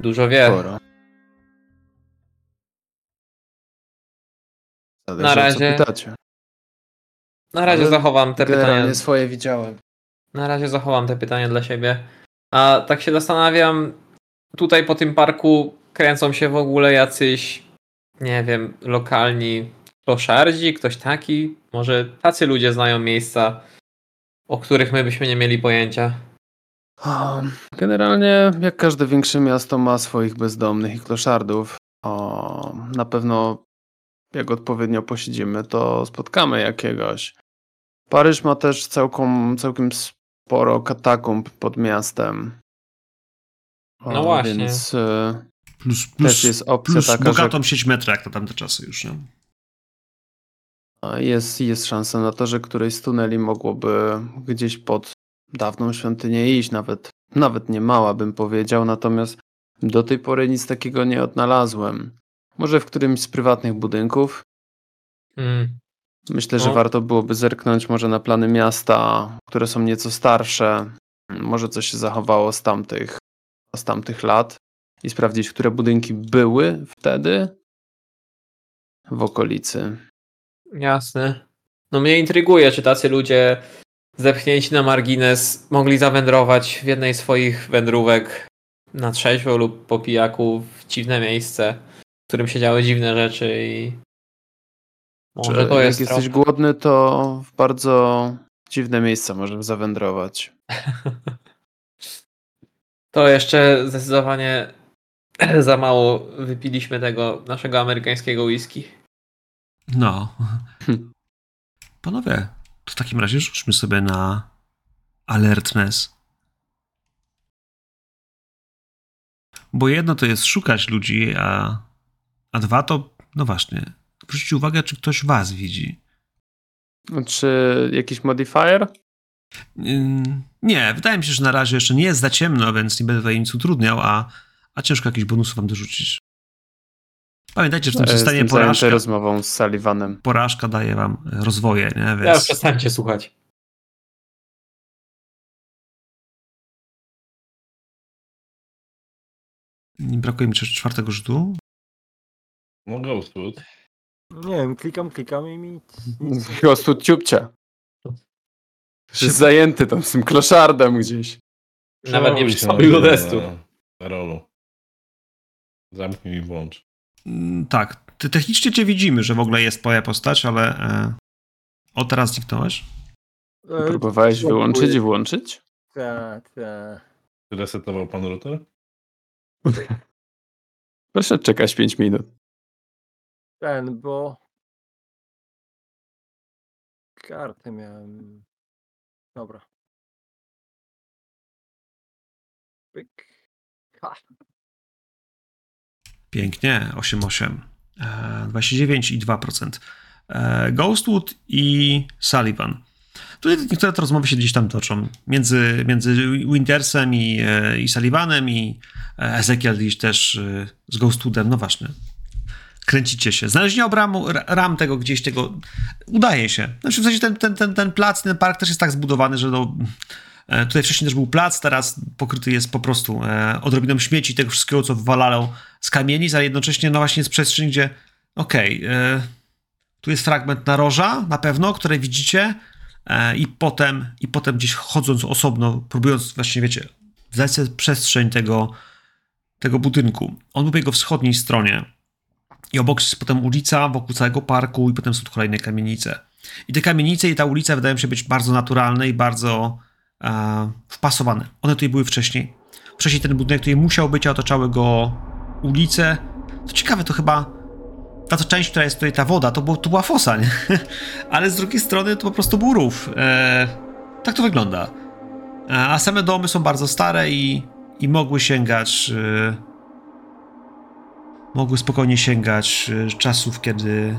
Dużo wie. Sporo. Na razie. Na razie Ale zachowam te pytania. Swoje widziałem. Na razie zachowam te pytania dla siebie. A tak się zastanawiam, tutaj po tym parku kręcą się w ogóle jacyś, nie wiem, lokalni kloszardzi, ktoś taki? Może tacy ludzie znają miejsca, o których my byśmy nie mieli pojęcia. Generalnie, jak każde większe miasto ma swoich bezdomnych i kloszardów, o, na pewno jak odpowiednio posiedzimy, to spotkamy jakiegoś. Paryż ma też całkiem, całkiem sporo katakumb pod miastem. O, No właśnie. Więc e, Plus, plus, też jest opcja plus taka, bogatą sieć metra, jak na tamte czasy już, nie? że jest, jest szansa na to, że któreś z tuneli mogłoby gdzieś pod dawną świątynię iść, nawet, nawet nie mała bym powiedział, natomiast do tej pory nic takiego nie odnalazłem. Może w którymś z prywatnych budynków. Hmm. Myślę, że No. warto byłoby zerknąć może na plany miasta, które są nieco starsze. Może coś się zachowało z tamtych, z tamtych lat i sprawdzić, które budynki były wtedy w okolicy. Jasne. No mnie intryguje, czy tacy ludzie zepchnięci na margines mogli zawędrować w jednej z swoich wędrówek na trzeźwo lub po pijaku w dziwne miejsce, w którym się działy dziwne rzeczy i może Że to jak jest jesteś trop. głodny, to w bardzo dziwne miejsca możemy zawędrować. To jeszcze zdecydowanie za mało wypiliśmy tego naszego amerykańskiego whisky. No. Hm. Panowie, to w takim razie rzućmy sobie na alertness. Bo jedno to jest szukać ludzi, a, a dwa to, no właśnie, zwróćcie uwagę, czy ktoś was widzi. Czy jakiś modifier? Nie, wydaje mi się, że na razie jeszcze nie jest za ciemno, więc nie będę tutaj nic utrudniał, a, a ciężko jakiś bonus wam dorzucić. Pamiętajcie, że w tym Ja systemie jestem porażka, rozmową z Sullivanem. porażka daje wam rozwoje, nie? Ja już Więc przestańcie słuchać. brakuje mi czwartego rzutu. No Ghostwood. Nie wiem, klikam, klikam i mi nic. Gostu ciupcia. Jest zajęty tam z tym kloszardem gdzieś. Nawet nie przystąpił do testu. na- Na rolu. Zamknij i włącz. Mm, Tak, ty technicznie cię widzimy, że w ogóle jest twoja postać, ale e, o teraz zniknąłeś. E, Próbowałeś wyłączyć i włączyć? Tak, tak. Resetował pan router? Proszę czekać 5 minut. Ten, bo kartę miałem. Dobra. Pyk. Ha. Pięknie, 8,8. E, 29 i 2%. E, Ghostwood i Sullivan. Tutaj niektóre te rozmowy się gdzieś tam toczą. Między, między Wintersem i, e, i Sullivanem i e, Ezekiel gdzieś też z Ghostwoodem. No właśnie. Kręcicie się. Znalezienie obramu, ra- ram tego gdzieś tego udaje się. Znaczy w sensie ten, ten, ten, ten plac, ten park też jest tak zbudowany, że no, e, tutaj wcześniej też był plac, teraz pokryty jest po prostu e, odrobiną śmieci tego wszystkiego, co wywalało z kamienic, ale jednocześnie no właśnie jest przestrzeń, gdzie okej, e, tu jest fragment naroża na pewno, które widzicie i potem i potem gdzieś chodząc osobno, próbując właśnie, wiecie, zdać sobie przestrzeń tego, tego budynku. On był po jego wschodniej stronie i obok jest potem ulica wokół całego parku i potem są tu kolejne kamienice. I te kamienice i ta ulica wydają się być bardzo naturalne i bardzo e, wpasowane. One tutaj były wcześniej. Wcześniej ten budynek tutaj musiał być, a otaczały go ulice. To ciekawe, to chyba ta część, która jest tutaj ta woda, to, to była fosa, nie? Ale z drugiej strony to po prostu był rów. E, tak to wygląda. E, a same domy są bardzo stare i, i mogły sięgać. E, mogły spokojnie sięgać e, czasów, kiedy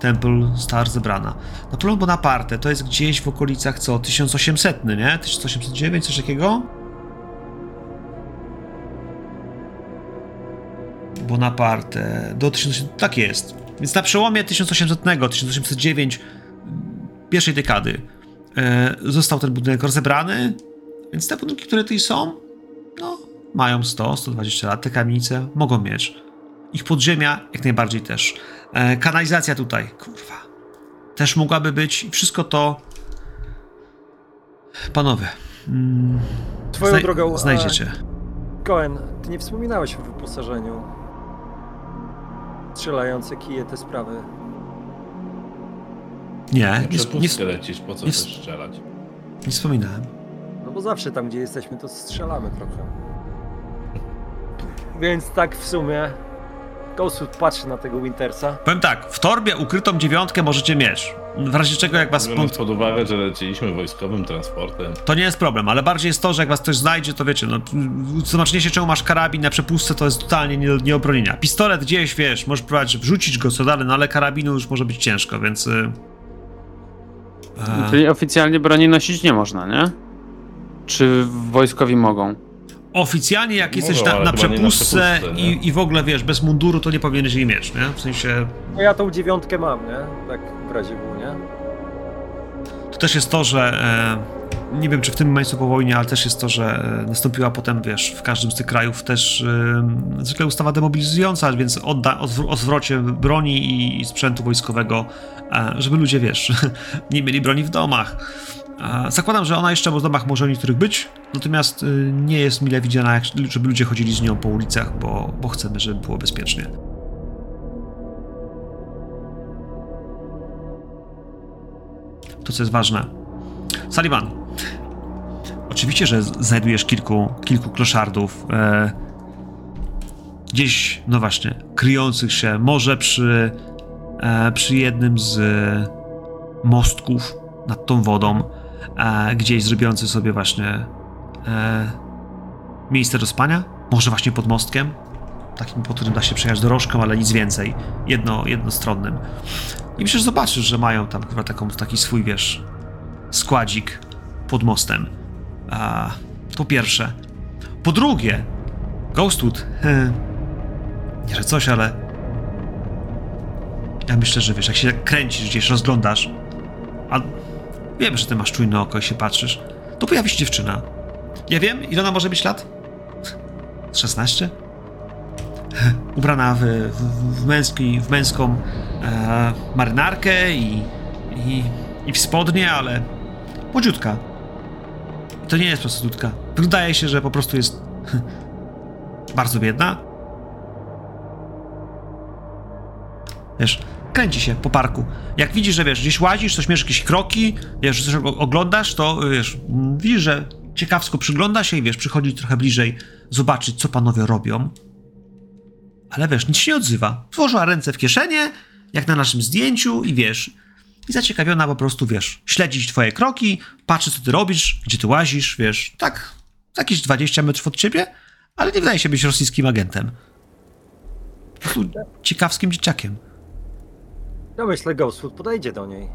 Temple Star zebrana. Napoleon Bonaparte to jest gdzieś w okolicach co? 1800, nie? 1809, coś takiego? Bonaparte do 1800, tak jest. Więc na przełomie 1800, 1809, pierwszej dekady e, został ten budynek rozebrany, więc te budynki, które tutaj są, no, mają 100, 120 lat, te kamienice mogą mieć. Ich podziemia jak najbardziej też. E, kanalizacja tutaj, kurwa, też mogłaby być i wszystko to panowie, mm, Twoją znaj- drogą. e, znajdziecie. Cohen, ty nie wspominałeś o wyposażeniu. Strzelające kije, te sprawy. Nie, nie, nie, Przepustkę lecisz, po co nie- też strzelać? nie wspominałem. No bo zawsze tam, gdzie jesteśmy, to strzelamy trochę. Więc tak w sumie. Ghostwood patrzy na tego Wintersa. Powiem tak, w torbie ukrytą dziewiątkę możecie mieć. W razie czego, jak was Biorąc pod uwagę, że leciliśmy wojskowym transportem. To nie jest problem, ale bardziej jest to, że jak was ktoś znajdzie, to wiecie, no, zobaczenie się, czemu masz karabin na przepustce, to jest totalnie nie, nie obronienia. Pistolet gdzieś, wiesz, możesz próbować wrzucić go co dalej, no ale karabinu już może być ciężko, więc... y, Czyli oficjalnie broni nosić nie można, nie? Czy wojskowi mogą? Oficjalnie, jak jesteś na, na na przepustce nie? i, i w ogóle, wiesz, bez munduru, to nie powinieneś jej mieć, nie? W sensie... No ja tą dziewiątkę mam, nie? Tak w razie było, nie? To też jest to, że e, nie wiem, czy w tym miejscu po wojnie, ale też jest to, że e, nastąpiła potem, wiesz, w każdym z tych krajów też e, zwykle ustawa demobilizująca, więc odda, odwr- o zwrocie broni i, i sprzętu wojskowego, e, żeby ludzie, wiesz, nie mieli broni w domach. Zakładam, że ona jeszcze w domach może u niektórych być, natomiast e, nie jest mile widziana, żeby ludzie chodzili z nią po ulicach, bo, bo chcemy, żeby było bezpiecznie. To, co jest ważne. Sullivan, oczywiście, że znajdujesz kilku, kilku kloszardów, e, gdzieś, no właśnie, kryjących się, może przy, e, przy jednym z mostków nad tą wodą, e, gdzieś zrobiący sobie właśnie e, miejsce do spania, może właśnie pod mostkiem, takim, po którym da się przejechać dorożką, ale nic więcej, jedno, jednostronnym. I myślę, że zobaczysz, że mają tam chyba taką, taki swój, wiesz, składzik pod mostem. Po pierwsze. Po drugie, Ghostwood. Nie, że coś, ale. Ja myślę, że wiesz, jak się kręcisz gdzieś, rozglądasz, a wiem, że ty masz czujne oko i się patrzysz, to pojawi się dziewczyna. Ja wiem, ile ona może być lat? Z 16? Ubrana w, w, w, męski, w męską e, marynarkę i, i, i w spodnie, ale młodziutka. To nie jest prostytutka. Wydaje się, że po prostu jest bardzo biedna. Wiesz, kręci się po parku. Jak widzisz, że wiesz, gdzieś łazisz, coś mierzysz jakieś kroki, wiesz, coś oglądasz, to wiesz, mm, widzisz, że ciekawsko przygląda się i wiesz, przychodzi trochę bliżej zobaczyć, co panowie robią. Ale wiesz, nic się nie odzywa. Włożyła ręce w kieszenie, jak na naszym zdjęciu i wiesz, i zaciekawiona po prostu, wiesz, śledzić twoje kroki, patrzy, co ty robisz, gdzie ty łazisz, wiesz, tak jakieś 20 metrów od ciebie, ale nie wydaje się być rosyjskim agentem. Po prostu ciekawskim dzieciakiem. No myślę, Ghostwood podejdzie do niej.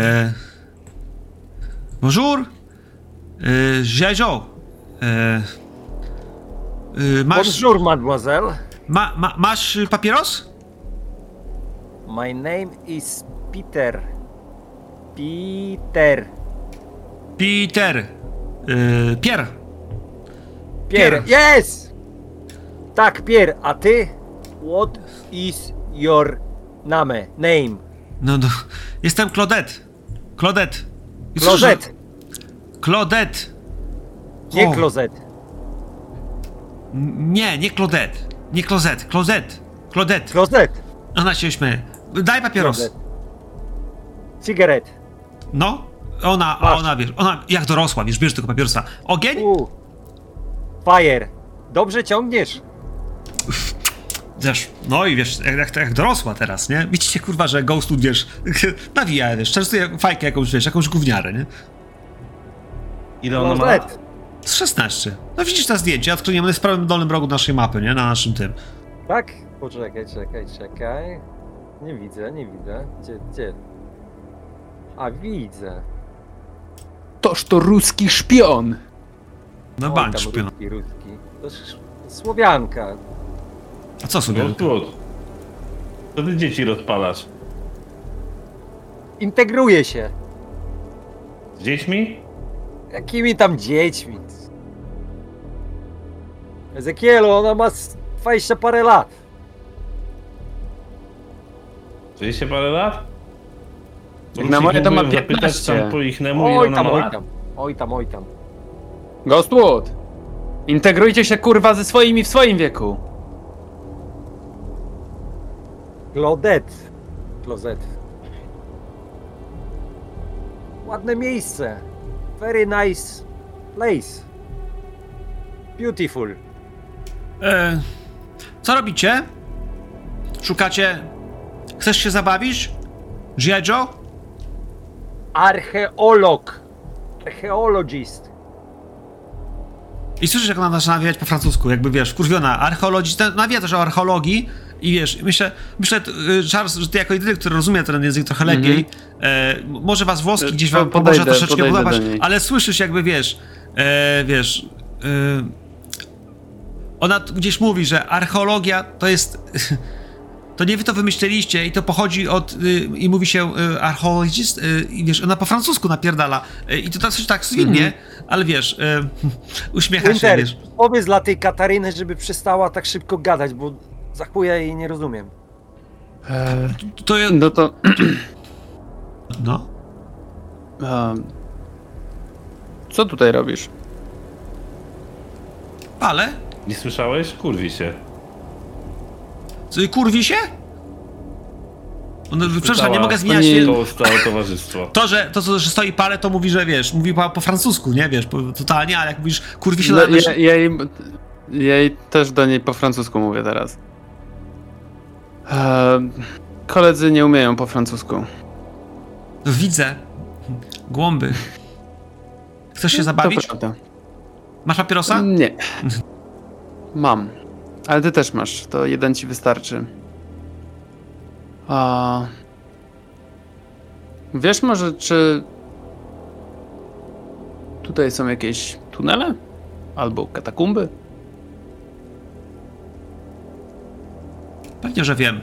E... Bonjour! E... Ziajo! E... E... Masz, Bonjour, mademoiselle. ma, ma, masz papieros? My name is Peter. Peter. Peter. E... Pierre. Pierre. Yes! Tak, Pierre. A ty? What is your name? Name. No, no. Jestem Claudette. Claudette. I że- Closet. Claudette. Nie O. klozet. N- Nie, nie Claudette. Nie Closet. Claudette. Claudette. Klozet. Ona się śmieje. Daj papieros. Klozet. Cigaret. No. Ona, a Masz. ona, wiesz, ona jak dorosła, wiesz, bierz tego papierosa. Ogień? U. Fire. Dobrze ciągniesz. Wiesz, no i wiesz, jak, jak, dorosła teraz, nie? Widzicie, kurwa, że Ghost, wiesz, nawija, wiesz, częstuje fajkę jakąś, wiesz, jakąś gówniarę, nie? Ile ona ma Klozet. lat? Z 16. No widzisz to zdjęcie, odkryjemy jest w prawym dolnym rogu naszej mapy, nie? Na naszym tym. Tak? Poczekaj, czekaj, czekaj. Nie widzę, nie widzę. Gdzie, gdzie? A, widzę. Toż to ruski szpion! No tam szpion. Ruski, ruski. To sz- Słowianka. A co sobie? No tu. To ty dzieci rozpalasz. Integruje się. Z dziećmi? Jakimi tam dziećmi? Ezekielu, ona ma z 20 parę lat. 20 parę lat? Jak na moje to ma Mógłbym zapytać 15. tam po ichnemu, ile Oj ona tam, ma oj lat? tam. Oj tam, oj tam. Ghostwood! Integrujcie się kurwa ze swoimi w swoim wieku! Claudette. Klozet. Ładne miejsce. Very nice place. Beautiful. E, co robicie? Szukacie... Chcesz się zabawić? G.I. Joe? Archeolog. Archeologist. I słyszysz, jak ona zaczyna nawijać po francusku, jakby wiesz, kurwiona, archeologista, nawija też o archeologii i wiesz, myślę, myślę, y, Charles, że ty jako jedyny, który rozumie ten język trochę lepiej, e, m- może was włoski E, gdzieś wam pomoże podejdę, troszeczkę podejdę budować, ale słyszysz jakby, wiesz, e, wiesz, e, ona gdzieś mówi, że archeologia to jest, to nie wy to wymyśleliście i to pochodzi od, y, i mówi się y, archeologist, y, i wiesz, ona po francusku napierdala y, i to tak, tak zwinnie, ale wiesz, y, uśmiecha się, Winter, wiesz. powiedz dla tej Kataryny, żeby przestała tak szybko gadać, bo za chuja jej nie rozumiem. To jest, No to... no. em, co tutaj robisz? Ale? Nie słyszałeś? Kurwi się. Co, Kurwi się? On, przepraszam, nie mogę zmieniać. Nie, całe towarzystwo. to, że, to, co- że stoi parę, to mówi, że wiesz, mówi po, po francusku, nie wiesz, po, totalnie, ale jak mówisz kurwi się, No, to ja, ja, jej, ja jej też do niej po francusku mówię teraz. Em, koledzy nie umieją po francusku. widzę głąby. Chcesz się To zabawić? prawda. Masz papierosa? Nie. Mam. Ale ty też masz, to jeden ci wystarczy. A... Wiesz może, czy tutaj są jakieś tunele? Albo katakumby? Pewnie, że wiem.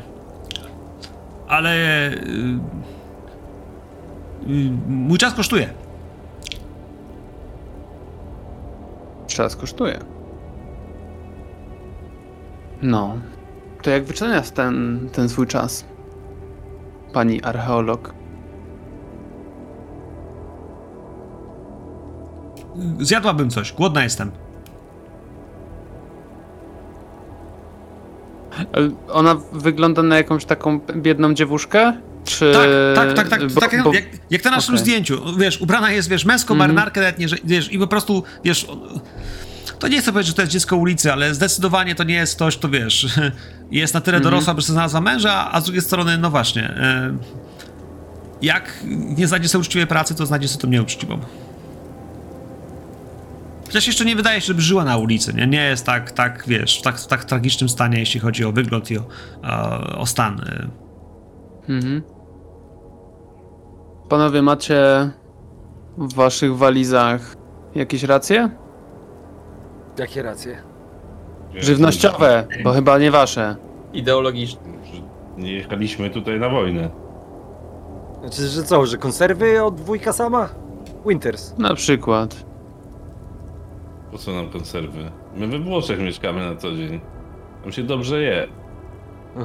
Ale... y, y, mój czas kosztuje. Czas kosztuje. No. To jak wyceniasz ten, ten swój czas? Pani archeolog. Zjadłabym coś, głodna jestem. Ona wygląda na jakąś taką biedną dziewuszkę? Czy... Tak, tak, tak, tak, bo- tak jak, bo- jak, jak na naszym okej. zdjęciu. Wiesz, ubrana jest, wiesz, męską Mhm. marynarkę letnie, wiesz, i po prostu, wiesz, to nie chcę powiedzieć, że to jest dziecko ulicy, ale zdecydowanie to nie jest ktoś, kto, wiesz, jest na tyle Mhm. dorosła, by sobie znalazła męża, a z drugiej strony, no właśnie, e, jak nie znajdzie sobie uczciwej pracy, to znajdzie sobie to nieuczciwą. Chociaż jeszcze nie wydaje się, żeby żyła na ulicy, nie? Nie jest tak, tak wiesz, w tak, w tak tragicznym stanie, jeśli chodzi o wygląd i o, o stan. e. Mhm. Panowie, macie w waszych walizach jakieś racje? Jakie racje? Żywnościowe, bo chyba nie wasze. Ideologiczny. Nie jechaliśmy tutaj na wojnę. Znaczy, że co, że konserwy od wujka sama? Winters. Na przykład. Po co nam konserwy? My we Włoszech mieszkamy na co dzień. Tam się dobrze je.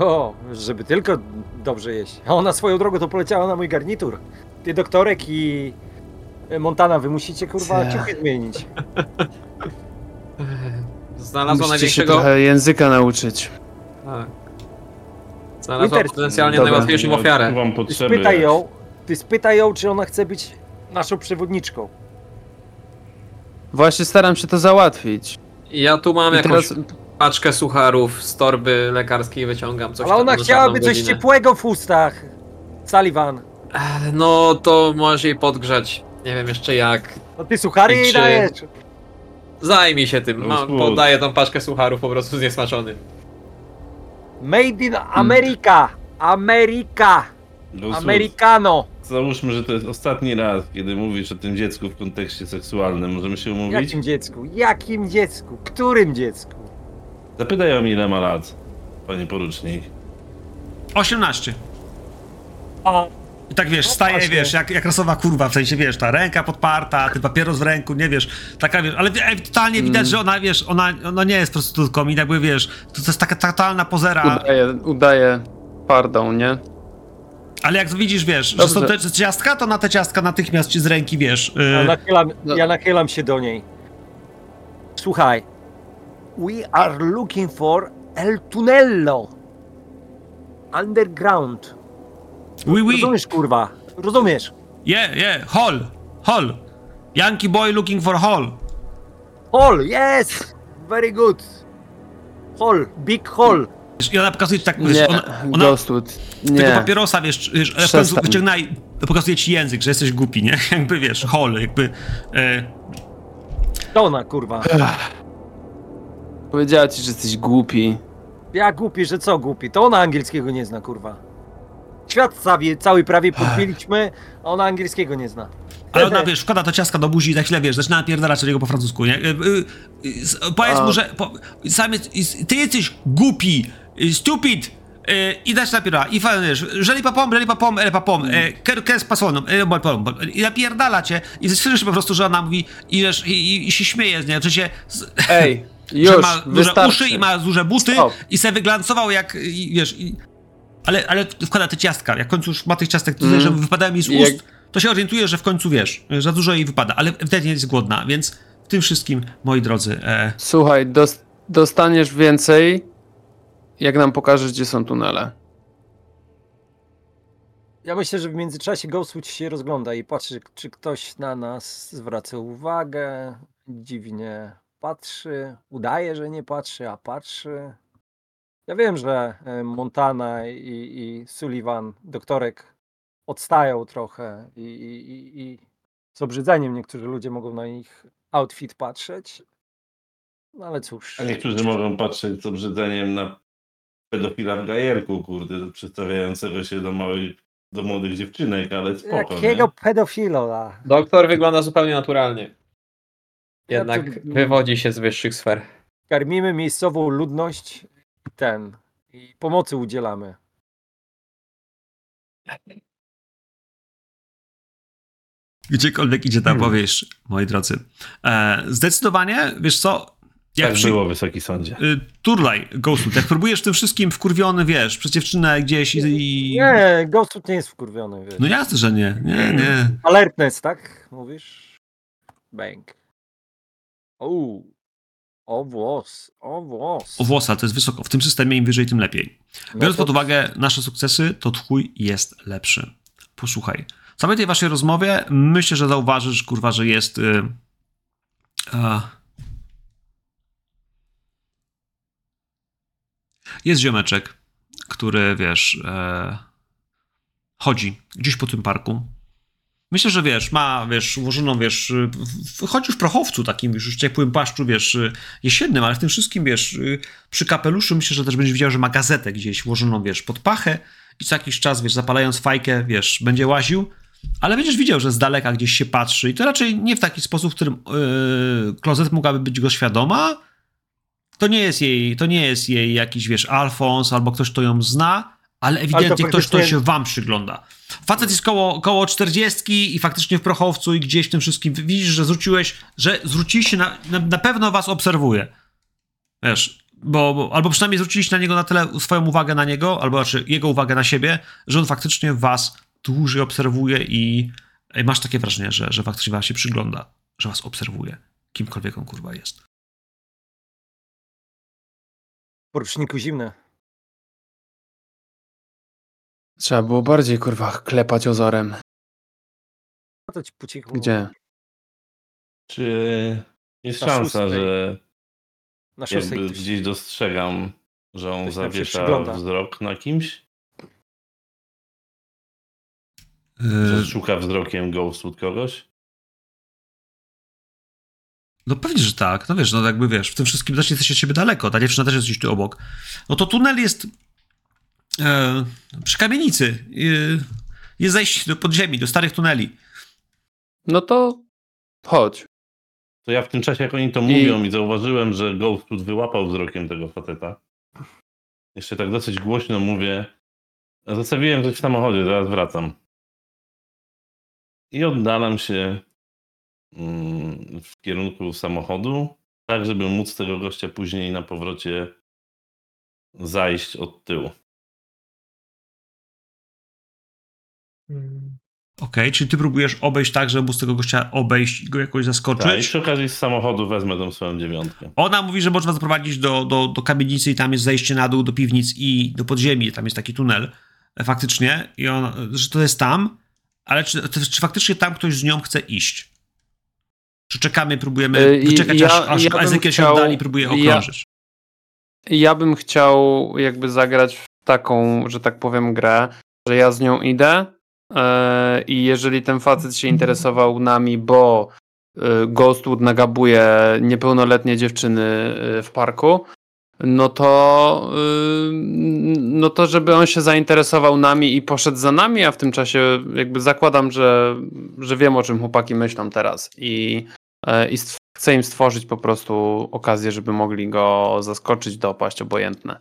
O, żeby tylko dobrze jeść. A ona swoją drogą to poleciała na mój garnitur. Ty doktorek i Montana, wy musicie kurwa Cia. ciuchy zmienić. Znalazła Musicie się największego... trochę języka nauczyć. Tak. Znalazła Winter- potencjalnie Dobra. najłatwiejszą ofiarę. Mam Ty potrzeby. spytaj ją, ty spytaj ją, czy ona chce być naszą przewodniczką. Właśnie staram się to załatwić. Ja tu mam I jakąś teraz paczkę sucharów z torby lekarskiej, wyciągam coś Ale ona tam na chciałaby czarną coś godzinę. ciepłego w ustach. Sullivan. Ech, No to możesz jej podgrzać. Nie wiem jeszcze jak. No ty suchary I jej czy- dajesz. Zajmij się tym. No Mam, podaję tą paczkę sucharów po prostu zniesmaczony. Made in America. America. No Americano. Załóżmy, że to jest ostatni raz, kiedy mówisz o tym dziecku w kontekście seksualnym. Możemy się umówić? Jakim dziecku? Jakim dziecku? Którym dziecku? Zapytaj ją, ile ma lat, panie porucznik. 18. A, I tak wiesz, staje, właśnie. wiesz, jak, jak rasowa kurwa, w sensie, wiesz, ta ręka podparta, ten papieros w ręku, nie wiesz, taka, wiesz, ale e, totalnie Mm. widać, że ona, wiesz, ona, ona nie jest prostytutką i jakby, wiesz, to, to jest taka totalna pozera, udaję, udaję pardą, nie? Ale jak widzisz, wiesz, że są te Dobrze. ciastka, to na te ciastka natychmiast ci z ręki, wiesz, ja, yy, nachylam, no. ja nachylam się do niej. Słuchaj. We are looking for El Tunello. Underground. oui, oui, Rozumiesz, kurwa? Rozumiesz? yeah, yeah, hall, hall, Yankee boy looking for hall. Hall, yes! Very good. Hall, big hall. Wiesz, I ona pokazuje ci tak, wiesz, Nie, ona, ona Ghostwood. tego Nie. papierosa, wiesz, wiesz ale w końcu Przestań. wyciągnęła i pokazuje ci język, że jesteś głupi, nie? Jakby, wiesz, hall, jakby, e, To ona, kurwa. Powiedziała ci, że jesteś głupi. Ja głupi, że co głupi? To ona angielskiego nie zna, kurwa. Świat cały, cały prawie podbiliśmy, a ona angielskiego nie zna. Ale ona, wiesz, wkłada to ciastka do buzi i za chwilę, wiesz, zaczyna napierdalać do niego po francusku, nie? Y, y, s- Powiedz mu, że po, sam jest, ty jesteś głupi, stupid, y, i dać napierdala. I wiesz, jeżeli papom, jeżeli papom, ele papom, ker, kes pasoną, e, bol, pom, bol. i napierdala cię i słyszysz po prostu, że ona mówi i, wiesz, i, i, się śmieje z niej, w sensie, z, Ej, że już, ma duże uszy i ma duże buty Stop. i se wyglancował jak, i, wiesz, i, ale, ale wkłada te ciastka, jak w końcu już ma tych ciastek, Mm. że wypadają mi z Jak- ust, to się orientuje, że w końcu, wiesz, za dużo jej wypada, ale ewidentnie jest głodna, więc w tym wszystkim, moi drodzy, e, Słuchaj, dos dostaniesz więcej, jak nam pokażesz, gdzie są tunele. Ja myślę, że w międzyczasie Ghostwood się rozgląda i patrzy, czy ktoś na nas zwraca uwagę. Dziwnie patrzy, udaje, że nie patrzy, a patrzy. Ja wiem, że e, Montana i, i Sullivan, doktorek, odstają trochę i, i, i, i z obrzydzeniem niektórzy ludzie mogą na ich outfit patrzeć. No ale cóż. A niektórzy mogą patrzeć z obrzydzeniem na pedofila w gajerku, kurde, przedstawiającego się do małych, do młodych dziewczynek, ale spoko, Jakiego nie? pedofila? Doktor wygląda zupełnie naturalnie. Ja Jednak wywodzi się z wyższych sfer. karmimy miejscową ludność i ten i pomocy udzielamy. gdziekolwiek idzie ta Hmm. opowieść, moi drodzy. E, zdecydowanie, wiesz co, jak Tak przy, było, wysoki sądzie. y, turlaj, Ghostwood, jak próbujesz w tym wszystkim wkurwiony, wiesz, przez dziewczynę gdzieś i... Nie, Ghostwood nie jest wkurwiony, wiesz. No jasne, że nie, nie, nie. Alertness, tak? Mówisz? Bang. O, o włos, o włos. O włosa to jest wysoko, w tym systemie im wyżej, tym lepiej. No Biorąc pod uwagę nasze sukcesy, to twój jest lepszy. Posłuchaj. W całej tej waszej rozmowie myślę, że zauważysz, kurwa, że jest. Y, a, jest ziomeczek, który wiesz. E, chodzi gdzieś po tym parku. Myślę, że wiesz, ma, wiesz, ułożoną, wiesz, w- chodzi w prochowcu takim, wiesz, już ciepłym płaszczu, wiesz, y, jesiennym, ale w tym wszystkim, wiesz, y, przy kapeluszu myślę, że też będziesz widział, że ma gazetę gdzieś włożoną, wiesz, pod pachę i co jakiś czas, wiesz, zapalając fajkę, wiesz, będzie łaził, ale będziesz widział, że z daleka gdzieś się patrzy i to raczej nie w taki sposób, w którym yy, klozet mogłaby być go świadoma. To nie jest jej, to nie jest jej jakiś, wiesz, Alfons albo ktoś, kto ją zna, ale ewidentnie ktoś, kto się wam przygląda. Facet jest koło, koło 40 i faktycznie w prochowcu i gdzieś w tym wszystkim widzisz, że zwróciłeś, że zwróciliście na, na, na pewno was obserwuje. Wiesz, bo, bo albo przynajmniej zwróciliście na niego na tyle swoją uwagę na niego, albo znaczy jego uwagę na siebie, że on faktycznie was dłużej obserwuje i, i masz takie wrażenie, że, że faktycznie was się przygląda, że was obserwuje, kimkolwiek on kurwa jest. Poruczniku zimne. Trzeba było bardziej, kurwa, klepać ozorem. A to ci po cichu. Gdzie? Czy jest Na szansa, szóstej. że Na szóstej jakby ktoś- gdzieś dostrzegam, że on ktoś się zawiesza przygląda. wzrok na kimś? Yy, Że szuka wzrokiem ghost od kogoś? No pewnie, że tak. No wiesz, no jakby wiesz, w tym wszystkim też jesteś od siebie daleko. Ta dziewczyna też jest gdzieś tu obok. No to tunel jest e, przy kamienicy. E, jest zejście do podziemi, do starych tuneli. No to chodź. To ja w tym czasie, jak oni to I- mówią i zauważyłem, że Ghost tu wyłapał wzrokiem tego faceta. Jeszcze tak dosyć głośno mówię. Zostawiłem coś w samochodzie, zaraz wracam. I oddalam się w kierunku samochodu, tak żeby móc tego gościa później na powrocie zajść od tyłu. Okej, czyli ty próbujesz obejść tak, żeby móc tego gościa obejść i go jakoś Tak, i zaskoczyć. przy okazji z samochodu wezmę tą swoją dziewiątkę. Ona mówi, że można zaprowadzić do, do, do kamienicy i tam jest zejście na dół do piwnic i do podziemi, tam jest taki tunel e, faktycznie i on, że to jest tam, ale czy, czy faktycznie tam ktoś z nią chce iść? Czy czekamy, próbujemy Yy, i- wyczekać, ja- aż, aż ja Ezekiel się oddali i próbuje ja- okrążyć? Ja bym chciał jakby zagrać w taką, że tak powiem, grę, że ja z nią idę e, i jeżeli ten facet się interesował nami, bo e, Ghostwood nagabuje niepełnoletnie dziewczyny e, w parku, no to y, no to żeby on się zainteresował nami i poszedł za nami, a w tym czasie jakby zakładam, że, że wiem o czym chłopaki myślą teraz i, i stw- chcę im stworzyć po prostu okazję, żeby mogli go zaskoczyć, dopaść, obojętne.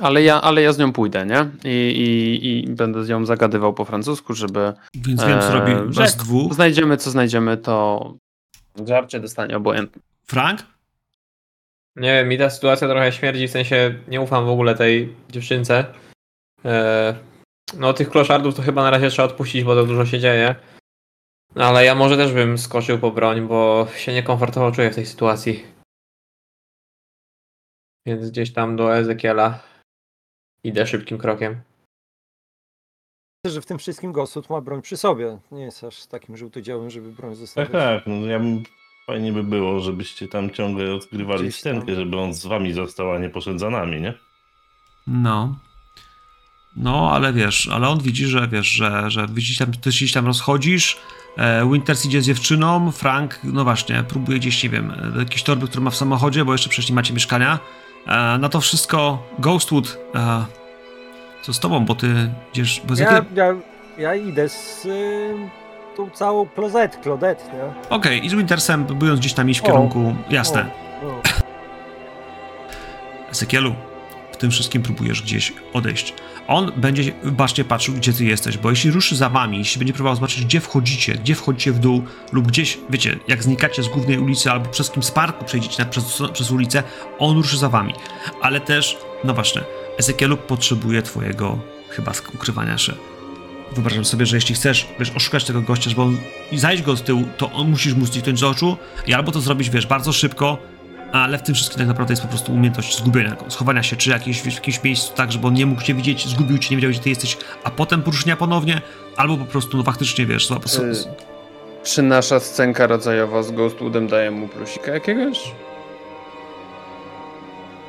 Ale ja, ale ja z nią pójdę, nie? I, i, i będę z nią zagadywał po francusku, żeby Więc wiem, co Eee, robi jak dwóch. znajdziemy, co znajdziemy, to żarcie dostanie obojętne. Frank? Nie wiem, mi ta sytuacja trochę śmierdzi, w sensie nie ufam w ogóle tej dziewczynce. E, no tych kloszardów to chyba na razie trzeba odpuścić, bo to dużo się dzieje. Ale ja może też bym skoczył po broń, bo się niekomfortowo czuję w tej sytuacji. Więc gdzieś tam do Ezekiela idę szybkim krokiem. Myślę, że w tym wszystkim Gosut ma broń przy sobie. Nie jest aż takim żółtodziełem, żeby broń Tak, zostawiać. tak. No ja bym, fajnie by było, żebyście tam ciągle odgrywali Gdzieś tam. żeby on z wami został, a nie poszedł za nami, nie? No. No, ale wiesz, ale on widzi, że wiesz, że, że gdzieś tam, ty się gdzieś tam rozchodzisz, e, Winters idzie z dziewczyną, Frank, no właśnie, próbuje gdzieś, nie wiem, e, jakieś torby, które ma w samochodzie, bo jeszcze przecież nie macie mieszkania. E, na to wszystko Ghostwood, co z tobą, bo ty idziesz, bo Ja, ja... ja, ja idę z y, tą całą klozet, Claudette, nie? Okej, i z Wintersem próbując gdzieś tam iść w O, kierunku, jasne. O, o. Ezekielu, w tym wszystkim próbujesz gdzieś odejść. On będzie bacznie patrzył, gdzie ty jesteś, bo jeśli ruszy za wami, jeśli będzie próbował zobaczyć, gdzie wchodzicie, gdzie wchodzicie w dół, lub gdzieś, wiecie, jak znikacie z głównej ulicy, albo przez kimś parku przejdziecie na, przez, przez ulicę, on ruszy za wami. Ale też, no właśnie, Ezekielu potrzebuje twojego chyba ukrywania się. Wyobrażam sobie, że jeśli chcesz, wiesz, oszukać tego gościa, żeby on i zajść go od tyłu, to on musisz mu zniknąć z oczu i albo to zrobić, wiesz, bardzo szybko, ale w tym wszystkim tak naprawdę jest po prostu umiejętność zgubienia go, schowania się, czy jakieś, w jakimś miejscu tak, żeby on nie mógł cię widzieć, zgubił cię, nie wiedział, gdzie ty jesteś, a potem poruszenia ponownie, albo po prostu, no faktycznie, wiesz, złap, s- s- Y, Czy nasza scenka rodzajowa z Ghostwoodem daje mu plusika jakiegoś?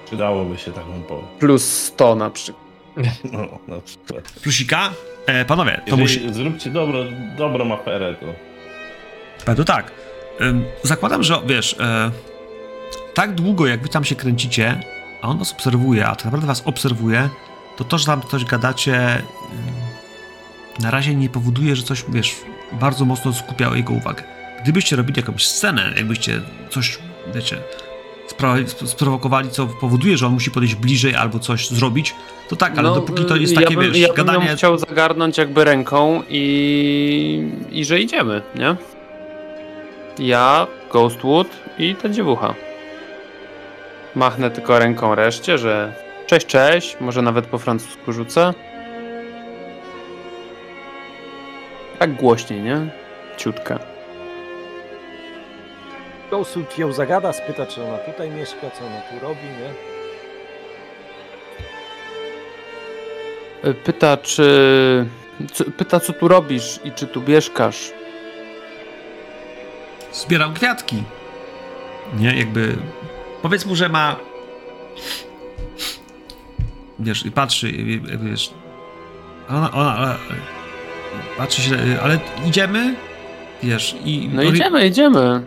Przydałoby się taką po. Plus 100 na przykład. No, na przykład. Plusika. E, panowie, to Jeżeli musi... zróbcie dobro, dobrą aferę, to To tak. Ym, zakładam, że wiesz, e, tak długo jak wy tam się kręcicie, a on was obserwuje, a tak naprawdę was obserwuje, to to, że tam coś gadacie, ym, na razie nie powoduje, że coś, wiesz, bardzo mocno skupiało jego uwagę. Gdybyście robili jakąś scenę, jakbyście coś, wiecie, sprowokowali, co powoduje, że on musi podejść bliżej albo coś zrobić, to tak, ale No, dopóki to jest ja takie, bym, wiesz, ja bym gadanie... ją chciał zagarnąć jakby ręką i, i że idziemy, nie? Ja, Ghostwood i ta dziewucha. Machnę tylko ręką reszcie, że cześć, cześć, może nawet po francusku rzucę. Tak głośniej, nie? Ciutkę. Ghostwood ją zagada, spyta, czy ona tutaj mieszka, co ona tu robi, nie? Pyta, czy... co- Pyta, co tu robisz i czy tu mieszkasz. zbieram kwiatki. Nie, jakby. Powiedz mu, że ma. Wiesz, i patrzy, wiesz. Ona, ona, ona patrzy się, ale idziemy? Wiesz, i. No idziemy, idziemy.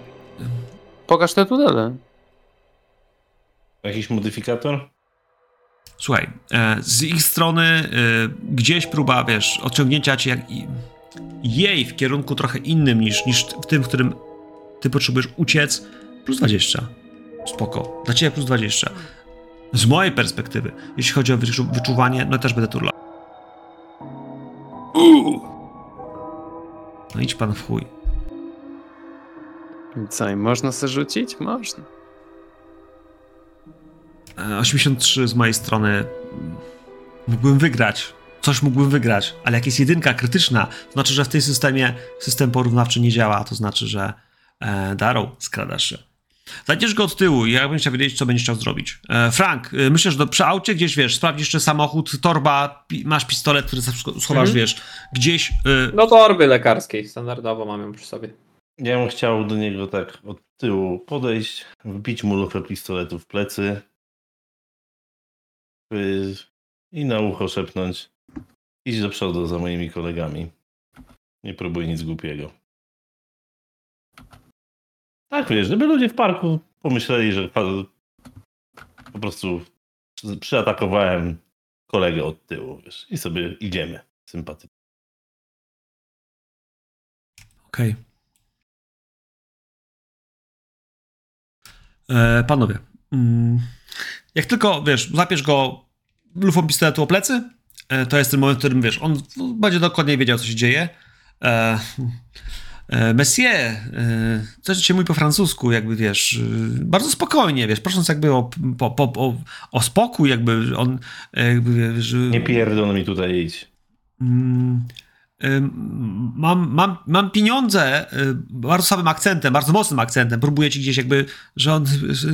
Pokaż te tunele. jakiś modyfikator? Słuchaj, e, z ich strony e, gdzieś próba, wiesz, odciągnięcia cię jak i, jej w kierunku trochę innym niż, niż w tym, w którym ty potrzebujesz uciec, plus 20. Spoko. Dla ciebie plus 20. Z mojej perspektywy, jeśli chodzi o wyczu- wyczuwanie, no też będę turlał. No idź pan w chuj. Co, i można sobie rzucić? Można. E, 83 z mojej strony. Mógłbym wygrać. Coś mógłbym wygrać, ale jak jest jedynka krytyczna, to znaczy, że w tym systemie system porównawczy nie działa, to znaczy, że e, Darrow skradasz się. Znajdziesz go od tyłu i ja bym chciał wiedzieć, co będziesz chciał zrobić. E, Frank, e, myślę, że do, przy aucie gdzieś, wiesz, sprawdzisz, czy samochód, torba, pi, masz pistolet, który schowasz, Mhm. wiesz, gdzieś... E, Do torby lekarskiej, standardowo mam ją przy sobie. Ja bym chciał do niego tak od tyłu podejść, wbić mu lufę pistoletu w plecy y, i na ucho szepnąć. Idź do przodu za moimi kolegami. Nie próbuj nic głupiego. Tak wiesz, żeby ludzie w parku pomyśleli, że po prostu przy- przyatakowałem kolegę od tyłu, wiesz, i sobie idziemy. Sympatycznie. Okej. E, Panowie, mm, jak tylko, wiesz, zapiesz go lufą pistoletu o plecy, e, to jest ten moment, w którym, wiesz, on będzie dokładnie wiedział, co się dzieje. E, e, Monsieur, e, coś się mówi po francusku, jakby, wiesz, e, bardzo spokojnie, wiesz, prosząc jakby o, po, o, o spokój, jakby on, e, jakby, że... Nie pierdol mi tutaj idź. Mm, Mam, mam, mam pieniądze bardzo słabym akcentem, bardzo mocnym akcentem. Próbuję ci gdzieś jakby, że on. Że,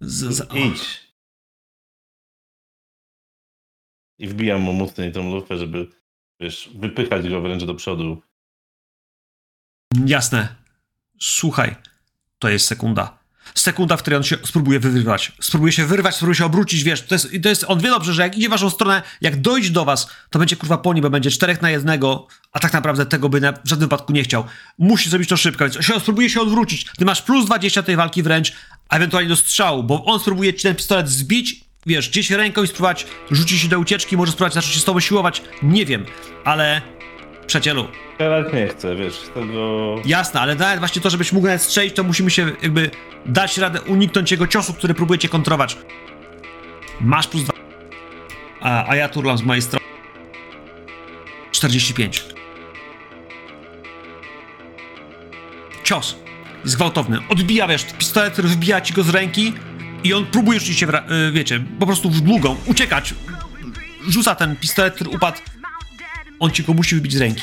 z, z, Idź. I wbijam mu mocniej tą lufę, żeby wiesz, wypychać go wręcz do przodu. Jasne. Słuchaj, to jest sekunda. Sekunda, w której on się spróbuje wyrwać. Spróbuje się wyrwać, spróbuje się obrócić, wiesz, to jest, to jest, on wie dobrze, że jak idzie w waszą stronę, jak dojdzie do was, to będzie kurwa po bo będzie czterech na jednego, a tak naprawdę tego by na, w żadnym wypadku nie chciał. Musi zrobić to szybko, więc się, spróbuje się odwrócić. Ty masz plus 20 tej walki wręcz, a ewentualnie do strzału, bo on spróbuje ci ten pistolet zbić, wiesz, gdzieś ręką i spróbować rzucić się do ucieczki, może spróbować zacząć się z tobą siłować, nie wiem, ale przyjacielu, Strzelać nie chcę, wiesz, tego... Jasne, ale nawet właśnie to, żebyś mógł nawet strzelić, to musimy się jakby dać radę uniknąć jego ciosu, który próbujecie kontrować. Masz plus dwa. A, a ja turlam z mojej strony. 45. Cios. Jest gwałtowny. Odbija, wiesz, pistolet, wybija ci go z ręki i on próbuje rzucić się, y, wiecie, po prostu w długą, uciekać. Rzuca ten pistolet, który upadł. On ci go musi wybić z ręki.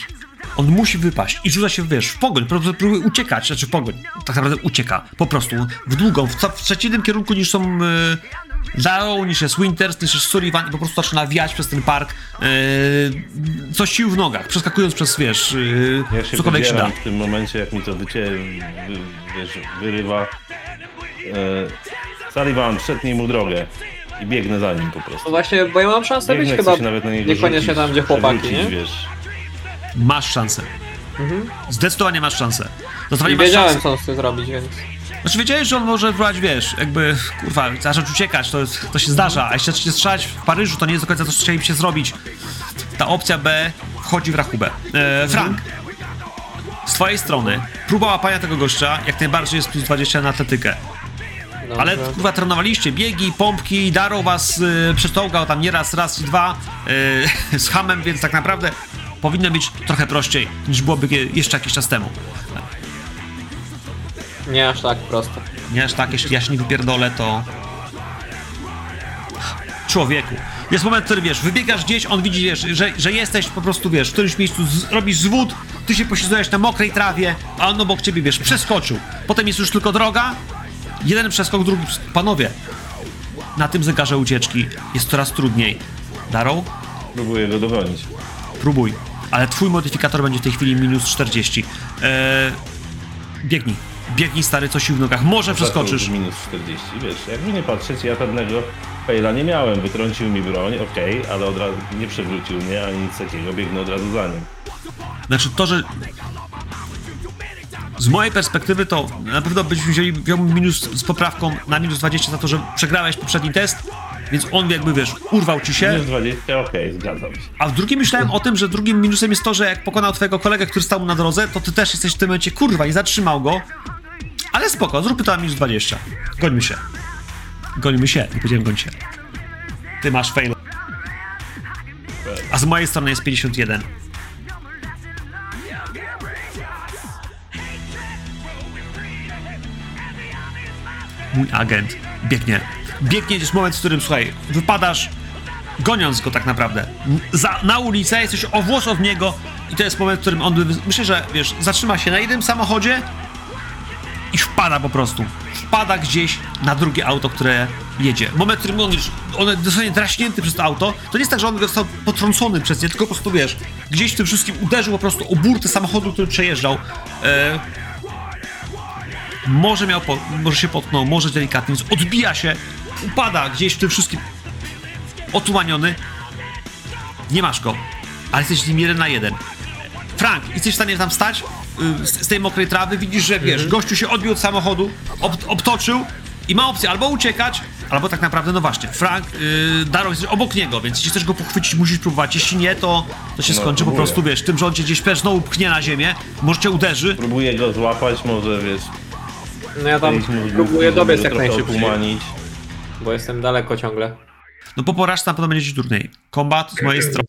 On musi wypaść i rzuca się, wiesz, w pogoń, próbuje uciekać, znaczy w pogoń. Tak naprawdę ucieka, po prostu, w długą, w, w przeciwnym kierunku niż są y, Zao, niż jest Winters, niż jest Sullivan i po prostu zaczyna wiać przez ten park, y, coś sił w nogach, przeskakując przez, wiesz, y, Ja się cokolwiek się da. w tym momencie, jak mi to wycie, wy, wiesz, wyrywa. E, Sullivan, przetnij mu drogę. I biegnę za nim po prostu. No właśnie, bo ja mam szansę być Biegnę, chyba chcę się nawet na niego niekoniecznie rzucić, tam, gdzie chłopaki, nie? wiesz. Masz szansę. Mhm. Zdecydowanie masz szansę. Zdecydowanie I masz wiedziałem, szansę. co on chce zrobić, więc... Znaczy wiedziałeś, że on może próbować, wiesz, jakby, kurwa, zacząć uciekać, to, to się zdarza, a jeszcze się strzelać w Paryżu, to nie jest do końca to, co chcielibyście zrobić. Ta opcja B wchodzi w rachubę. E, Frank, z twojej strony, próba łapania tego gościa jak najbardziej jest plus 20 na atletykę. Dobrze. Ale kurwa trenowaliście biegi, pompki, Daro was y, tam nie raz, i dwa y, z hamem, więc tak naprawdę powinno być trochę prościej niż byłoby je- jeszcze jakiś czas temu. Nie aż tak prosto. Nie aż tak, jeśli ja się nie wypierdolę, to... Człowieku. Jest moment, w którym wiesz, wybiegasz gdzieś, on widzi, wiesz, że, że jesteś po prostu, wiesz, w którymś miejscu, z, robisz zwód, ty się posiadujesz na mokrej trawie, a on obok ciebie, wiesz, przeskoczył. Potem jest już tylko droga, jeden przeskok, drugi... Panowie, na tym zegarze ucieczki jest coraz trudniej. Darrow, Próbuję go dogonić. próbuj. Ale twój modyfikator będzie w tej chwili minus 40. Eee, biegnij. Biegnij, stary, coś w nogach. Może przeskoczysz. Minus 40, wiesz, jakby nie patrzeć, ja żadnego faila nie miałem. Wytrącił mi broń, okej, ale od razu nie przewrócił mnie ani nic takiego, biegnę od razu za nim. Znaczy to, że z mojej perspektywy to na pewno byśmy wzięli minus z poprawką na minus 20 za to, że przegrałeś poprzedni test, więc on jakby wiesz, urwał ci się, Minus 20, okej, zgadzam się. a w drugim myślałem o tym, że drugim minusem jest to, że jak pokonał twojego kolegę, który stał mu na drodze, to ty też jesteś w tym momencie, kurwa, nie zatrzymał go, ale spoko, zróbmy to na minus 20. Gońmy się. Gońmy się, nie powiedziałem goń się. Ty masz fail. A z mojej strony jest 51. Mój agent biegnie. Biegnie, jest moment, w którym, słuchaj, wypadasz, goniąc go tak naprawdę. Za, na ulicę, jesteś o włos od niego i to jest moment, w którym on, myślę, że, wiesz, zatrzyma się na jednym samochodzie i wpada po prostu. Wpada gdzieś na drugie auto, które jedzie. Moment, w którym on, wiesz, on jest dosłownie draśnięty przez to auto, to nie jest tak, że on został potrącony przez nie, tylko po prostu, wiesz, gdzieś w tym wszystkim uderzył po prostu o burtę samochodu, który przejeżdżał. E, może miał, po, może się potknął, może delikatnie, więc odbija się, upada gdzieś w tym wszystkim otumaniony. Nie masz go, ale jesteś z nim jeden na jeden. Frank, jesteś w stanie tam stać y, z, z tej mokrej trawy, widzisz, że wiesz, gościu się odbił od samochodu, ob, obtoczył i ma opcję albo uciekać, albo tak naprawdę, no właśnie, Frank, yy, Darrow jesteś obok niego, więc jeśli chcesz go pochwycić, musisz próbować, jeśli nie, to, to się No, skończy po próbuję. prostu, wiesz, tym, że on cię gdzieś też znowu pchnie na ziemię, może cię uderzy, Próbuję go złapać, może wiesz, No ja tam próbuję dobiec jak najszybciej, otumanić. bo jestem daleko ciągle. No po porażce na pewno będzie ci trudniej. Kombat z mojej strony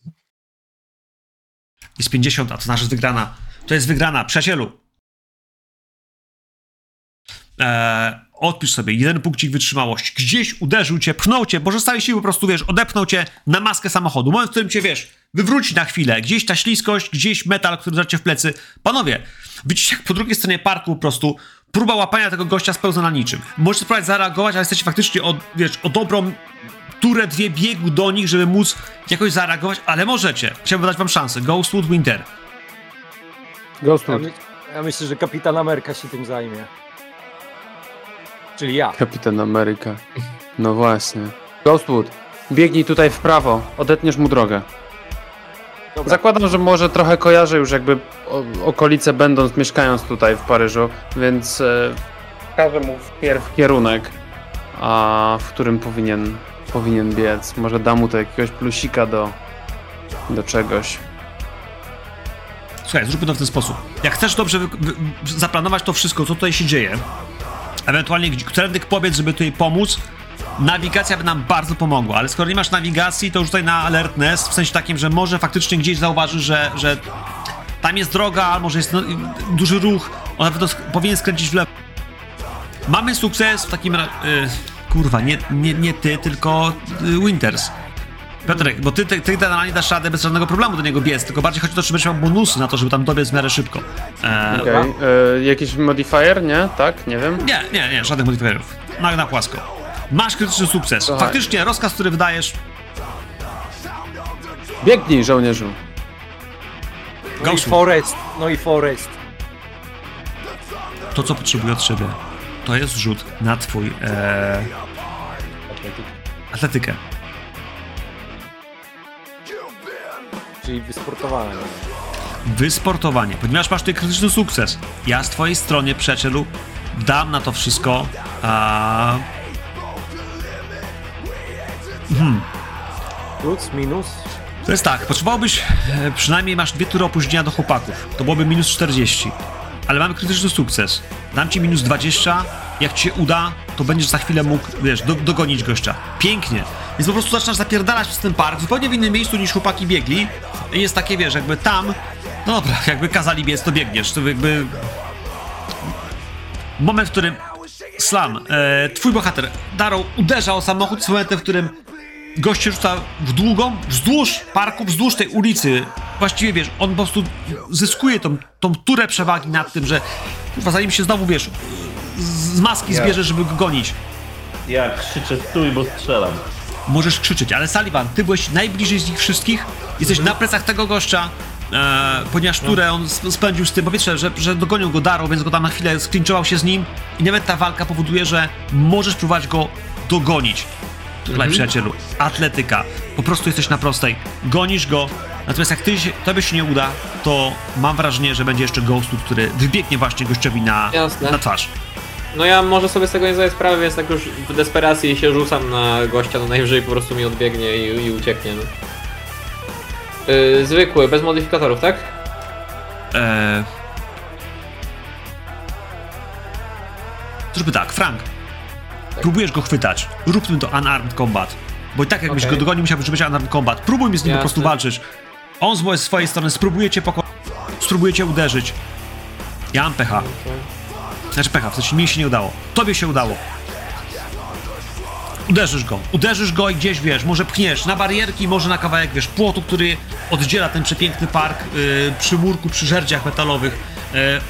jest 50, a to znaczy wygrana. To jest wygrana, przyjacielu. Eee, odpisz sobie jeden punkcik wytrzymałości. Gdzieś uderzył cię, pchnął cię, może z całej siły po prostu, wiesz, odepnął cię na maskę samochodu. Moment, w którym cię, wiesz, wywróci na chwilę. Gdzieś ta śliskość, gdzieś metal, który zacię w plecy. Panowie, widzicie jak po drugiej stronie parku po prostu próba łapania tego gościa spełza na niczym. Możecie spróbować zareagować, ale jesteście faktycznie o, wiesz, o dobrą turę dwie biegu do nich, żeby móc jakoś zareagować, ale możecie. Chciałbym dać wam szansę. Ghostwood Winter. Ja, Ghostwood, my, ja myślę, że kapitan Ameryka się tym zajmie. Czyli ja. Kapitan Ameryka. No właśnie. Ghostwood, biegnij tutaj w prawo, odetniesz mu drogę. Dobra. Zakładam, że może trochę kojarzę już jakby o, okolice będąc, mieszkając tutaj w Paryżu, więc e, wskażę mu wpierw kierunek, a w którym powinien, powinien biec. Może da mu to jakiegoś plusika do, do czegoś. Słuchaj, zróbmy to w ten sposób. Jak chcesz dobrze wy- wy- zaplanować to wszystko, co tutaj się dzieje, ewentualnie gdzie- którędy pobiec, żeby tutaj pomóc, nawigacja by nam bardzo pomogła, ale skoro nie masz nawigacji, to już tutaj na alertness, w sensie takim, że może faktycznie gdzieś zauważysz, że, że tam jest droga, albo że jest no, duży ruch, on na pewno sk- powinien skręcić w lewo. Mamy sukces w takim razie... kurwa, nie, nie, nie ty, tylko y, Winters. Piotrek, bo ty, ty, ty generalnie dasz radę bez żadnego problemu do niego biec, tylko bardziej chodzi o to, czy będziesz miał bonusy na to, żeby tam dobiec w miarę szybko. Eee, Okej, e, jakiś modifier, nie? Tak? Nie wiem. Nie, nie, nie, żadnych modifierów. Na, na płasko. Masz krytyczny sukces. Słuchaj. Faktycznie rozkaz, który wydajesz, Biegnij, żołnierzu. No i. Forest. No i Forest. to co potrzebuję od ciebie, to jest rzut na twój... Eee, atletykę. Czyli wysportowanie. Wysportowanie. Ponieważ masz tutaj krytyczny sukces, ja z twojej strony, przyjacielu, dam na to wszystko a, Plus, minus. To jest tak, potrzebowałbyś, e, przynajmniej masz dwie tury opóźnienia do chłopaków. To byłoby minus 40. Ale mamy krytyczny sukces. Dam ci minus 20. Jak ci się uda, to będziesz za chwilę mógł, wiesz, do, dogonić gościa. Pięknie. Więc po prostu zaczynasz zapierdalać przez ten park, zupełnie w innym miejscu niż chłopaki biegli. I jest takie, wiesz, jakby tam, no dobra, jakby kazali biec, to biegniesz. To jakby... Moment, w którym Slam, e, twój bohater, Darrow uderza o samochód, jest momentem, w którym gość się rzuca w długą, wzdłuż parku, wzdłuż tej ulicy. Właściwie wiesz, on po prostu zyskuje tą, tą turę przewagi nad tym, że kurwa, zanim się znowu wiesz, z maski Ja. zbierze, żeby go gonić. Ja krzyczę stój, bo strzelam. Możesz krzyczeć, ale Sullivan, ty byłeś najbliżej z nich wszystkich, jesteś na plecach tego gościa, e, ponieważ turę on sp- spędził z tym, bo wiecie, że, że dogonił go Darrow, więc go tam na chwilę sklinczował się z nim i nawet ta walka powoduje, że możesz próbować go dogonić. Tutaj, przyjacielu, atletyka. Po prostu jesteś na prostej. Gonisz go, natomiast jak ty się, tobie się nie uda, to mam wrażenie, że będzie jeszcze Ghostu, który wybiegnie właśnie gościowi na, Jasne. na twarz. No ja może sobie z tego nie zdaję sprawy, więc tak już w desperacji się rzucam na gościa, no najwyżej po prostu mi odbiegnie i, i ucieknie. No. Yy, zwykły, bez modyfikatorów, tak? Eee... Zróbmy tak, Frank. Próbujesz go chwytać. Róbmy to unarmed combat. Bo i tak jakbyś Okej. go dogonił, musiałbyś być unarmed combat. Próbuj mi z nim po Jasne. prostu walczyć. On z swojej strony spróbuje cię pokonać. Spróbuje cię uderzyć. Ja mam pecha. Znaczy pecha, w sensie mi się nie udało. Tobie się udało. Uderzysz go. Uderzysz go i gdzieś, wiesz, może pchniesz na barierki, może na kawałek, wiesz, płotu, który oddziela ten przepiękny park yy, przy murku, przy żerdziach metalowych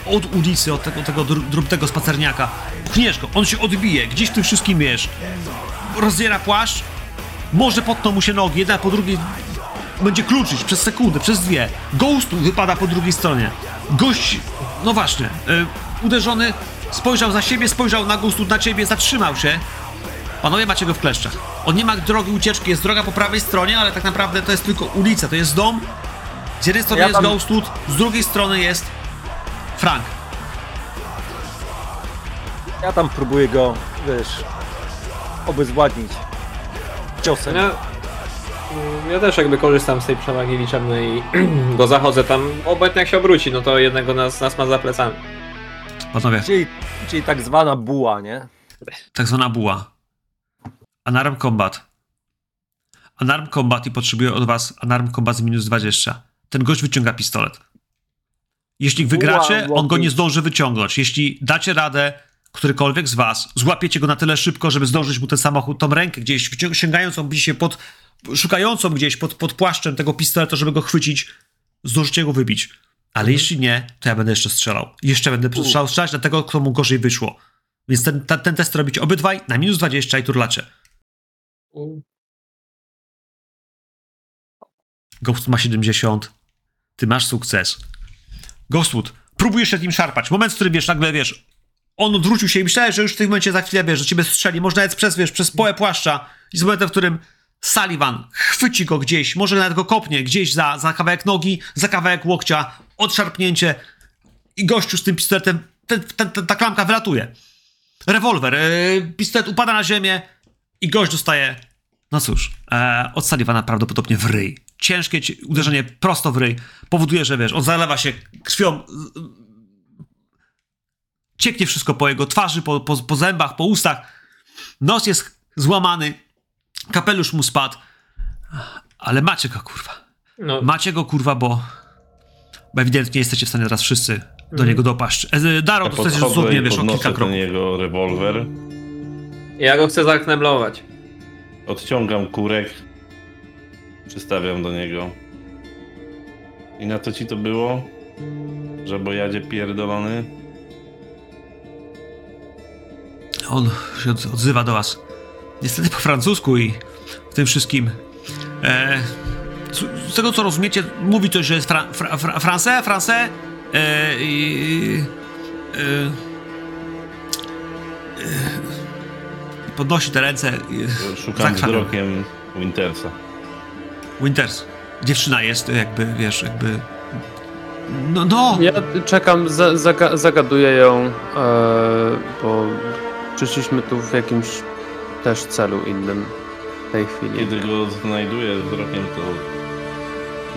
od ulicy, od tego, tego dr- drobnego spacerniaka. Pchniesz go, on się odbije, gdzieś w tym wszystkim, wiesz, rozdziera płaszcz, może potną mu się nogi, jedna po drugiej będzie kluczyć przez sekundę, przez dwie. Ghost wypada po drugiej stronie. Gość, no właśnie, y, uderzony, spojrzał za siebie, spojrzał na Ghostu, na ciebie, zatrzymał się. Panowie macie go w kleszczach. On nie ma drogi ucieczki, jest droga po prawej stronie, ale tak naprawdę to jest tylko ulica, to jest dom. Z jednej strony Ja jest tam- Ghostwood, z drugiej strony jest Frank. Ja tam próbuję go, wiesz, obezwładnić ciosem. Ja, ja też jakby korzystam z tej przewagi liczebnej go zachodzę tam, obojętnie jak się obróci, no to jednego nas, nas ma za plecami. Panowie, Czyli, czyli tak zwana buła, nie? tak zwana buła. Unarmed Combat. Unarmed Combat i potrzebuję od was Unarmed Combat z minus 20. Ten gość wyciąga pistolet. Jeśli wygracie, on go nie zdąży wyciągnąć. Jeśli dacie radę, którykolwiek z was, złapiecie go na tyle szybko, żeby zdążyć mu ten samochód, tą rękę gdzieś sięgającą gdzieś się pod, szukającą gdzieś pod, pod płaszczem tego pistoletu, żeby go chwycić, zdążycie go wybić. Ale jeśli nie, to ja będę jeszcze strzelał. Jeszcze będę strzelał, strzelać na tego, komu gorzej wyszło. Więc ten, ten, ten test robicie obydwaj na minus 20 i turlacie. Ghost ma 70, ty masz sukces. Ghostwood, próbujesz się nim szarpać. Moment, w którym wiesz, nagle wiesz, on odwrócił się i myślałeś, że już w tym momencie za chwilę wiesz, że ciebie strzeli, może nawet przez, wiesz, przez połę płaszcza. I z momentem, w którym Sullivan chwyci go gdzieś, może nawet go kopnie gdzieś za, za kawałek nogi, za kawałek łokcia, odszarpnięcie i gościu z tym pistoletem, ten, ten, ten, ta klamka wylatuje. Rewolwer, yy, pistolet upada na ziemię i gość dostaje, no cóż, e, od Sullivana prawdopodobnie w ryj. Ciężkie ci- uderzenie prosto w ryj powoduje, że wiesz, on zalewa się krwią, cieknie wszystko po jego twarzy, po, po, po zębach, po ustach. Nos jest złamany, kapelusz mu spadł, ale macie go, kurwa. No, Macie go, kurwa, bo, bo ewidentnie jesteście w stanie teraz wszyscy do niego dopaść. E, Daro, Ja to jesteś podchodzę dosłownie, wiesz, o kilka kroków. niego rewolwer, ja go chcę zakneblować. odciągam kurek, przystawiam do niego. I na co ci to było? Żabojadzie pierdolony? On się od- odzywa do was. Niestety po francusku i w tym wszystkim. E, z, z tego co rozumiecie, mówi coś, że jest fra, fra, fra, français, français. E, i, e, e, podnosi te ręce. Szukam wzrokiem Wintersa. Winters. Dziewczyna jest jakby, wiesz, jakby... No, no! Ja czekam, za, zaga, zagaduję ją, e, bo przyszliśmy tu w jakimś też celu innym w tej chwili. Kiedy go znajduję wzrokiem, to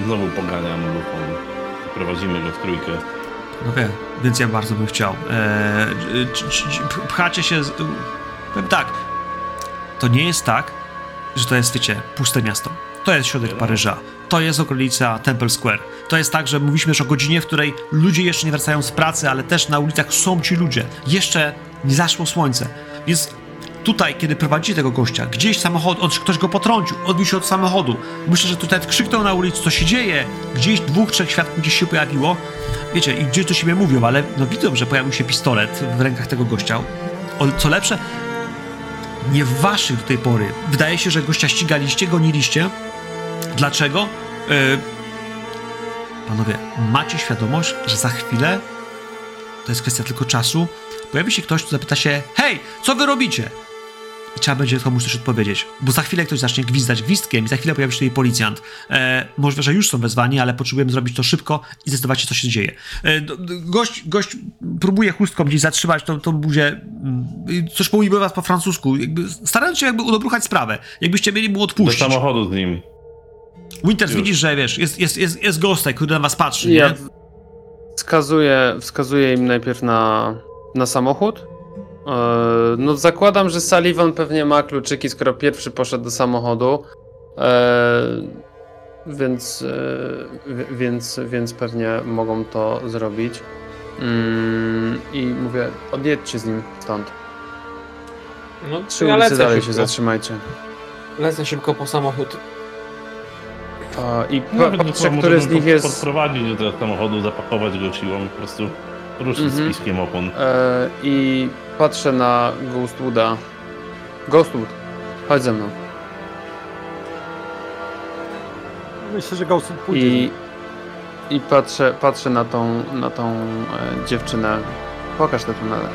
znowu poganiam lufą. Prowadzimy go w trójkę. No wiem, więc ja bardzo bym chciał. Eee, c- c- c- pchacie się. Z, powiem tak. To nie jest tak, że to jest, wiecie, puste miasto. To jest środek Paryża. To jest okolica Temple Square. To jest tak, że mówiliśmy już o godzinie, w której ludzie jeszcze nie wracają z pracy, ale też na ulicach są ci ludzie. Jeszcze nie zaszło słońce. Więc tutaj, kiedy prowadzicie tego gościa, gdzieś samochód, on, ktoś go potrącił, odbił się od samochodu. Myślę, że tutaj krzyknął na ulicy, co się dzieje. Gdzieś dwóch, trzech świadków gdzieś się pojawiło. Wiecie, i gdzieś do siebie mówią, ale no widzą, że pojawił się pistolet w rękach tego gościa. O, co lepsze, nie waszych do tej pory. Wydaje się, że gościa ścigaliście, goniliście. Dlaczego? Yy, panowie, macie świadomość, że za chwilę, to jest kwestia tylko czasu, pojawi się ktoś, kto zapyta się, hej, co wy robicie? I trzeba będzie komuś coś odpowiedzieć, bo za chwilę ktoś zacznie gwizdać gwizdkiem i za chwilę pojawi się tutaj policjant. E, możliwe, że już są wezwani, ale potrzebujemy zrobić to szybko i zdecydować się, co się dzieje. E, do- do- gość, gość próbuje chustką gdzieś zatrzymać tą, tą buzię, mm, coś mówi do was po francusku, jakby starając się jakby udobruchać sprawę, jakbyście mieli mu Do odpuścić. samochodu z nim. Winters, Już. widzisz, że wiesz, jest, jest, jest, jest gostek, który na was patrzy, Ja nie? wskazuję, wskazuję im najpierw na, na samochód. E, no zakładam, że Sullivan pewnie ma kluczyki, skoro pierwszy poszedł do samochodu. E, więc, e, wi- więc, więc pewnie mogą to zrobić. Mm, I mówię, odjedźcie z nim stąd. No, Trzy ja ulice lecę dalej się szybko. zatrzymajcie. Lecę szybko po samochód. E, I No, pa, patrzę, który z nich jest... Podprowadzić do tego samochodu, zapakować go siłą, po prostu ruszyć Mhm. z piskiem opon. E, I patrzę na Ghostwooda. Ghostwood, chodź ze mną. Myślę, że Ghost pójdzie. I, i patrzę, patrzę na tą, na tą e, dziewczynę. Pokaż te tunele.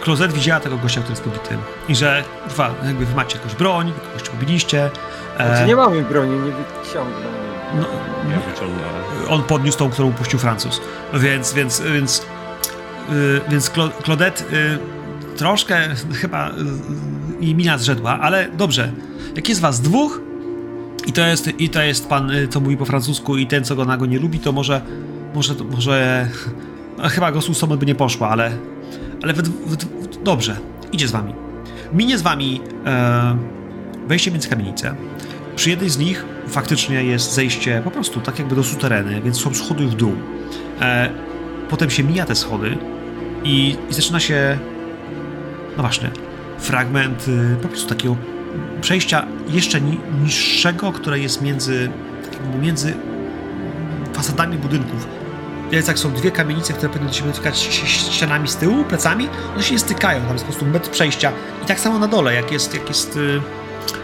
Klozet widziała tego gościa, który jest pobity. I że, dwa, jakby wy macie jakąś broń, kogoś pobiliście. Znaczy, nie mamy broni, nie wyciągnę. no, On podniósł tą, którą upuścił Francuz. Więc, więc, więc, yy, więc Claudette yy, troszkę chyba yy, i mina zrzedła, ale dobrze. Jak jest was dwóch i to jest, i to jest pan, yy, co mówi po francusku i ten, co go na go nie lubi, to może, może, może, no, chyba go z by nie poszła, ale, ale w, w, w, dobrze, idzie z wami. Minie z wami e, wejście między kamienice. Przy jednej z nich faktycznie jest zejście po prostu tak jakby do sutereny, więc są schody w dół. E, potem się mija te schody i, i zaczyna się, no właśnie, fragment y, po prostu takiego przejścia jeszcze ni, niższego, które jest między, tak między fasadami budynków. Więc jak są dwie kamienice, które powinny się dotykać ścianami z tyłu, plecami, one się nie stykają, tam jest po prostu metr przejścia. I tak samo na dole, jak jest, jak jest y,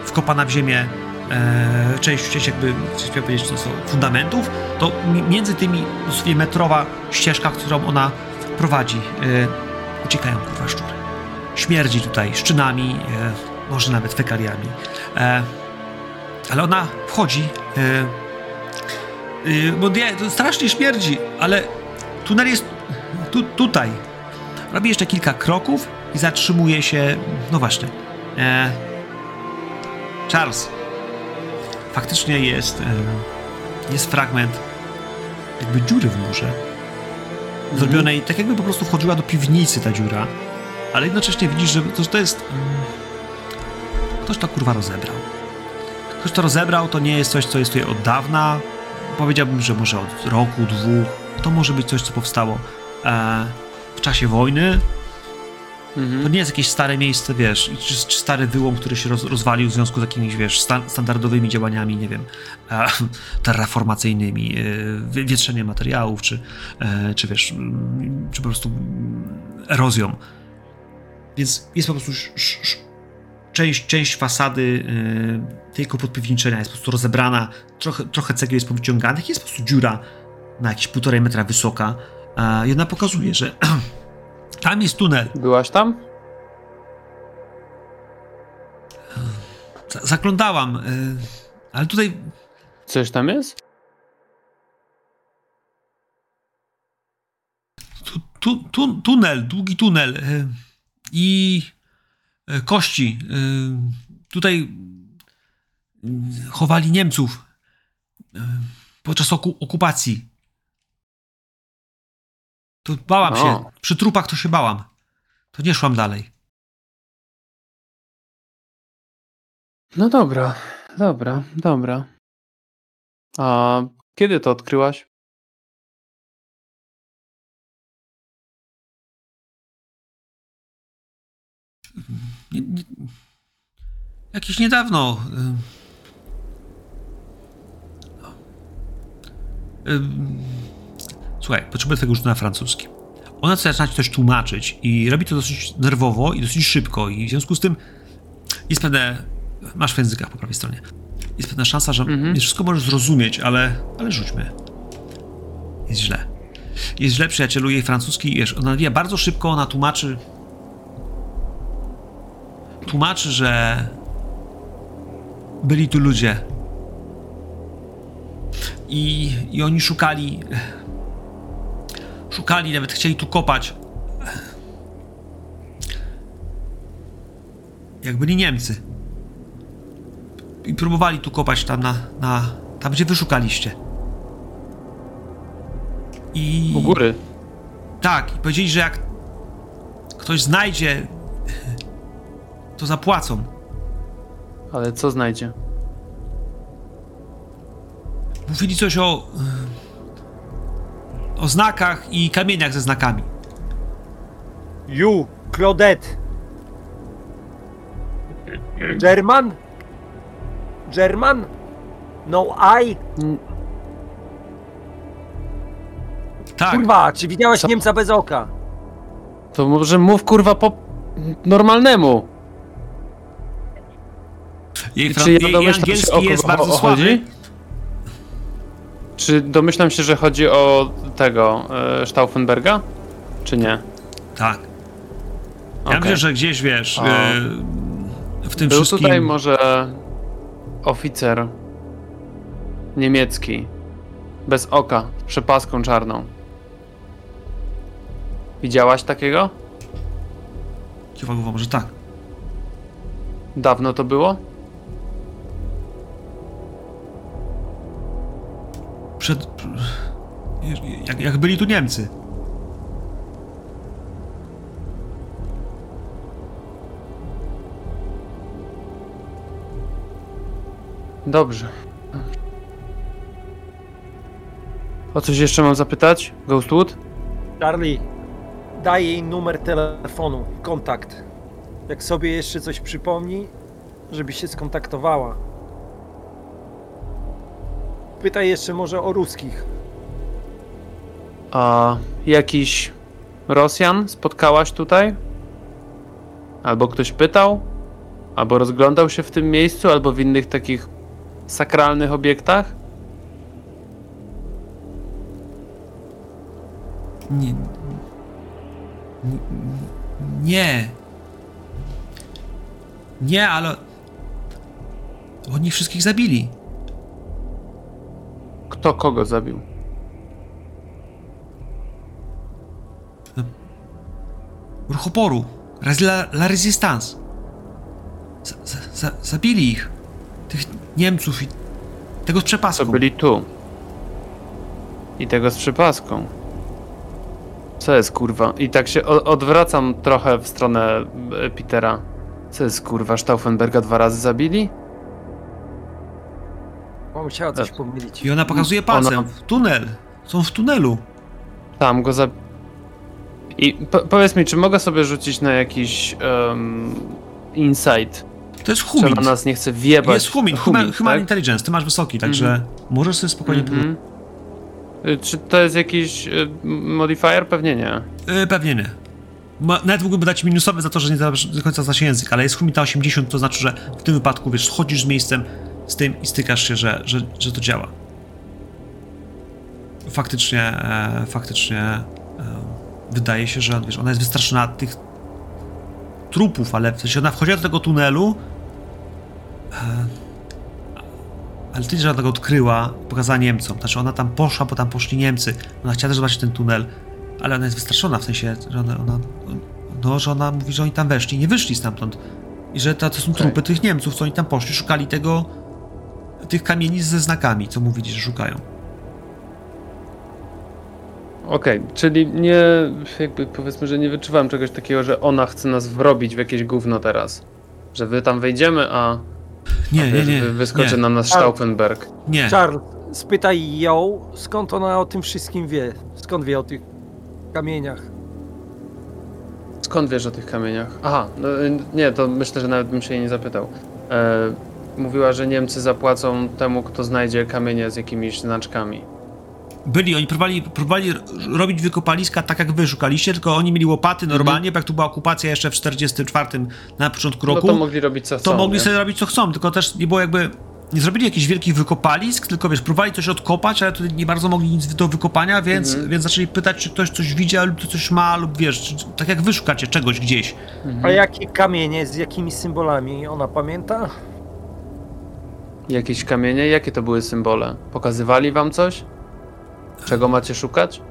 wkopana w ziemię e, część, część jakby, chciałem powiedzieć, to są fundamentów, to mi- między tymi dosłownie metrowa ścieżka, którą ona prowadzi, e, uciekają kurwa szczury. Śmierdzi tutaj szczynami, e, może nawet fekaliami. E, ale ona wchodzi, e, e, bo nie, to strasznie śmierdzi, ale tunel jest tu, tutaj. Robi jeszcze kilka kroków i zatrzymuje się, no właśnie, e, Charles, faktycznie jest, e, jest fragment jakby dziury w murze. Zrobionej tak jakby po prostu wchodziła do piwnicy ta dziura, ale jednocześnie widzisz, że to, to jest... mm, Ktoś to kurwa rozebrał. Ktoś to rozebrał, to nie jest coś, co jest tutaj od dawna. Powiedziałbym, że może od roku, dwóch. To może być coś, co powstało e, w czasie wojny, to Mhm. nie jest jakieś stare miejsce, wiesz, czy, czy stary wyłom, który się roz, rozwalił w związku z jakimiś, wiesz, sta, standardowymi działaniami, nie wiem, e, terraformacyjnymi, e, wie- wietrzenie materiałów, czy, e, czy wiesz, czy po prostu erozją. Więc jest po prostu sz, sz, sz, część, część fasady e, tego podpiwniczenia jest po prostu rozebrana, trochę, trochę cegieł jest powyciąganych, jest po prostu dziura na jakieś półtorej metra wysoka e, i pokazuje, że Tam jest tunel. Byłaś tam? Zaglądałam, y, ale tutaj. Coś tam jest? Tu, tu, tu, tunel, długi tunel y, i y, kości. Tutaj chowali Niemców podczas okupacji. To bałam O. się. Przy trupach to się bałam. To nie szłam dalej. No dobra, dobra, dobra. A kiedy to odkryłaś? Nie, nie, jakieś niedawno. ym, ym, Słuchaj, potrzebuję tego już na francuski. Ona zaczyna ci coś tłumaczyć i robi to dosyć nerwowo i dosyć szybko i w związku z tym jest pewne... Masz w językach po prawej stronie. Jest pewna szansa, że Mhm. nie wszystko możesz zrozumieć, ale, ale rzućmy. Jest źle. Jest źle, przyjacielu, jej francuski, wiesz, ona nawija bardzo szybko, ona tłumaczy tłumaczy, że byli tu ludzie. I, I oni szukali. Szukali, nawet chcieli tu kopać. Jak byli Niemcy. I próbowali tu kopać tam na. na tam, gdzie wyszukaliście. I. U góry. Tak, i powiedzieli, że jak ktoś znajdzie, to zapłacą. Ale co znajdzie? Mówili coś o. o znakach i kamieniach ze znakami. You, Claudette. German? German? No I? Tak, Kurwa, czy widziałeś Co? Niemca bez oka? To może mów kurwa po normalnemu. jej, Czy ja jej, jej domyślam się, angielski kogo jest bardzo o- słaby. chodzi? Czy domyślam się, że chodzi o tego e, Stauffenberga? Czy nie? Tak. Ja Okej. myślę, że gdzieś wiesz. Y, w tym Był wszystkim. tutaj może oficer niemiecki bez oka, z przepaską czarną. Widziałaś takiego? Kiwa głową, może tak. Dawno to było? Przed. Jak, jak byli tu Niemcy. Dobrze. O coś jeszcze mam zapytać? Ghostwood? Charlie, daj jej numer telefonu, kontakt. Jak sobie jeszcze coś przypomni, żeby się skontaktowała. Pytaj jeszcze może o ruskich. A jakiś Rosjan spotkałaś tutaj? Albo ktoś pytał? Albo rozglądał się w tym miejscu, albo w innych takich sakralnych obiektach? Nie. Nie. Nie, ale. Oni wszystkich zabili. Kto kogo zabił? Ruch oporu. La, la Resistance. Z, z, za, zabili ich. Tych Niemców i tego z przepaską. byli tu? I tego z przypaską. Co jest kurwa? I tak się odwracam trochę w stronę e, Petera. Co jest kurwa? Stauffenberga dwa razy zabili? Musiała coś pomylić. I ona pokazuje palcem. Ona- Tunel. Są w tunelu. Tam go za... I po, powiedz mi, czy mogę sobie rzucić na jakiś um, insight? To jest Czy humint. ona nas nie chce wjebać? Jest humint. Human, human tak? intelligence. Ty masz wysoki, także możesz sobie spokojnie Mhm. Y, Czy to jest jakiś y, modifier? Pewnie nie. Yy, pewnie nie. Ma, nawet mógłbym dać minusowy za to, że nie do do końca zna się język, ale jest humita 80, to znaczy, że w tym wypadku, wiesz, chodzisz z miejscem z tym i stykasz się, że, że, że to działa. Faktycznie, e, faktycznie e, wydaje się, że wiesz, ona jest wystraszona tych trupów, ale w sensie ona wchodziła do tego tunelu Ale ty, że ona go odkryła, pokazała Niemcom. Znaczy ona tam poszła, bo tam poszli Niemcy. Ona chciała też zobaczyć ten tunel, ale ona jest wystraszona, w sensie, że ona, ona, no, że ona mówi, że oni tam weszli, nie wyszli stamtąd. I że to, to są trupy tych Niemców, co oni tam poszli, szukali tego, tych kamieni ze znakami, co mówili, że szukają. Okej, czyli nie, jakby powiedzmy, że nie wyczuwałem czegoś takiego, że ona chce nas wrobić w jakieś gówno teraz. Że wy tam wejdziemy, a Nie, nie, wiesz, nie. wy- wyskoczy nie, na nas Stauffenberg. nie. Charles, spytaj ją, skąd ona o tym wszystkim wie. Skąd wie o tych kamieniach. Skąd wiesz o tych kamieniach? Aha, no, y, nie, to myślę, że nawet bym się jej nie zapytał. E, mówiła, że Niemcy zapłacą temu, kto znajdzie kamienie z jakimiś znaczkami. Byli, oni próbowali, próbowali robić wykopaliska tak, jak wy szukaliście, tylko oni mieli łopaty normalnie, bo jak tu była okupacja jeszcze w 44 na początku No roku. to mogli robić co chcą. to mogli nie? sobie robić co chcą, tylko też nie było jakby. Nie zrobili jakichś wielkich wykopalisk, tylko wiesz, próbowali coś odkopać, ale to nie bardzo mogli nic do wykopania, więc, Mhm. więc zaczęli pytać, czy ktoś coś widział lub coś ma, lub wiesz, czy, tak jak wy szukacie czegoś gdzieś. Mhm. A jakie kamienie, z jakimi symbolami ona pamięta? Jakieś kamienie? Jakie to były symbole? Pokazywali wam coś? Czego macie szukać?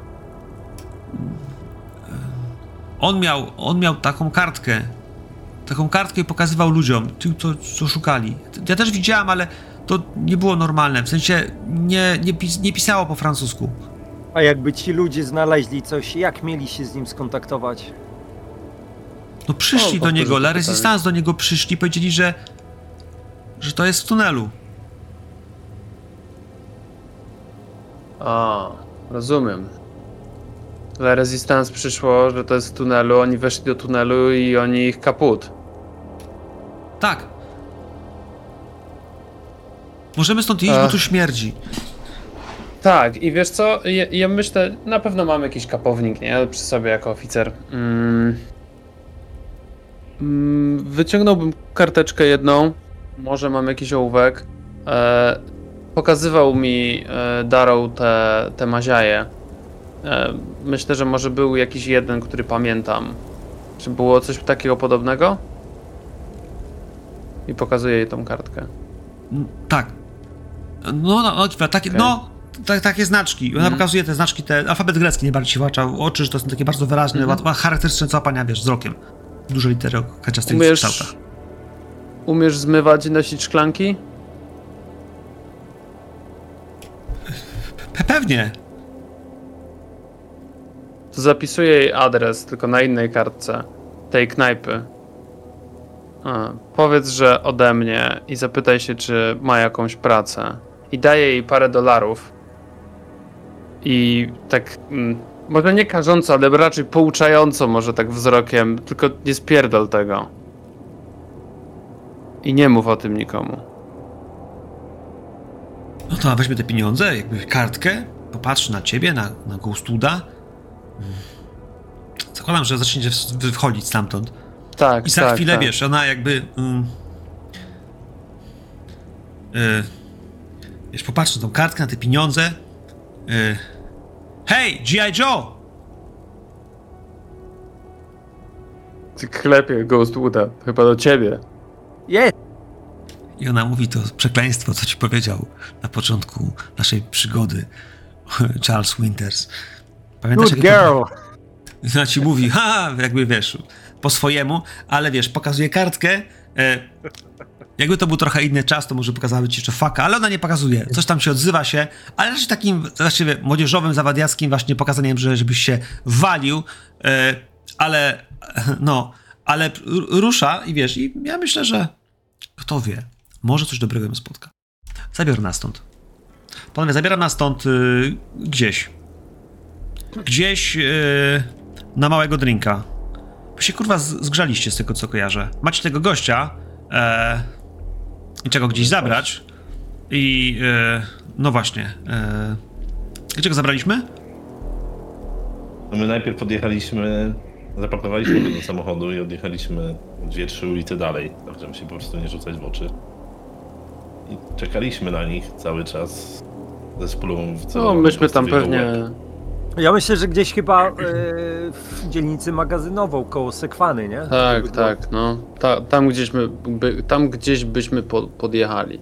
On miał, on miał taką kartkę. Taką kartkę i pokazywał ludziom, tym, co, co szukali. Ja też widziałem, ale to nie było normalne. W sensie nie, nie, pis, nie pisało po francusku. A jakby ci ludzie znaleźli coś, jak mieli się z nim skontaktować? No przyszli O, do niego, La. Resistance do niego przyszli, powiedzieli, że że to jest w tunelu. A, rozumiem. La Resistance przyszło, że to jest w tunelu, oni weszli do tunelu i oni ich kaput. Tak. Możemy stąd iść, bo Ach. tu śmierdzi. Tak, i wiesz co, ja, ja myślę, na pewno mam jakiś kapownik, nie, przy sobie jako oficer. Mm. Mm, wyciągnąłbym karteczkę jedną, może mam jakiś ołówek. E, pokazywał mi e, Darrow te, te maziaje. E, myślę, że może był jakiś jeden, który pamiętam. Czy było coś takiego podobnego? I pokazuję jej tą kartkę. Mm, Tak. No, no, no, no tak, takie znaczki. Ona Mhm. pokazuje te znaczki, te alfabet grecki nie bardziej się włącza oczy, że to są takie bardzo wyraźne, mm charakterystyczne całapania, wiesz, wzrokiem. Duże litery o kanciastych Umiesz, kształtach. umiesz zmywać i nosić szklanki? Pewnie. To zapisuję jej adres, tylko na innej kartce tej knajpy. A, powiedz, że ode mnie i zapytaj się, czy ma jakąś pracę. I daję jej parę dolarów. I tak, mm, może nie karząco, ale raczej pouczająco, może tak wzrokiem, tylko nie spierdol tego. I nie mów o tym nikomu. No to weźmie te pieniądze, jakby kartkę, popatrzy na ciebie, na, na Ghostuda. Zakładam, że zaczniecie wychodzić stamtąd. Tak, I za tak, chwilę, tak. wiesz, ona jakby... Mm, y, wiesz, popatrzy na tą kartkę, na te pieniądze. Y, Hej, G.I. Joe! Klepie Ghostwooda, chyba do ciebie. I ona mówi to przekleństwo, co ci powiedział na początku naszej przygody Charles Winters. Pamiętasz, Good jakie to- girl! Ona ci mówi, ha, jakby wiesz, po swojemu, ale wiesz, pokazuje kartkę. E, jakby to był trochę inny czas, to może pokazałaby ci jeszcze faka, ale ona nie pokazuje. Coś tam się odzywa się, ale raczej takim właściwie młodzieżowym, zawadiackim właśnie pokazaniem, że żebyś się walił, e, ale no, ale rusza i wiesz, i ja myślę, że kto wie, może coś dobrego ją spotka. Zabiorę nas stąd. Panowie, zabieram nas stąd y, gdzieś. Gdzieś y, na małego drinka. Wy się kurwa zgrzaliście z tego, co kojarzę. Macie tego gościa e, czego gdzieś zabrać. I e, no właśnie. E, gdzie go zabraliśmy? No my najpierw podjechaliśmy, zapakowaliśmy go do samochodu i odjechaliśmy dwie, trzy ulice dalej, żeby się po prostu nie rzucać w oczy. I czekaliśmy na nich cały czas ze w No, myśmy tam pewnie. Ja myślę, że gdzieś chyba e, w dzielnicy magazynową koło Sekwany, nie? Tak, Żeby było- tak, no. Ta, tam, gdzieś my, by, tam gdzieś byśmy po, podjechali.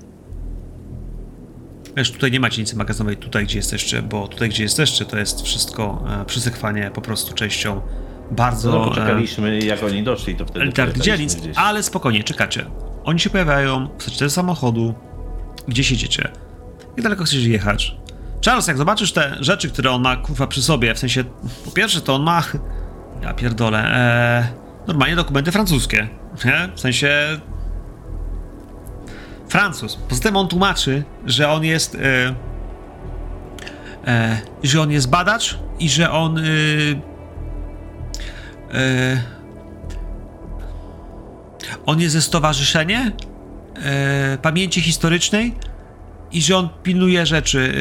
Wiesz, tutaj nie ma dzielnicy magazynowej, tutaj gdzie jesteście, bo tutaj gdzie jesteście to jest wszystko e, przysekwanie po prostu częścią bardzo No, e, poczekaliśmy, jak oni doszli, to wtedy pojechaliśmy dzielnic, gdzieś. ale spokojnie, czekacie. Oni się pojawiają, wstać do samochodu, gdzie siedzicie. Jak daleko chcesz jechać? Charles, jak zobaczysz te rzeczy, które on ma kurwa przy sobie, w sensie, po pierwsze to on ma, ja pierdolę, e, normalnie dokumenty francuskie, nie? W sensie Francuz. Poza tym on tłumaczy, że on jest. E, e, że on jest badacz i że on. E, e, on jest ze stowarzyszenia e, pamięci historycznej i że on pilnuje rzeczy.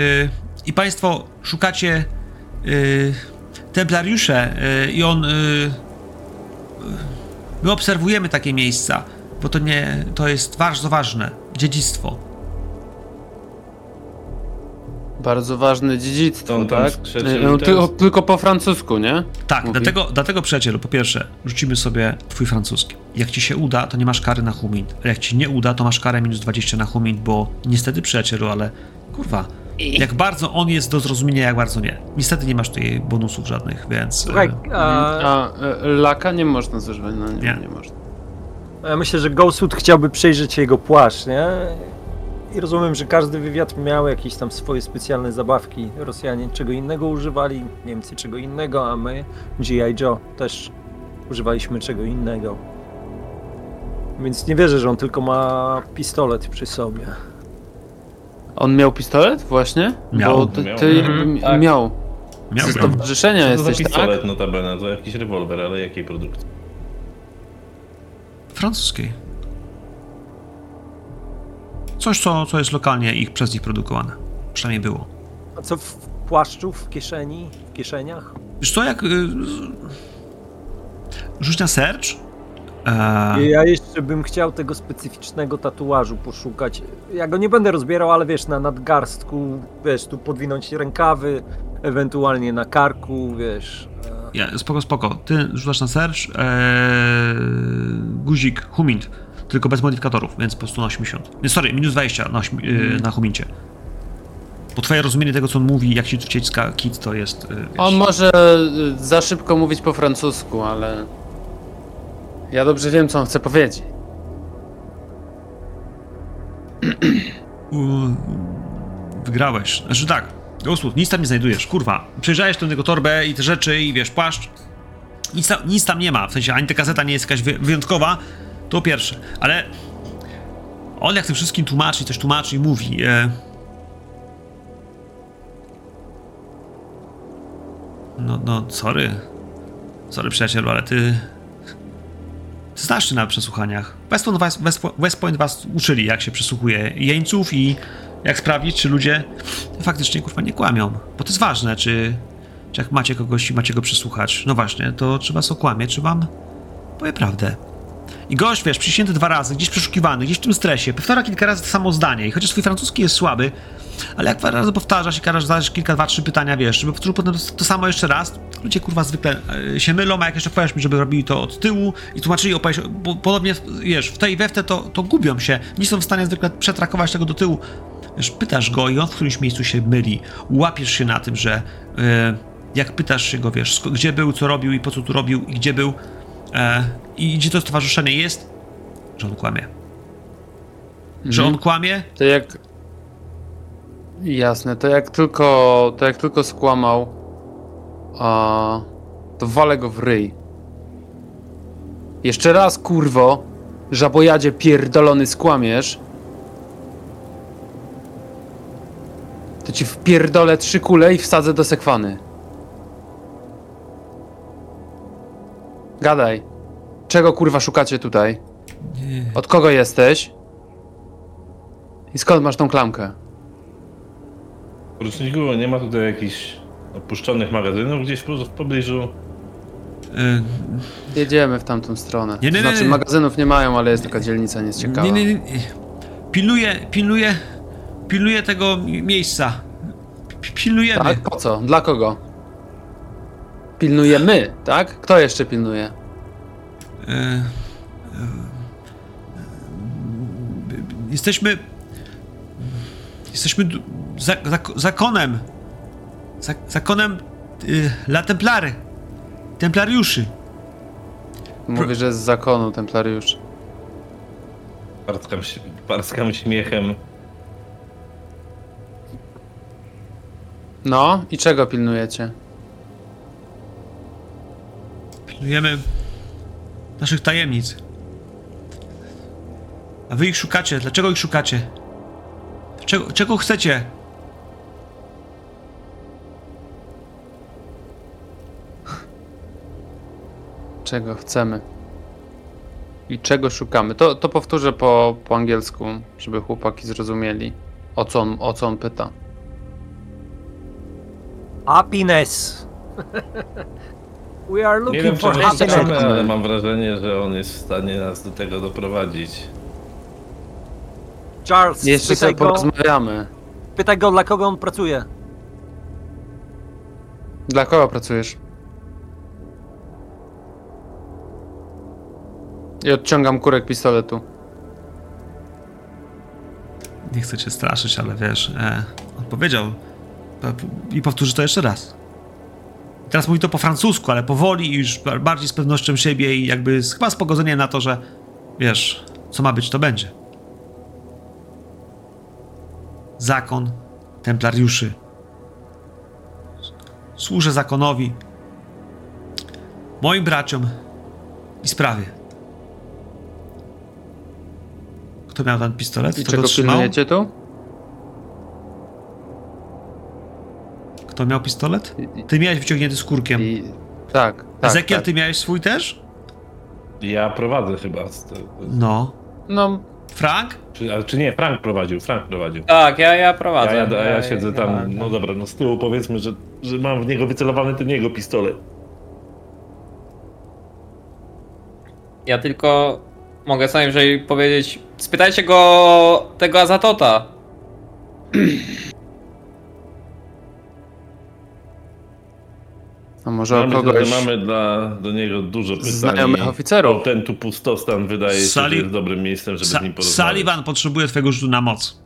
E, I państwo szukacie e, templariusze e, i on. E, my obserwujemy takie miejsca, bo to nie. To jest bardzo ważne. Dziedzictwo. Bardzo ważne dziedzictwo, tam tak? skrzeczał No, i ty, teraz- tylko po francusku, nie? Tak, Mówi. dlatego, dlatego przyjacielu, po pierwsze, rzucimy sobie twój francuski. Jak ci się uda, to nie masz kary na humint. A jak ci nie uda, to masz karę minus 20 na humint, bo niestety przyjacielu, ale kurwa, jak bardzo on jest do zrozumienia, jak bardzo nie. Niestety nie masz tutaj bonusów żadnych, więc... Słuchaj, e, a, A e, laka nie można zużywać, no nie, Nie. nie można. ja myślę, że Ghostwood chciałby przejrzeć jego płaszcz, nie? I rozumiem, że każdy wywiad miał jakieś tam swoje specjalne zabawki. Rosjanie czego innego używali, Niemcy czego innego, a my, G.I. Joe, też używaliśmy czego innego. Więc nie wierzę, że on tylko ma pistolet przy sobie. On miał pistolet właśnie? Miał. Bo ty, Miał. ty Mhm, tak. miał. stowarzyszenia Co to za jesteś, pistolet tak? notabene? To jakiś rewolwer, ale jakiej produkcji? francuskiej. Coś, co, co jest lokalnie ich przez nich produkowane. Przynajmniej było. A co w płaszczu, w kieszeni, w kieszeniach? Wiesz co, jak... Y, rzuć na search. E, Ja jeszcze bym chciał tego specyficznego tatuażu poszukać. Ja go nie będę rozbierał, ale wiesz, na nadgarstku, wiesz, tu podwinąć rękawy, ewentualnie na karku, wiesz. e, Ja, spoko, spoko. Ty rzucasz na search ee, guzik humint, tylko bez modyfikatorów, więc po prostu na 80. Nie, sorry, minus 20 na, yy, na humincie. Bo twoje rozumienie tego, co on mówi, jak się truciecka kit, to jest... Wiesz, On może y, za szybko mówić po francusku, ale ja dobrze wiem, co on chce powiedzieć. wygrałeś. Znaczy tak, Ghostwood, nic tam nie znajdujesz, kurwa. Przejrzałeś tę jego torbę i te rzeczy i wiesz, płaszcz. Nic tam, nic tam nie ma, w sensie ani ta gazeta nie jest jakaś wy- wyjątkowa, to pierwsze. Ale on jak tym wszystkim tłumaczy, coś tłumaczy i mówi... E, no, no, sorry. Sorry, przyjacielu, ale ty... Ty znasz się na przesłuchaniach. West Point, was, West, West Point was uczyli, jak się przesłuchuje jeńców i jak sprawdzić, czy ludzie faktycznie kurwa nie kłamią. Bo to jest ważne, czy, czy jak macie kogoś i macie go przesłuchać, no właśnie, to czy was okłamie, czy wam powie prawdę. I gość, wiesz, przysięty dwa razy, gdzieś przeszukiwany, gdzieś w tym stresie, powtarza kilka razy to samo zdanie. I chociaż swój francuski jest słaby, ale jak razy powtarzasz i każesz zadać kilka, dwa, trzy pytania, wiesz, żeby powtórzył potem to, samo jeszcze raz, ludzie kurwa zwykle e, się mylą, a jak jeszcze powiesz mi, żeby robili to od tyłu i tłumaczyli, opowiesz, bo podobnie, wiesz, w tej we w te to, to gubią się, nie są w stanie zwykle przetrakować tego do tyłu. Wiesz, pytasz go i on w którymś miejscu się myli, łapiesz się na tym, że e, jak pytasz się go, wiesz, gdzie był, co robił i po co tu robił i gdzie był e, i gdzie to stowarzyszenie jest, że on kłamie. Że on kłamie, To jak. Jasne, to jak tylko. To jak tylko skłamał. A, to walę go w ryj. Jeszcze raz, kurwo, żabojadzie pierdolony skłamiesz. To ci wpierdolę trzy kule i wsadzę do sekwany. Gadaj. Czego kurwa szukacie tutaj? Od kogo jesteś? I skąd masz tą klamkę? Poruczniku, nie ma tutaj jakichś opuszczonych magazynów gdzieś w w pobliżu? e, Jedziemy w tamtą stronę. Nie, nie, to nie, znaczy nie. magazynów nie mają, ale jest taka dzielnica. Nie, nie, nie. nie. Pilnuję, pilnuję, pilnuję tego mi- miejsca. P- Pilnujemy. Tak? Po co? Dla kogo? Pilnujemy, tak? Kto jeszcze pilnuje? E, e, jesteśmy. Jesteśmy za, zak- zakonem. Zak- zakonem y, La Templary. Templariuszy. Mówi, że z zakonu templariuszy. Parskam, parskam śmiechem. No i czego pilnujecie? Pilnujemy naszych tajemnic. A wy ich szukacie. Dlaczego ich szukacie? Czego, czego chcecie? Czego chcemy? I czego szukamy? To, to powtórzę po, po angielsku, żeby chłopaki zrozumieli, o co on, o co on pyta. Happiness. We are Nie looking wiem, for czego happiness. happiness. ale mam wrażenie, że on jest w stanie nas do tego doprowadzić. Charles, Jeszcze pytaj sobie go, porozmawiamy. pytaj go, dla kogo on pracuje. Dla kogo pracujesz? I odciągam kurek pistoletu. Nie chcę cię straszyć, ale wiesz, e, on powiedział e, i powtórzy to jeszcze raz. Teraz mówi to po francusku, ale powoli i już ba- bardziej z pewnością siebie i jakby z, chyba z pogodzeniem na to, że wiesz, co ma być, to będzie. Zakon templariuszy. Służę zakonowi, moim braciom i sprawie. Kto miał ten pistolet? I Kto czego go trzymał? pilnujecie tu? Kto miał pistolet? Ty miałeś wyciągnięty skórkiem. i, tak, tak. Ezekiel, tak. ty miałeś swój też? Ja prowadzę chyba. z No. No, Frank? Czy, czy nie, Frank prowadził, Frank prowadził. Tak, ja, ja Ja, prowadzę. ja, ja, ja siedzę ja- tam, no dobra, no z tyłu powiedzmy, że, że mam w niego wycelowany ten jego pistolet. Ja tylko mogę co najwyżej powiedzieć. Spytajcie go tego Azatota. a może o myślę, kogoś... że mamy dla, do niego dużo pytań. znajomych oficerów. Ten tu pustostan wydaje się, Sali- że jest dobrym miejscem, żeby Sa- z nim porozmawiać. Sullivan potrzebuje twojego rzutu na moc.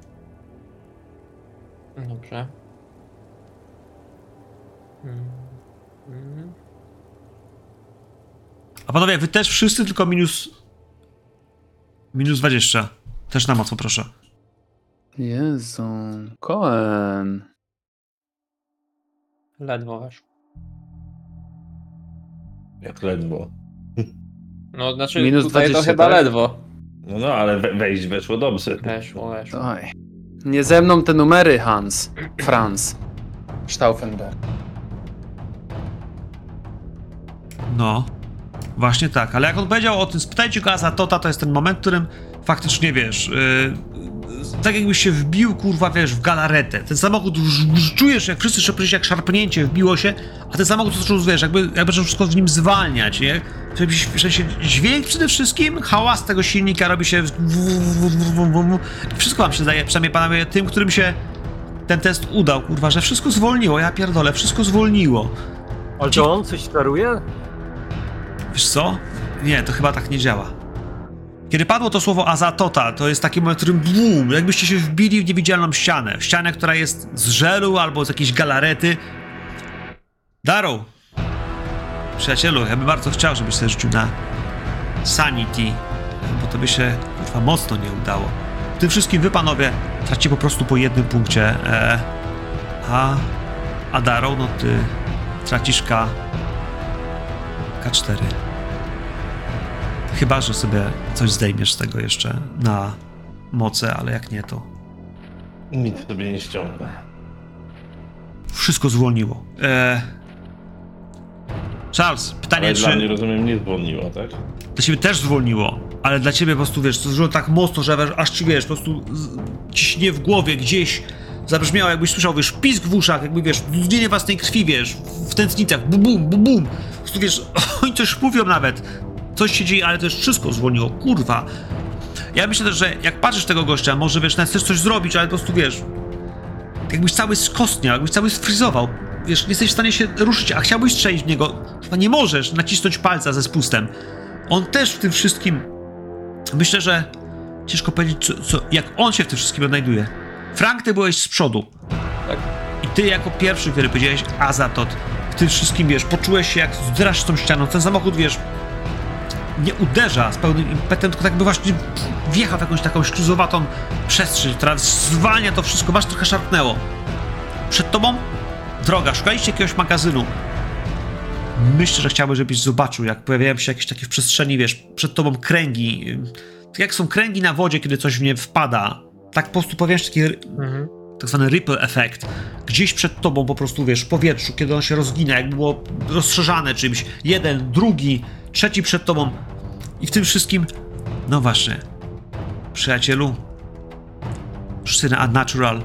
Dobrze. A panowie, wy też wszyscy tylko minus... Minus 20. Też na moc, poproszę. Jezu, Cohen. Ledwo weszło. Jak ledwo. No znaczy Minus tutaj 20, to chyba tak? ledwo. No no, ale we, wejść weszło dobrze. Weszło, weszło. Oj. Nie ze mną te numery, Hans. Franz. Stauffenberg. No. Właśnie tak, ale jak on powiedział o tym, spytajcie go Azatota, to jest ten moment, w którym faktycznie, wiesz, yy, tak jakbyś się wbił, kurwa, wiesz, w galaretę. Ten samochód czujesz, jak wszyscy szepczecie, jak szarpnięcie wbiło się, a ten samochód zaczął, wiesz, jakby, jakby zaczął wszystko w nim zwalniać, nie? W sensie- dźwięk przede wszystkim, hałas tego silnika robi się... Wszystko wam się zdaje, przynajmniej panowie, tym, którym się ten test udał, kurwa, że wszystko zwolniło, ja pierdolę, wszystko zwolniło. Ale to on coś steruje? Wiesz co? Nie, to chyba tak nie działa. Kiedy padło to słowo azatota, to jest taki moment, w którym bum, jakbyście się wbili w niewidzialną ścianę. W ścianę, która jest z żelu albo z jakiejś galarety. Darrow, przyjacielu, ja bym bardzo chciał, żebyś sobie rzucił na sanity, bo to by się kurwa mocno nie udało. Tym wszystkim wy, panowie, tracicie po prostu po jednym punkcie. E, a, a Darrow, no ty tracisz K K4. Chyba, że sobie coś zdejmiesz z tego jeszcze na moce, ale jak nie, to Nic sobie nie ściągnę. wszystko zwolniło. E... Charles, pytanie, Ale czy dla mnie, rozumiem, nie zwolniło, tak? dla ciebie też zwolniło, ale dla ciebie po prostu, wiesz, to zrobiło tak mocno, że aż ci, wiesz, po prostu ciśnie w głowie gdzieś, zabrzmiało, jakbyś słyszał, wiesz, pisk w uszach, jakby, wiesz, dudnienie własnej krwi, wiesz, w tętnicach, bum, bum, bum, bum. Po prostu, wiesz, oni coś mówią nawet, coś się dzieje, ale też wszystko zwolniło, kurwa. Ja myślę też, że jak patrzysz tego gościa, może, wiesz, nawet chcesz coś zrobić, ale po prostu, wiesz, jakbyś cały skostniał, jakbyś cały sfrizował. wiesz, nie jesteś w stanie się ruszyć, a chciałbyś strzelić w niego, chyba nie możesz nacisnąć palca ze spustem. On też w tym wszystkim, myślę, że ciężko powiedzieć, co, co, jak on się w tym wszystkim odnajduje. Frank, ty byłeś z przodu. Tak. I ty jako pierwszy, który powiedziałeś Azatot, w tym wszystkim, wiesz, poczułeś się jak zdrasz tą ścianą, ten samochód, wiesz, nie uderza z pełnym impetem, tylko tak by właśnie wjechał w jakąś taką śluzowatą przestrzeń, która zwalnia to wszystko, masz trochę szarpnęło. Przed tobą droga, szukaliście jakiegoś magazynu. Myślę, że chciałbym, żebyś zobaczył, jak pojawiają się jakieś takie w przestrzeni, wiesz, przed tobą kręgi. Tak jak są kręgi na wodzie, kiedy coś w nie wpada. Tak po prostu pojawiają się takie Mhm. tak zwany ripple effect. Gdzieś przed tobą po prostu, wiesz, w powietrzu, kiedy on się rozgina, jakby było rozszerzane czymś. Jeden, drugi, trzeci przed tobą. I w tym wszystkim, no właśnie, przyjacielu, rzucę na unnatural.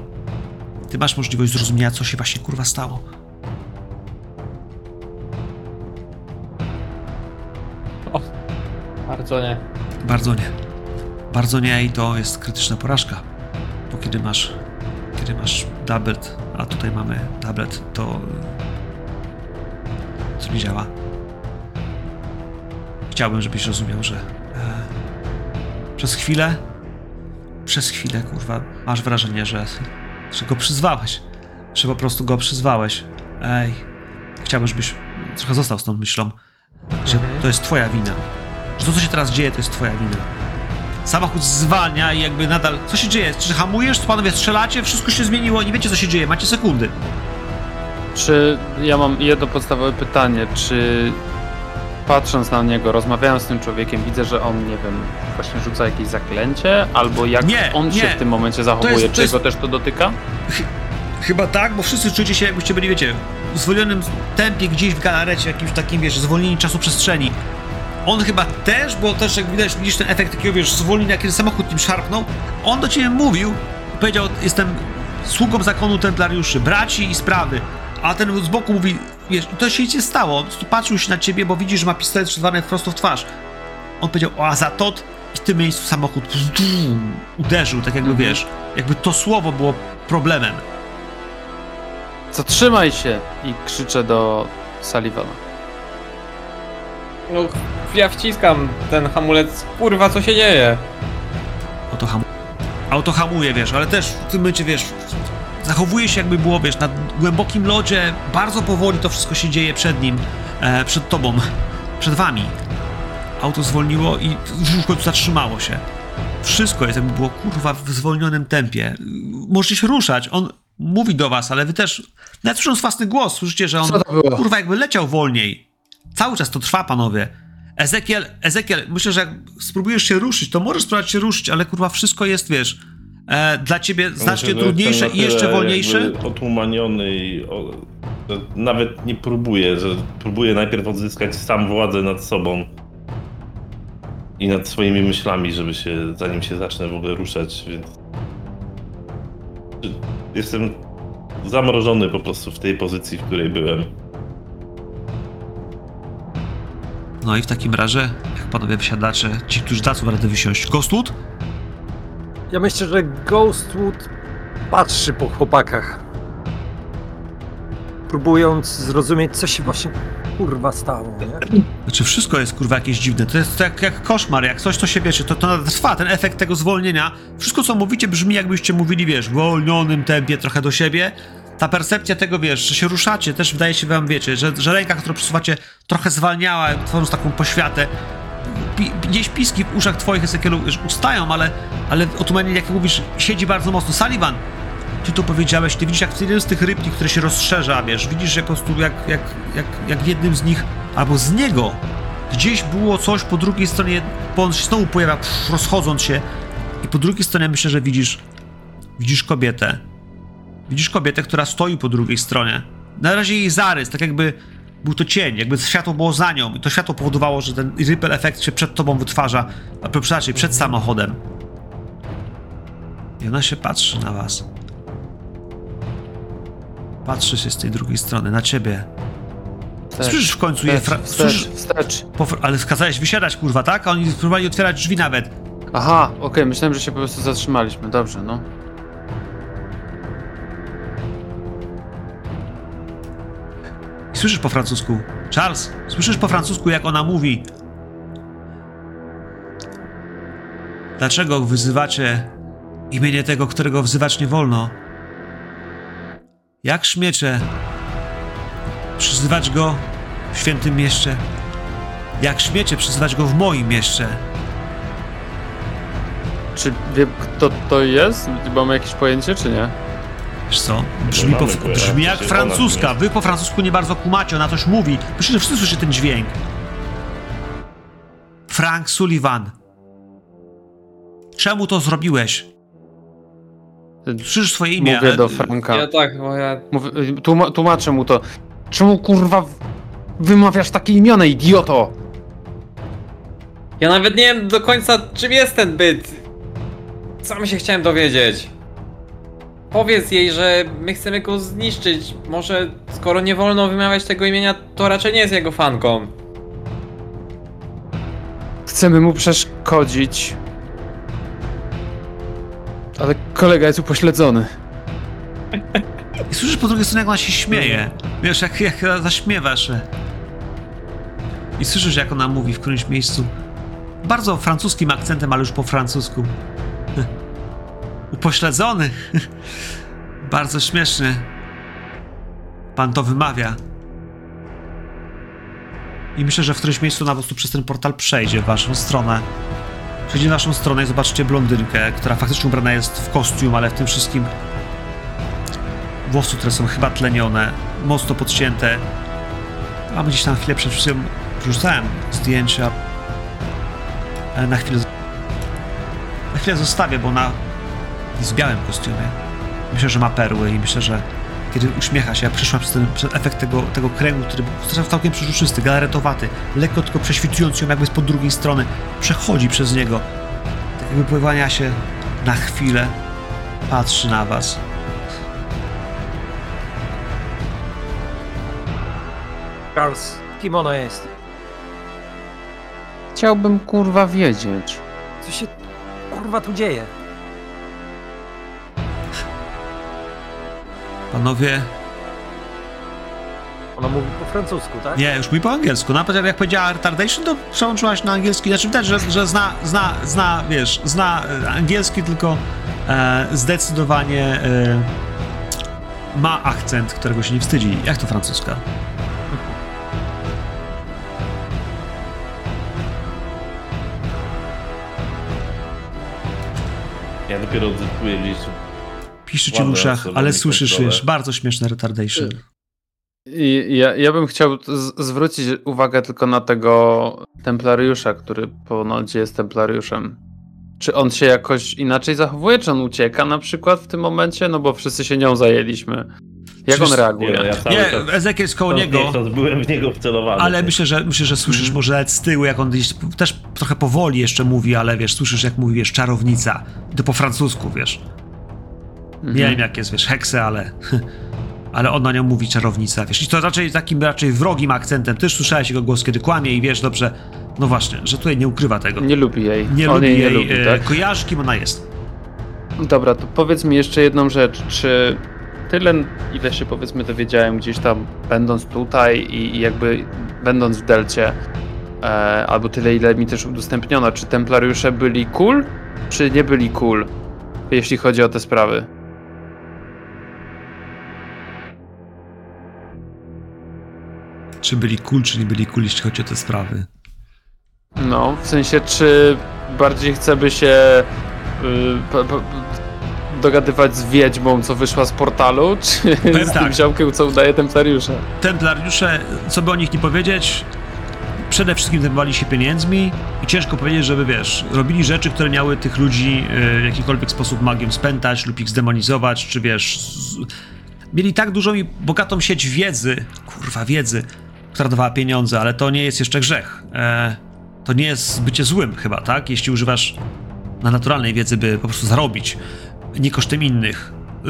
Ty masz możliwość zrozumienia, co się właśnie kurwa stało. Bardzo nie. Bardzo nie. Bardzo nie i to jest krytyczna porażka. Bo kiedy masz, kiedy masz tablet, a tutaj mamy tablet, to co nie działa. Chciałbym, żebyś rozumiał, że e, przez chwilę, przez chwilę, kurwa, masz wrażenie, że, że go przyzwałeś. Że po prostu go przyzwałeś. Ej, chciałbym, żebyś trochę został z tą myślą, że to jest twoja wina. Że to, co się teraz dzieje, to jest twoja wina. Samochód zwalnia i jakby nadal... Co się dzieje? Czy hamujesz? Czy panowie strzelacie? Wszystko się zmieniło, nie wiecie, co się dzieje. Macie sekundy. Czy ja mam jedno podstawowe pytanie, czy patrząc na niego, rozmawiając z tym człowiekiem, widzę, że on, nie wiem, właśnie rzuca jakieś zaklęcie, albo jak Nie, on się nie. w tym momencie zachowuje, jest- to czy jest- go też to dotyka? Chyba tak, bo wszyscy czujecie się, jakbyście byli, wiecie, w zwolnionym tempie gdzieś w galarecie, jakimś takim, wiesz, zwolnieni czasu przestrzeni. On chyba też, bo też jak widać, widzisz ten efekt takiego, wiesz, zwolnienia, kiedy samochód nim szarpnął. On do ciebie mówił, powiedział, jestem sługą zakonu templariuszy, braci i sprawy. A ten z boku mówi, wiesz, to się nie stało. Patrzył się na ciebie, bo widzisz, że ma pistolet strzelany prosto w twarz. On powiedział, o, a za to i w tym miejscu samochód uderzył, tak jakby, wiesz, jakby to słowo było problemem. Zatrzymaj się! I krzyczę do Sullivana. No, ja wciskam ten hamulec. Kurwa, co się dzieje? Auto, ham... Auto hamuje, wiesz, ale też w tym momencie, wiesz, zachowuje się jakby było, wiesz, na głębokim lodzie, bardzo powoli to wszystko się dzieje przed nim, e, przed tobą, przed wami. Auto zwolniło i w końcu zatrzymało się. Wszystko jest jakby było, kurwa, w zwolnionym tempie. Możecie się ruszać, on mówi do was, ale wy też, nawet słysząc własny głos, słyszycie, że on, kurwa, jakby leciał wolniej. Cały czas to trwa, panowie. Ezekiel, Ezekiel, myślę, że jak spróbujesz się ruszyć, to możesz spróbować się ruszyć, ale kurwa wszystko jest, wiesz, e, dla ciebie znacznie Myślę, trudniejsze i jeszcze wolniejsze. jakby Otłumaniony i o, nawet nie próbuję, że próbuję najpierw odzyskać sam władzę nad sobą i nad swoimi myślami, żeby się, zanim się zacznę w ogóle ruszać, więc jestem zamrożony po prostu w tej pozycji, w której byłem. No i w takim razie, jak panowie wysiadacze, ci, którzy dadzą radę wysiąść, Ghostwood? Ja myślę, że Ghostwood patrzy po chłopakach. Próbując zrozumieć, co się właśnie kurwa stało, nie? Znaczy wszystko jest kurwa jakieś dziwne, to jest tak jak koszmar, jak coś to się wiecie, to, to trwa, ten efekt tego zwolnienia. Wszystko co mówicie brzmi jakbyście mówili, wiesz, w wolnionym tempie trochę do siebie. Ta percepcja tego, wiesz, że się ruszacie, też wydaje się wam, wiecie, że, że ręka, którą przesuwacie, trochę zwalniała, tworząc taką poświatę. Pi, gdzieś piski w uszach twoich Ezekielu wiesz, ustają, ale, ale otumanienie, jak mówisz, siedzi bardzo mocno. Sullivan, ty to powiedziałeś, ty widzisz jak w jednym z tych rybki, które się rozszerza, wiesz, widzisz, prostu jak, jak, jak, jak w jednym z nich, albo z niego, gdzieś było coś po drugiej stronie, bo on się znowu pojawia, rozchodząc się i po drugiej stronie myślę, że widzisz, widzisz kobietę. Widzisz kobietę, która stoi po drugiej stronie. Na razie jej zarys, tak jakby był to cień, jakby światło było za nią i to światło powodowało, że ten ripple efekt się przed tobą wytwarza, a przepraszam, przed samochodem. I ona się patrzy na was. Patrzy się z tej drugiej strony, na ciebie. Słyszysz w końcu je, fra- Wstecz, wstecz. Ale skazałeś wysiadać, kurwa, tak? A oni próbowali otwierać drzwi nawet. Aha, okej, myślałem, że się po prostu zatrzymaliśmy. Dobrze, no. Słyszysz po francusku? Charles, słyszysz po francusku, jak ona mówi? Dlaczego wyzywacie imienie tego, którego wzywać nie wolno? Jak śmiecie przyzywać go w świętym mieście? Jak śmiecie przyzywać go w moim mieście? Czy wie kto to jest? Mamy jakieś pojęcie, czy nie? Wiesz co? Brzmi, po, brzmi jak francuska. Wy po francusku nie bardzo kumacie, ona coś mówi. Myślę, że wszyscy słyszycie ten dźwięk. Frank Sullivan. Czemu to zrobiłeś? Słyszysz swoje imię. Mówię ale- do Franka. Ja tak, bo ja... Mówię, tłuma, tłumaczę mu to. Czemu kurwa wymawiasz takie imiona, idioto? Ja nawet nie wiem do końca czym jest ten byt. Sam się chciałem dowiedzieć. Powiedz jej, że my chcemy go zniszczyć. Może skoro nie wolno wymawiać tego imienia, to raczej nie jest jego fanką. Chcemy mu przeszkodzić. Ale kolega jest upośledzony. I słyszysz po drugiej stronie, jak ona się śmieje. Wiesz, jak, jak zaśmiewa się. I słyszysz, jak ona mówi w którymś miejscu. Bardzo francuskim akcentem, ale już po francusku. Upośledzony. Bardzo śmieszny. Pan to wymawia. I myślę, że w którymś miejscu na prostu przez ten portal przejdzie w waszą stronę. Przejdzie w naszą stronę i zobaczycie blondynkę, która faktycznie ubrana jest w kostium, ale w tym wszystkim włosy, które są chyba tlenione, mocno podcięte. A gdzieś tam chwilę przed chwilą wrzucałem zdjęcia. Ale na chwilę. Na chwilę zostawię, bo ona jest w białym kostiumie. Myślę, że ma perły i myślę, że kiedy uśmiecha się, ja przeszłam przez ten przez efekt tego, tego kręgu, który był całkiem przeżuczysty, galaretowaty, lekko tylko prześwitując ją jakby z pod drugiej strony, przechodzi przez niego. Tak jakby pływania się na chwilę, patrzy na was. Charles, kim ona jest? Chciałbym kurwa wiedzieć. Co się kurwa tu dzieje? Panowie, Ona mówi po francusku, tak? Nie, już mówi po angielsku. Nawet jak powiedziała retardation, to przełączyłaś na angielski. Znaczy widać, że, że zna, zna, zna, wiesz, zna e, angielski, tylko e, zdecydowanie e, ma akcent, którego się nie wstydzi. Jak to francuska? Ja dopiero odzyskuję gdzieś. Piszczy ci w uszach, ale nie słyszysz, kontrolę. wiesz, bardzo śmieszne retardation. I ja, ja bym chciał zwrócić uwagę tylko na tego templariusza, który ponoć jest templariuszem. Czy on się jakoś inaczej zachowuje? Czy on ucieka na przykład w tym momencie? No bo wszyscy się nią zajęliśmy. Jak on Przecież- reaguje? Nie, no ja Nie, czas, Ezekiel jest koło niego. czas byłem w niego wcelowany. Ale myślę, że myślę, że słyszysz może nawet z tyłu, jak on gdzieś też trochę powoli jeszcze mówi, ale wiesz, słyszysz jak mówi, wiesz, czarownica. To po francusku, wiesz. Nie Mhm. wiem jak jest, wiesz, heksę, ale... Ale on na nią mówi czarownica, wiesz. I to raczej takim raczej wrogim akcentem. Też słyszałeś jego głos, kiedy kłamie i wiesz dobrze, no właśnie, że tutaj nie ukrywa tego. Nie lubi jej. Nie on lubi jej jej, nie lubi, e, tak? kojarzy, kim ona jest. Dobra, to powiedz mi jeszcze jedną rzecz. Czy tyle, ile się powiedzmy dowiedziałem gdzieś tam, będąc tutaj i, i jakby będąc w Delcie, e, albo tyle, ile mi też udostępniono, czy templariusze byli cool, czy nie byli cool, jeśli chodzi o te sprawy? Czy byli cool, czy nie byli cool, jeśli chodzi o te sprawy. No, w sensie, czy bardziej chcemy się y, dogadywać z wiedźmą, co wyszła z portalu, czy Powiem z tak. tym ziomkiem, co udaje templariusza? Templariusze, co by o nich nie powiedzieć, przede wszystkim zajmowali się pieniędzmi i ciężko powiedzieć, żeby wiesz, robili rzeczy, które miały tych ludzi e, w jakikolwiek sposób magią spętać lub ich zdemonizować, czy wiesz. Z... Mieli tak dużą i bogatą sieć wiedzy, kurwa, wiedzy, która dawała pieniądze, ale to nie jest jeszcze grzech. E, to nie jest bycie złym, chyba, tak? Jeśli używasz na naturalnej wiedzy, by po prostu zarobić, nie kosztem innych. Y,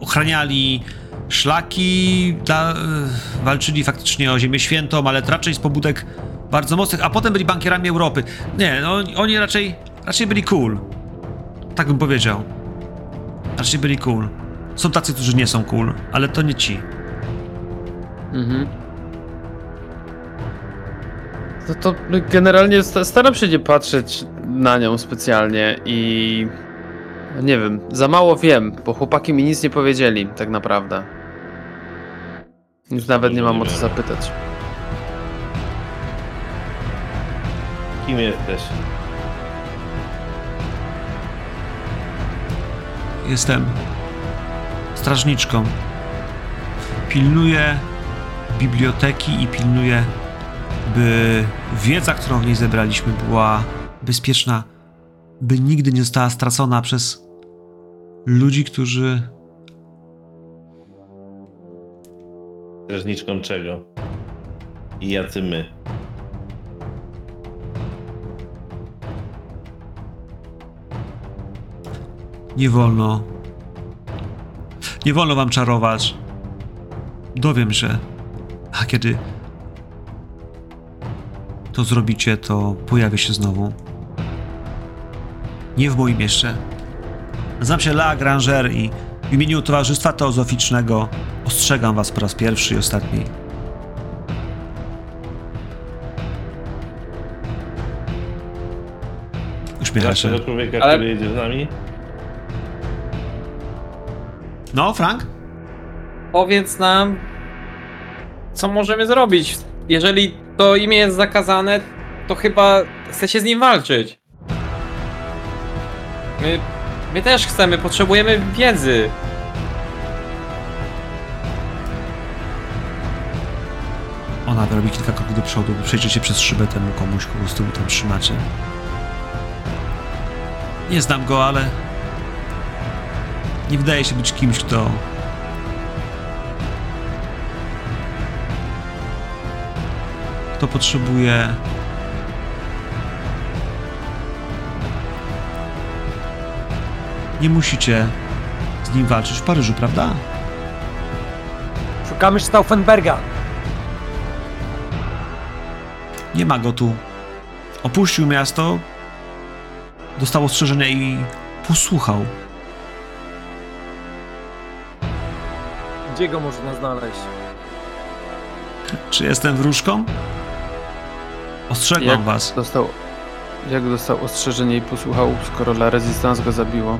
ochraniali szlaki, dla, y, walczyli faktycznie o Ziemię Świętą, ale to raczej z pobudek bardzo mocnych, a potem byli bankierami Europy. Nie, no oni raczej, raczej byli cool. Tak bym powiedział. Raczej byli cool. Są tacy, którzy nie są cool, ale to nie ci. Mhm. No to generalnie sta- staram się nie patrzeć na nią specjalnie i nie wiem, za mało wiem, bo chłopaki mi nic nie powiedzieli tak naprawdę. Więc nawet nie mam o co zapytać. Kim jesteś? Jestem strażniczką. Pilnuję biblioteki i pilnuję, by wiedza, którą w niej zebraliśmy, była bezpieczna, by nigdy nie została stracona przez ludzi, którzy Strażniczką czego? I jacy my? nie wolno. Nie wolno wam czarować. Dowiem się. A kiedy to zrobicie, to pojawię się znowu. Nie w moim mieście. Nazywam się La Granger i w imieniu Towarzystwa Teozoficznego ostrzegam was po raz pierwszy i ostatni. Uśmiecha się. tego człowieka, Ale- który jedzie z nami? No, Frank? Powiedz nam, co możemy zrobić. Jeżeli to imię jest zakazane, to chyba chcecie z nim walczyć. My, my też chcemy, potrzebujemy wiedzy. Ona robi kilka kroków do przodu, się przez szybę temu komuś, kogo z tyłu tam trzymacie. Nie znam go, ale nie wydaje się być kimś, kto kto potrzebuje nie musicie z nim walczyć w Paryżu, prawda? Szukamy Stauffenberga. Nie ma go tu. Opuścił miasto, dostał ostrzeżenia i posłuchał. Gdzie go można znaleźć? Czy jestem wróżką? Ostrzegam Jak was. dostał, jak dostał ostrzeżenie i posłuchał, skoro La Resistance go zabiło?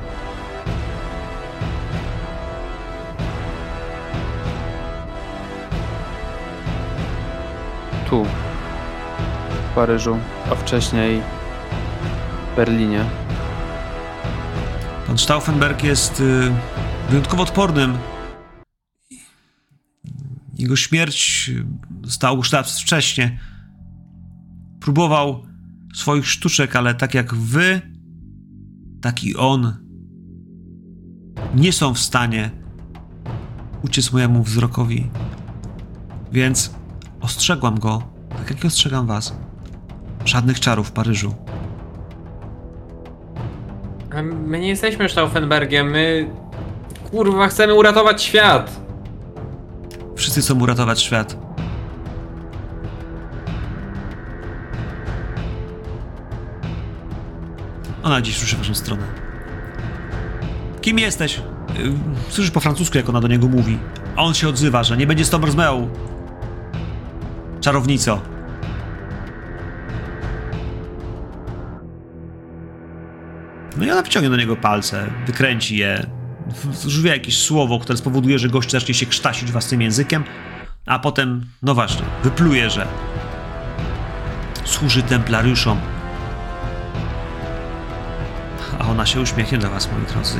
Tu, w Paryżu, a wcześniej w Berlinie. Pan Stauffenberg jest y, wyjątkowo odpornym. Jego śmierć y, została uczta wcześnie. Próbował swoich sztuczek, ale tak jak wy, tak i on nie są w stanie uciec mojemu wzrokowi. Więc ostrzegłam go, tak jak ostrzegam was. Żadnych czarów w Paryżu. A My nie jesteśmy Stauffenbergiem, my... Kurwa, chcemy uratować świat. Wszyscy chcą uratować świat. Ona dziś ruszy w waszą stronę. Kim jesteś? Yy, Słyszysz po francusku, jak ona do niego mówi. A on się odzywa, że nie będzie z tobą rozmawiał. Czarownico. No i ona wyciągnie do niego palce, wykręci je, zużyje jakieś słowo, które spowoduje, że gość zacznie się krztasić was tym językiem, a potem, no właśnie, wypluje, że służy templariuszom. A ona się uśmiechnie do was, moi drodzy.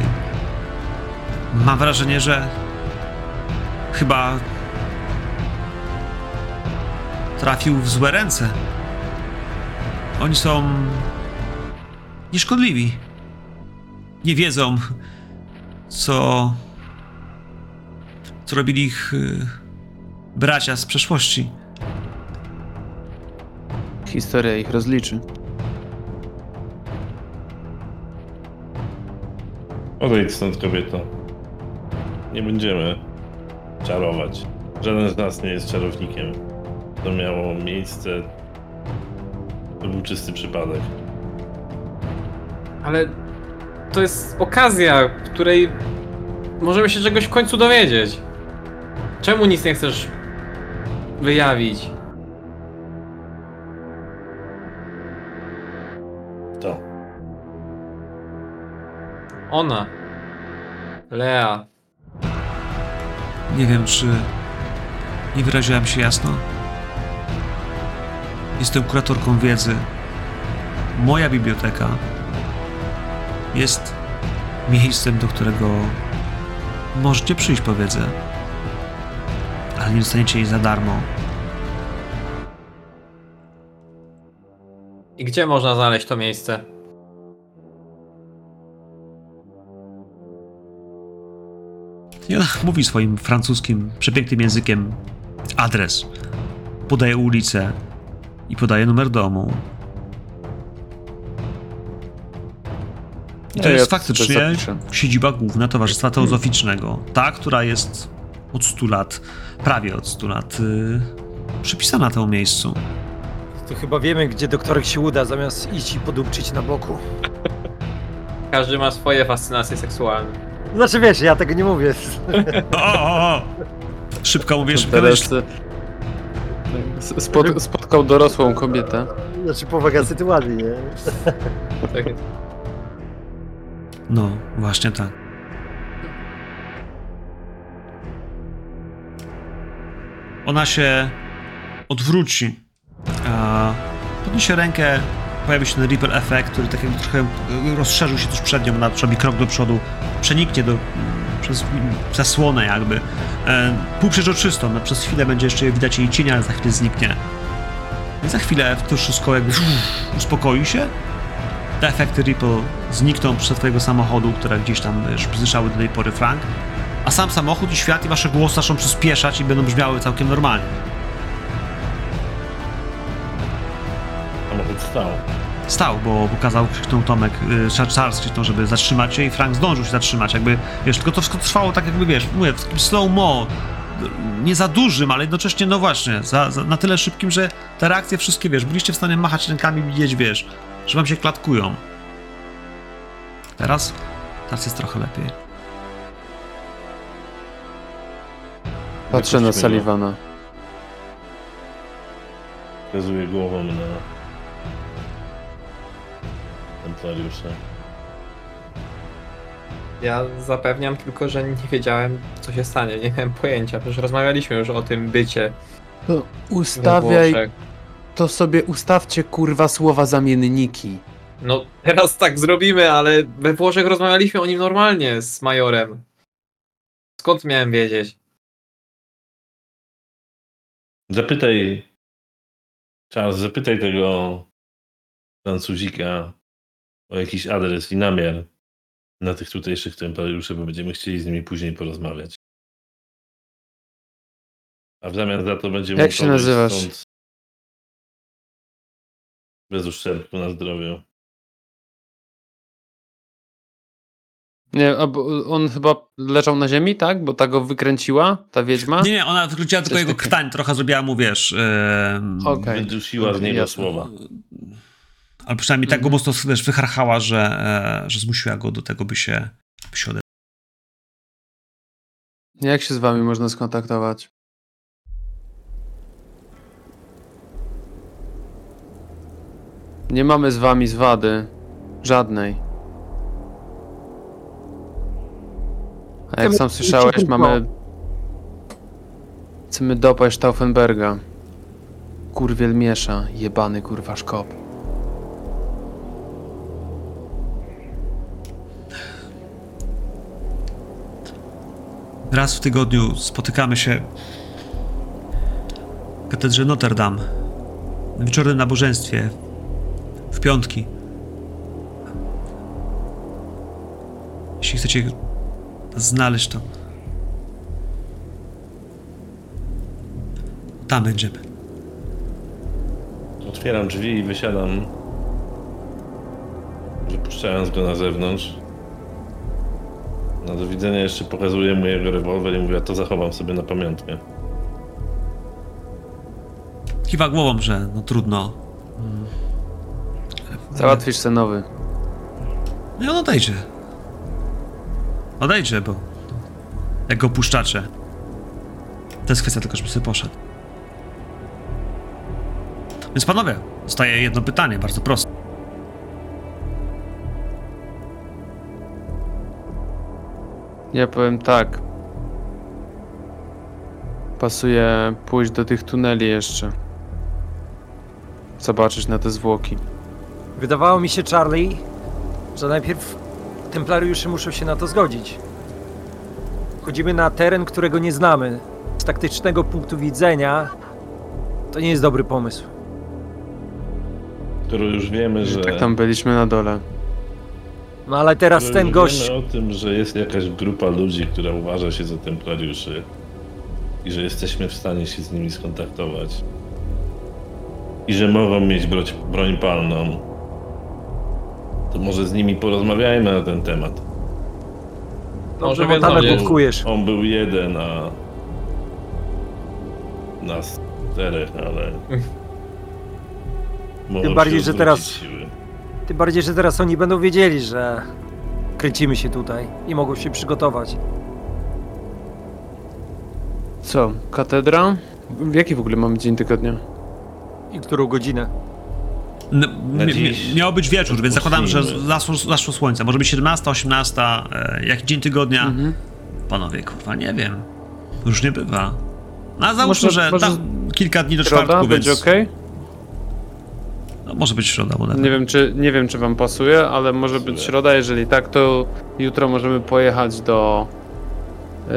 Mam wrażenie, że chyba trafił w złe ręce. Oni są nieszkodliwi. Nie wiedzą, co, co robili ich y, bracia z przeszłości. Historia ich rozliczy. Odejdź stąd, kobieto. Nie będziemy czarować. Żaden z nas nie jest czarownikiem. To miało miejsce. To był czysty przypadek. Ale to jest okazja, w której możemy się czegoś w końcu dowiedzieć. Czemu nic nie chcesz wyjawić? Ona. Lea. Nie wiem, czy nie wyraziłem się jasno. Jestem kuratorką wiedzy. Moja biblioteka jest miejscem, do którego możecie przyjść po wiedzę, ale nie dostaniecie jej za darmo. I gdzie można znaleźć to miejsce? I ona mówi swoim francuskim, przepięknym językiem adres. Podaje ulicę i podaje numer domu. I to Ja jest to faktycznie siedziba główna Towarzystwa Teozoficznego. Ta, która jest od 100 lat, prawie od 100 lat, yy, przypisana temu miejscu. To chyba wiemy, gdzie doktorek się uda, zamiast iść i podupczyć na boku. Każdy ma swoje fascynacje seksualne. Znaczy wiesz, ja tego nie mówię. O, o, o. Szybko mówisz, Teraz e, spot, spotkał dorosłą kobietę. Znaczy powaga sytuacji, nie? Tak. No, właśnie tak. Ona się odwróci. a Podniesie rękę, pojawi się ten ripple effect, który tak jakby trochę y, rozszerzył się tuż przed nią, ona zrobi krok do przodu, przeniknie do, przez zasłonę jakby, e, no, przez chwilę będzie jeszcze widać jej cień, ale za chwilę zniknie. I za chwilę to wszystko jakby uspokoi się, te efekty Ripple znikną przed twojego samochodu, które gdzieś tam wiesz, zyszały do tej pory Frank, a sam samochód i świat i wasze głosy zaczną przyspieszać i będą brzmiały całkiem normalnie. Samochód stał. Stał, bo pokazał, krzyknął Tomek, y, Charles krzyknął, żeby zatrzymać się i Frank zdążył się zatrzymać, jakby, wiesz, tylko to wszystko trwało tak jakby, wiesz, mówię, w takim slow-mo, nie za dużym, ale jednocześnie, no właśnie, za, za, na tyle szybkim, że te reakcje wszystkie, wiesz, byliście w stanie machać rękami, widzieć, wiesz, że wam się klatkują. Teraz, teraz jest trochę lepiej. Patrzę na. Sullivana. Wskazuje głową na templariusza. Ja zapewniam tylko, że nie wiedziałem, co się stanie. Nie miałem pojęcia. Przecież rozmawialiśmy już o tym bycie. To ustawiaj, Włoszech. to sobie ustawcie kurwa słowa zamienniki. No, teraz tak zrobimy, ale we Włoszech rozmawialiśmy o nim normalnie z majorem. Skąd miałem wiedzieć? Zapytaj, Charles, zapytaj tego Francuzika o jakiś adres i namiar na tych tutejszych templariuszy, bo będziemy chcieli z nimi później porozmawiać. A w zamian za to będziemy Jak się nazywasz? stąd Bez uszczerbku na zdrowiu. Nie, on chyba leżał na ziemi, tak? Bo ta go wykręciła, ta wiedźma? Nie, nie, ona wykluczyła tylko Coś jego takiego. krtań, trochę zrobiła mu, wiesz, yy, Okej. Wydusiła z niego słowa. Ale przynajmniej tak go mocno, wiesz, wycharchała, że, e, że zmusiła go do tego, by się, by się odezwał. Jak się z wami można skontaktować? Nie mamy z wami zwady. Żadnej. A jak sam słyszałeś, mamy... Chcemy dopaść Stauffenberga. Kurwiel miesza, jebany kurwa szkop. Raz w tygodniu spotykamy się w katedrze Notre Dame na wieczornym nabożeństwie w piątki. Jeśli chcecie znaleźć to, tam będziemy. Otwieram drzwi i wysiadam, wypuszczając go na zewnątrz. Na do widzenia jeszcze pokazuję mu jego rewolwer i mówię, a to zachowam sobie na pamiątkę. Kiwa głową, że no trudno. Załatwisz se nowy. No i on odejdzie. Odejdzie, bo jak go puszczacie. To jest kwestia tylko, żeby sobie poszedł. Więc panowie, zostaje jedno pytanie, bardzo proste. Ja powiem tak. Pasuje pójść do tych tuneli jeszcze. Zobaczyć na te zwłoki. Wydawało mi się, Charlie, że najpierw templariusze muszą się na to zgodzić. Wchodzimy na teren, którego nie znamy. Z taktycznego punktu widzenia to nie jest dobry pomysł. Skoro już wiemy, że... Tak tam byliśmy na dole. No ale teraz skoro ten gość. Wiemy o tym, że jest jakaś grupa ludzi, która uważa się za templariuszy i że jesteśmy w stanie się z nimi skontaktować. I że mogą mieć broń, broń palną. To może z nimi porozmawiajmy na ten temat. Dobrze, Może Montanę wiedzą, plotkujesz. On był jeden, a nas czterech, ale. Mogą bardziej, się że odwrócić teraz- Siły. Tym bardziej, że teraz oni będą wiedzieli, że kręcimy się tutaj i mogą się przygotować. Co? Katedra? W jaki w ogóle mamy dzień tygodnia? I którą godzinę? N- Na mi- mi- miało być wieczór, więc zakładam, że zaszło, zaszło słońce. Może być 17, 18, e, jaki dzień tygodnia? Mhm. Panowie, kurwa, nie wiem. Już nie bywa. No, a załóżmy, Może- że może tam kilka dni do Środa? czwartku, więc... Będzie okej? No, może być środa, whatever. Nie wiem, czy, nie wiem, czy wam pasuje, ale może być środa. Jeżeli tak, to jutro możemy pojechać do e,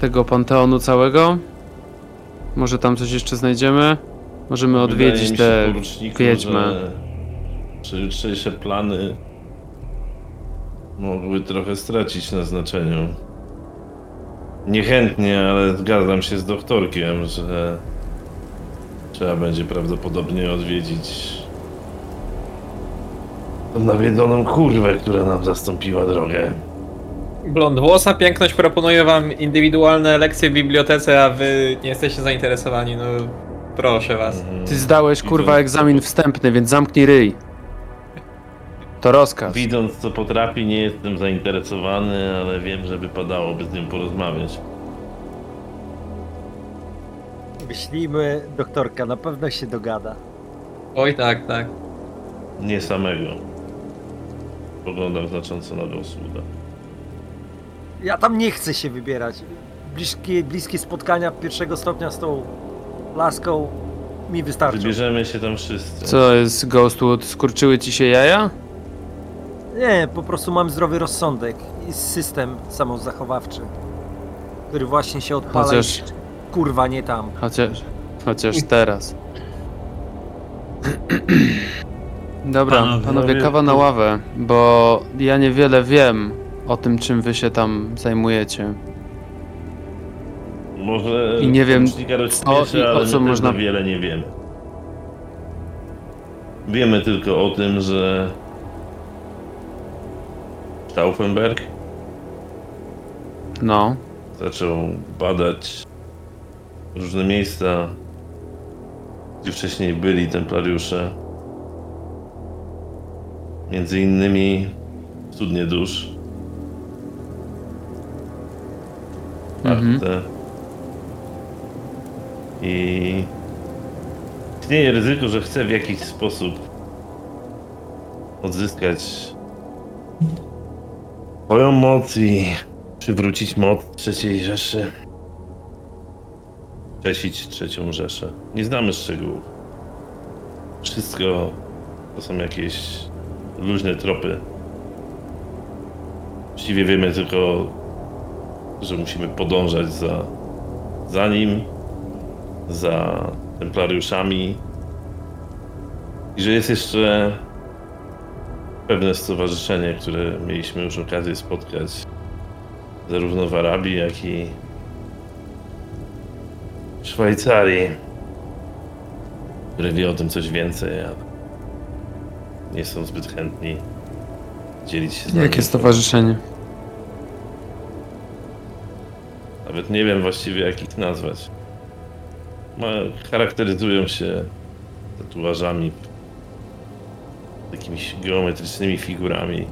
tego panteonu całego. Może tam coś jeszcze znajdziemy. Możemy odwiedzić te że- Że jutrzejsze plany mogły trochę stracić na znaczeniu. Niechętnie, ale zgadzam się z doktorkiem, że trzeba będzie prawdopodobnie odwiedzić tą nawiedzoną kurwę, która nam zastąpiła drogę. Blond włosa, piękność proponuje wam indywidualne lekcje w bibliotece, a wy nie jesteście zainteresowani, no proszę was. Mhm. Ty zdałeś kurwa egzamin wstępny, więc zamknij ryj. To rozkaz. Widząc co potrafi, nie jestem zainteresowany, ale wiem, że wypadałoby z nim porozmawiać. Wyślijmy doktorka, na pewno się dogada. Oj tak, tak. Nie samego. Poglądam znacząco na Ghostwooda. Ja tam nie chcę się wybierać. Bliskie, bliskie spotkania pierwszego stopnia z tą laską mi wystarczą. Wybierzemy się tam wszyscy. Co jest Ghostwood? Skurczyły ci się jaja? Nie, po prostu mam zdrowy rozsądek i system samozachowawczy, który właśnie się odpala Chociaż- i kurwa nie tam. Chociaż, chociaż teraz. Dobra, Panowie, panowie, no, kawa na ławę, bo ja niewiele wiem o tym, czym wy się tam zajmujecie. Może I nie wiem, rozśmieszę, i o ale co można... wiele nie wiemy. Wiemy tylko o tym, że Stauffenberg No, zaczął badać różne miejsca, gdzie wcześniej byli templariusze. Między innymi studnie dusz. Mhm. I istnieje ryzyko, że chce w jakiś sposób odzyskać swoją moc i przywrócić moc trzeciej Rzeszy. Czesić trzecią Rzeszę. Nie znamy szczegółów. Wszystko to są jakieś luźne tropy. Właściwie wiemy tylko, że musimy podążać za, za nim, za templariuszami i że jest jeszcze pewne stowarzyszenie, które mieliśmy już okazję spotkać zarówno w Arabii, jak i Szwajcarii, które wie o tym coś więcej, a nie są zbyt chętni dzielić się z nami. jakie stowarzyszenie? Nawet nie wiem właściwie jak ich nazwać. Ma, charakteryzują się tatuażami, jakimiś geometrycznymi figurami.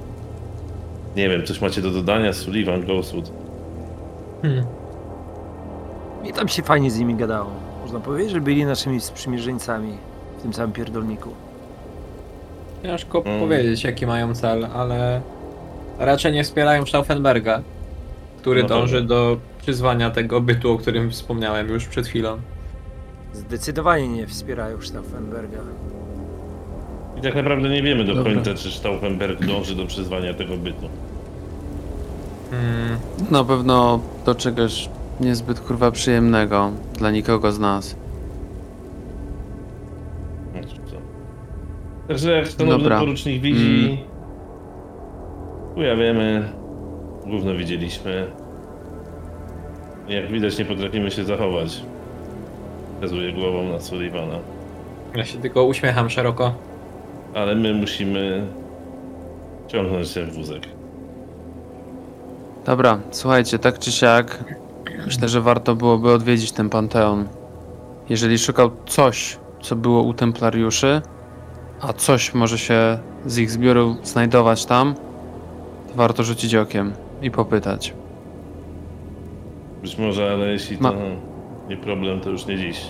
Nie wiem, coś macie do dodania? Sullivan, Ghostwood. Hmm. Mi tam się fajnie z nimi gadało. Można powiedzieć, że byli naszymi sprzymierzeńcami w tym samym pierdolniku. Ciężko Mm. powiedzieć jaki mają cel, ale raczej nie wspierają Stauffenberga. który Na dąży pewno. do przyzwania tego bytu, o którym wspomniałem już przed chwilą. Zdecydowanie nie wspierają Stauffenberga. I tak naprawdę nie wiemy do Dobra. końca, czy Stauffenberg dąży do przyzwania tego bytu. Mm, Na pewno do czegoś niezbyt kurwa przyjemnego dla nikogo z nas. No. Także jak szanowny Dobra. porucznik widzi, Mm. ujawiemy, gówno widzieliśmy. Jak widać nie potrafimy się zachować. Wskazuję głową na Sullivana. ja się tylko uśmiecham szeroko. Ale my musimy ciągnąć ten wózek. Dobra, słuchajcie, tak czy siak, myślę, że warto byłoby odwiedzić ten panteon. Jeżeli szukał coś, co było u templariuszy, a coś może się z ich zbioru znajdować tam, to warto rzucić okiem i popytać. Być może, ale jeśli to Ma- nie problem, to już nie dziś.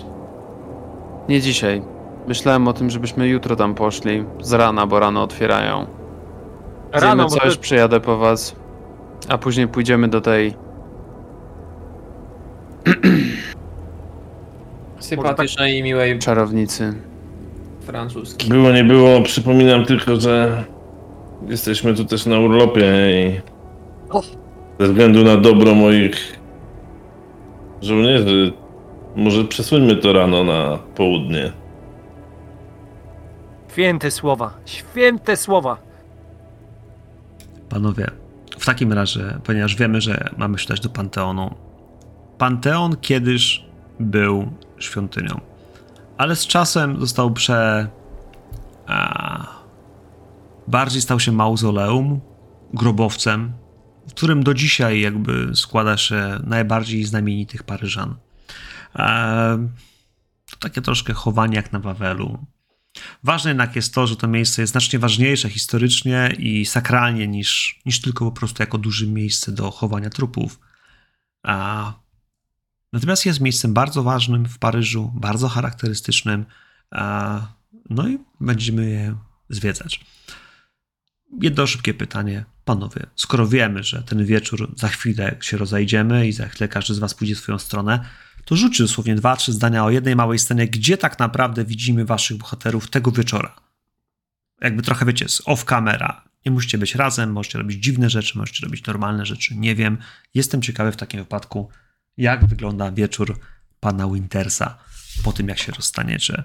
Nie dzisiaj. Myślałem o tym, żebyśmy jutro tam poszli. Z rana, bo rano otwierają. Zjemy Rano, bo coś, to, przyjadę po was. A później pójdziemy do tej. Sympatycznej i miłej czarownicy. francuskiej. Było, nie było, przypominam tylko, że jesteśmy tu też na urlopie i ze względu na dobro moich żołnierzy, może przesuńmy to rano na południe. święte słowa, święte słowa. Panowie, w takim razie, ponieważ wiemy, że mamy się dać do Panteonu. Panteon kiedyś był świątynią, ale z czasem został prze. A, bardziej stał się mauzoleum, grobowcem, w którym do dzisiaj jakby składa się najbardziej znamienitych Paryżan. E, to takie troszkę chowanie jak na Wawelu. Ważne jednak jest to, że to miejsce jest znacznie ważniejsze historycznie i sakralnie niż, niż tylko po prostu jako duże miejsce do chowania trupów. A, natomiast jest miejscem bardzo ważnym w Paryżu, bardzo charakterystycznym. No i będziemy je zwiedzać. Jedno szybkie pytanie, panowie. Skoro wiemy, że ten wieczór za chwilę się rozejdziemy i za chwilę każdy z was pójdzie w swoją stronę, to rzućcie dosłownie dwa, trzy zdania o jednej małej scenie, gdzie tak naprawdę widzimy waszych bohaterów tego wieczora. Jakby trochę wiecie, off camera. Nie musicie być razem, możecie robić dziwne rzeczy, możecie robić normalne rzeczy. Nie wiem. Jestem ciekawy w takim wypadku, jak wygląda wieczór pana Wintersa po tym, jak się rozstaniecie.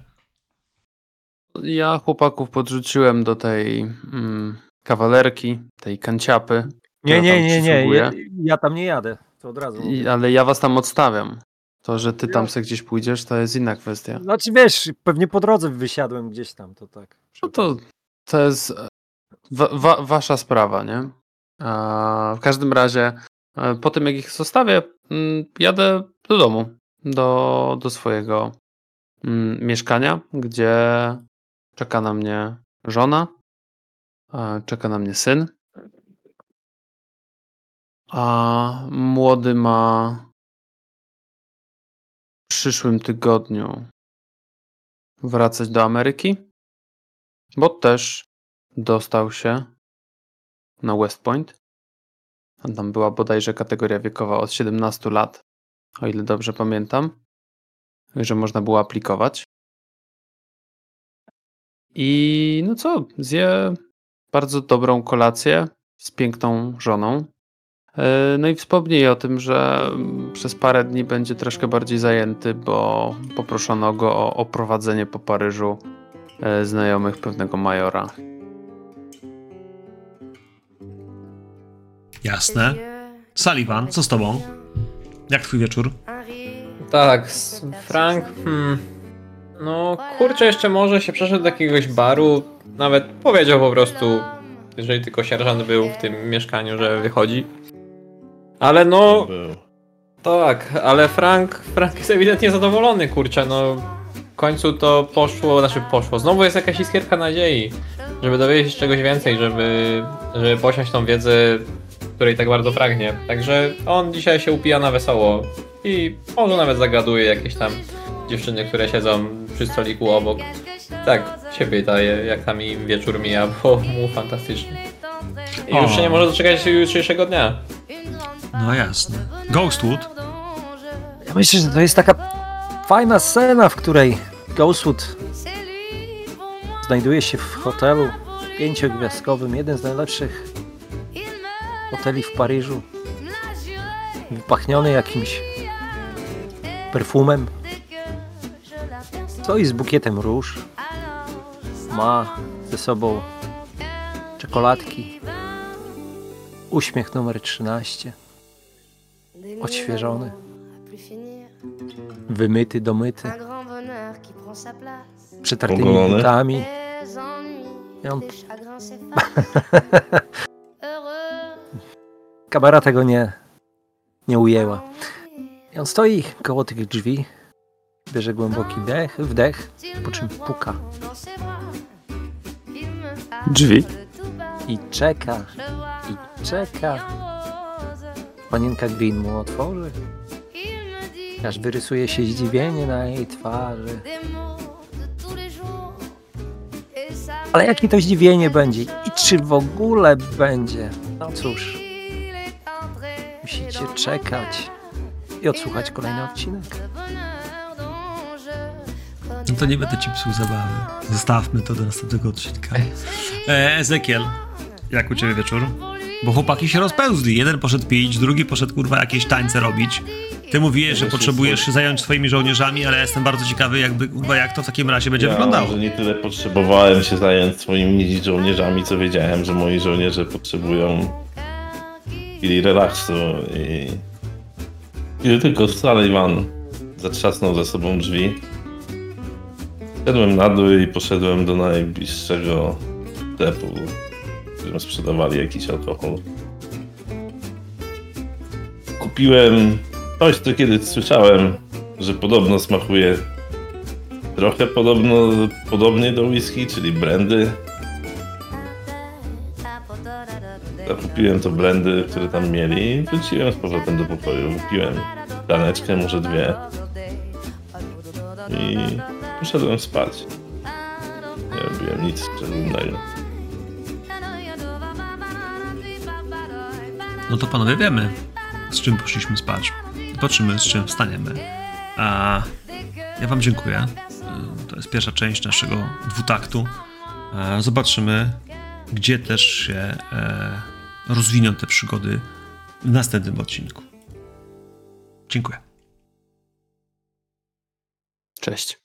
Ja chłopaków podrzuciłem do tej mm, kawalerki, tej kanciapy. Nie, nie, nie, nie, ja, ja tam nie jadę. To od razu. I, ale ja was tam odstawiam. To, że ty tam se gdzieś pójdziesz, to jest inna kwestia. Znaczy wiesz, pewnie po drodze wysiadłem gdzieś tam, to tak. No to, to jest e, wa, wa, wasza sprawa, nie? A w każdym razie, po tym jak ich zostawię, mm, jadę do domu, do, do swojego mm, mieszkania, gdzie czeka na mnie żona, e, czeka na mnie syn. A młody ma w przyszłym tygodniu wracać do Ameryki bo też dostał się na West Point. Tam była bodajże kategoria wiekowa od 17 lat, o ile dobrze pamiętam, że można było aplikować. I no co, zje bardzo dobrą kolację z piękną żoną. E, No i wspomnij o tym, że przez parę dni będzie troszkę bardziej zajęty, bo poproszono go o oprowadzenie po Paryżu e, znajomych pewnego majora. Jasne. Sullivan, co z tobą? Jak twój wieczór? Tak, Frank, hmm, no kurczę, jeszcze może się przeszedł do jakiegoś baru, nawet powiedział po prostu, jeżeli tylko sierżant był w tym mieszkaniu, że wychodzi. Ale no, tak, ale Frank, Frank jest ewidentnie zadowolony, kurczę, no w końcu to poszło, znaczy poszło, znowu jest jakaś iskierka nadziei, żeby dowiedzieć się czegoś więcej, żeby, żeby posiąść tą wiedzę, której tak bardzo pragnie. Także on dzisiaj się upija na wesoło i może nawet zagaduje jakieś tam dziewczyny, które siedzą przy stoliku obok. Tak, się pyta, je- jak tam im wieczór mija, bo mu fantastycznie. I już O. się nie może doczekać jutrzejszego dnia. No jasne. Ghostwood? Ja myślę, że to jest taka fajna scena, w której Ghostwood znajduje się w hotelu pięciogwiazdkowym, jeden z najlepszych hoteli w Paryżu, wypachniony jakimś perfumem, stoi z bukietem róż, ma ze sobą czekoladki, uśmiech numer 13, odświeżony, wymyty, domyty, przetartymi butami. I on... Kamera tego nie, nie ujęła. I on stoi koło tych drzwi, bierze głęboki dech, wdech, po czym puka Drzwi. i czeka, i czeka. Panienka Green mu otworzy, aż wyrysuje się zdziwienie na jej twarzy. Ale jakie to zdziwienie będzie i czy w ogóle będzie? No cóż, musicie czekać i odsłuchać kolejny odcinek. No to nie będę ci psuł zabawy. Zostawmy to do następnego odcinka. E, Ezekiel, jak u ciebie wieczór? Bo chłopaki się rozpełzli. Jeden poszedł pić, drugi poszedł kurwa jakieś tańce robić. Ty mówiłeś, że potrzebujesz zająć swoimi żołnierzami, ale ja jestem bardzo ciekawy, jakby, kurwa, jak to w takim razie będzie ja wyglądało. może nie tyle potrzebowałem się zająć swoimi żołnierzami, co wiedziałem, że moi żołnierze potrzebują chwili relaksu i... Kiedy tylko Sullivan zatrzasnął za sobą drzwi, szedłem na dół i poszedłem do najbliższego sklepu, w którym sprzedawali jakiś alkohol. Kupiłem coś, co kiedyś słyszałem, że podobno smakuje trochę podobno, podobnie do whisky, czyli brandy. Zakupiłem to brandy, które tam mieli wróciłem z powrotem do pokoju. Wypiłem szklaneczkę, może dwie i poszedłem spać. Nie robiłem nic szczególnego. No to panowie wiemy, z czym poszliśmy spać. Zobaczymy, z czym wstaniemy. A ja wam dziękuję. To jest pierwsza część naszego dwutaktu. A Zobaczymy, gdzie też się e, rozwiną te przygody w następnym odcinku. Dziękuję. Cześć.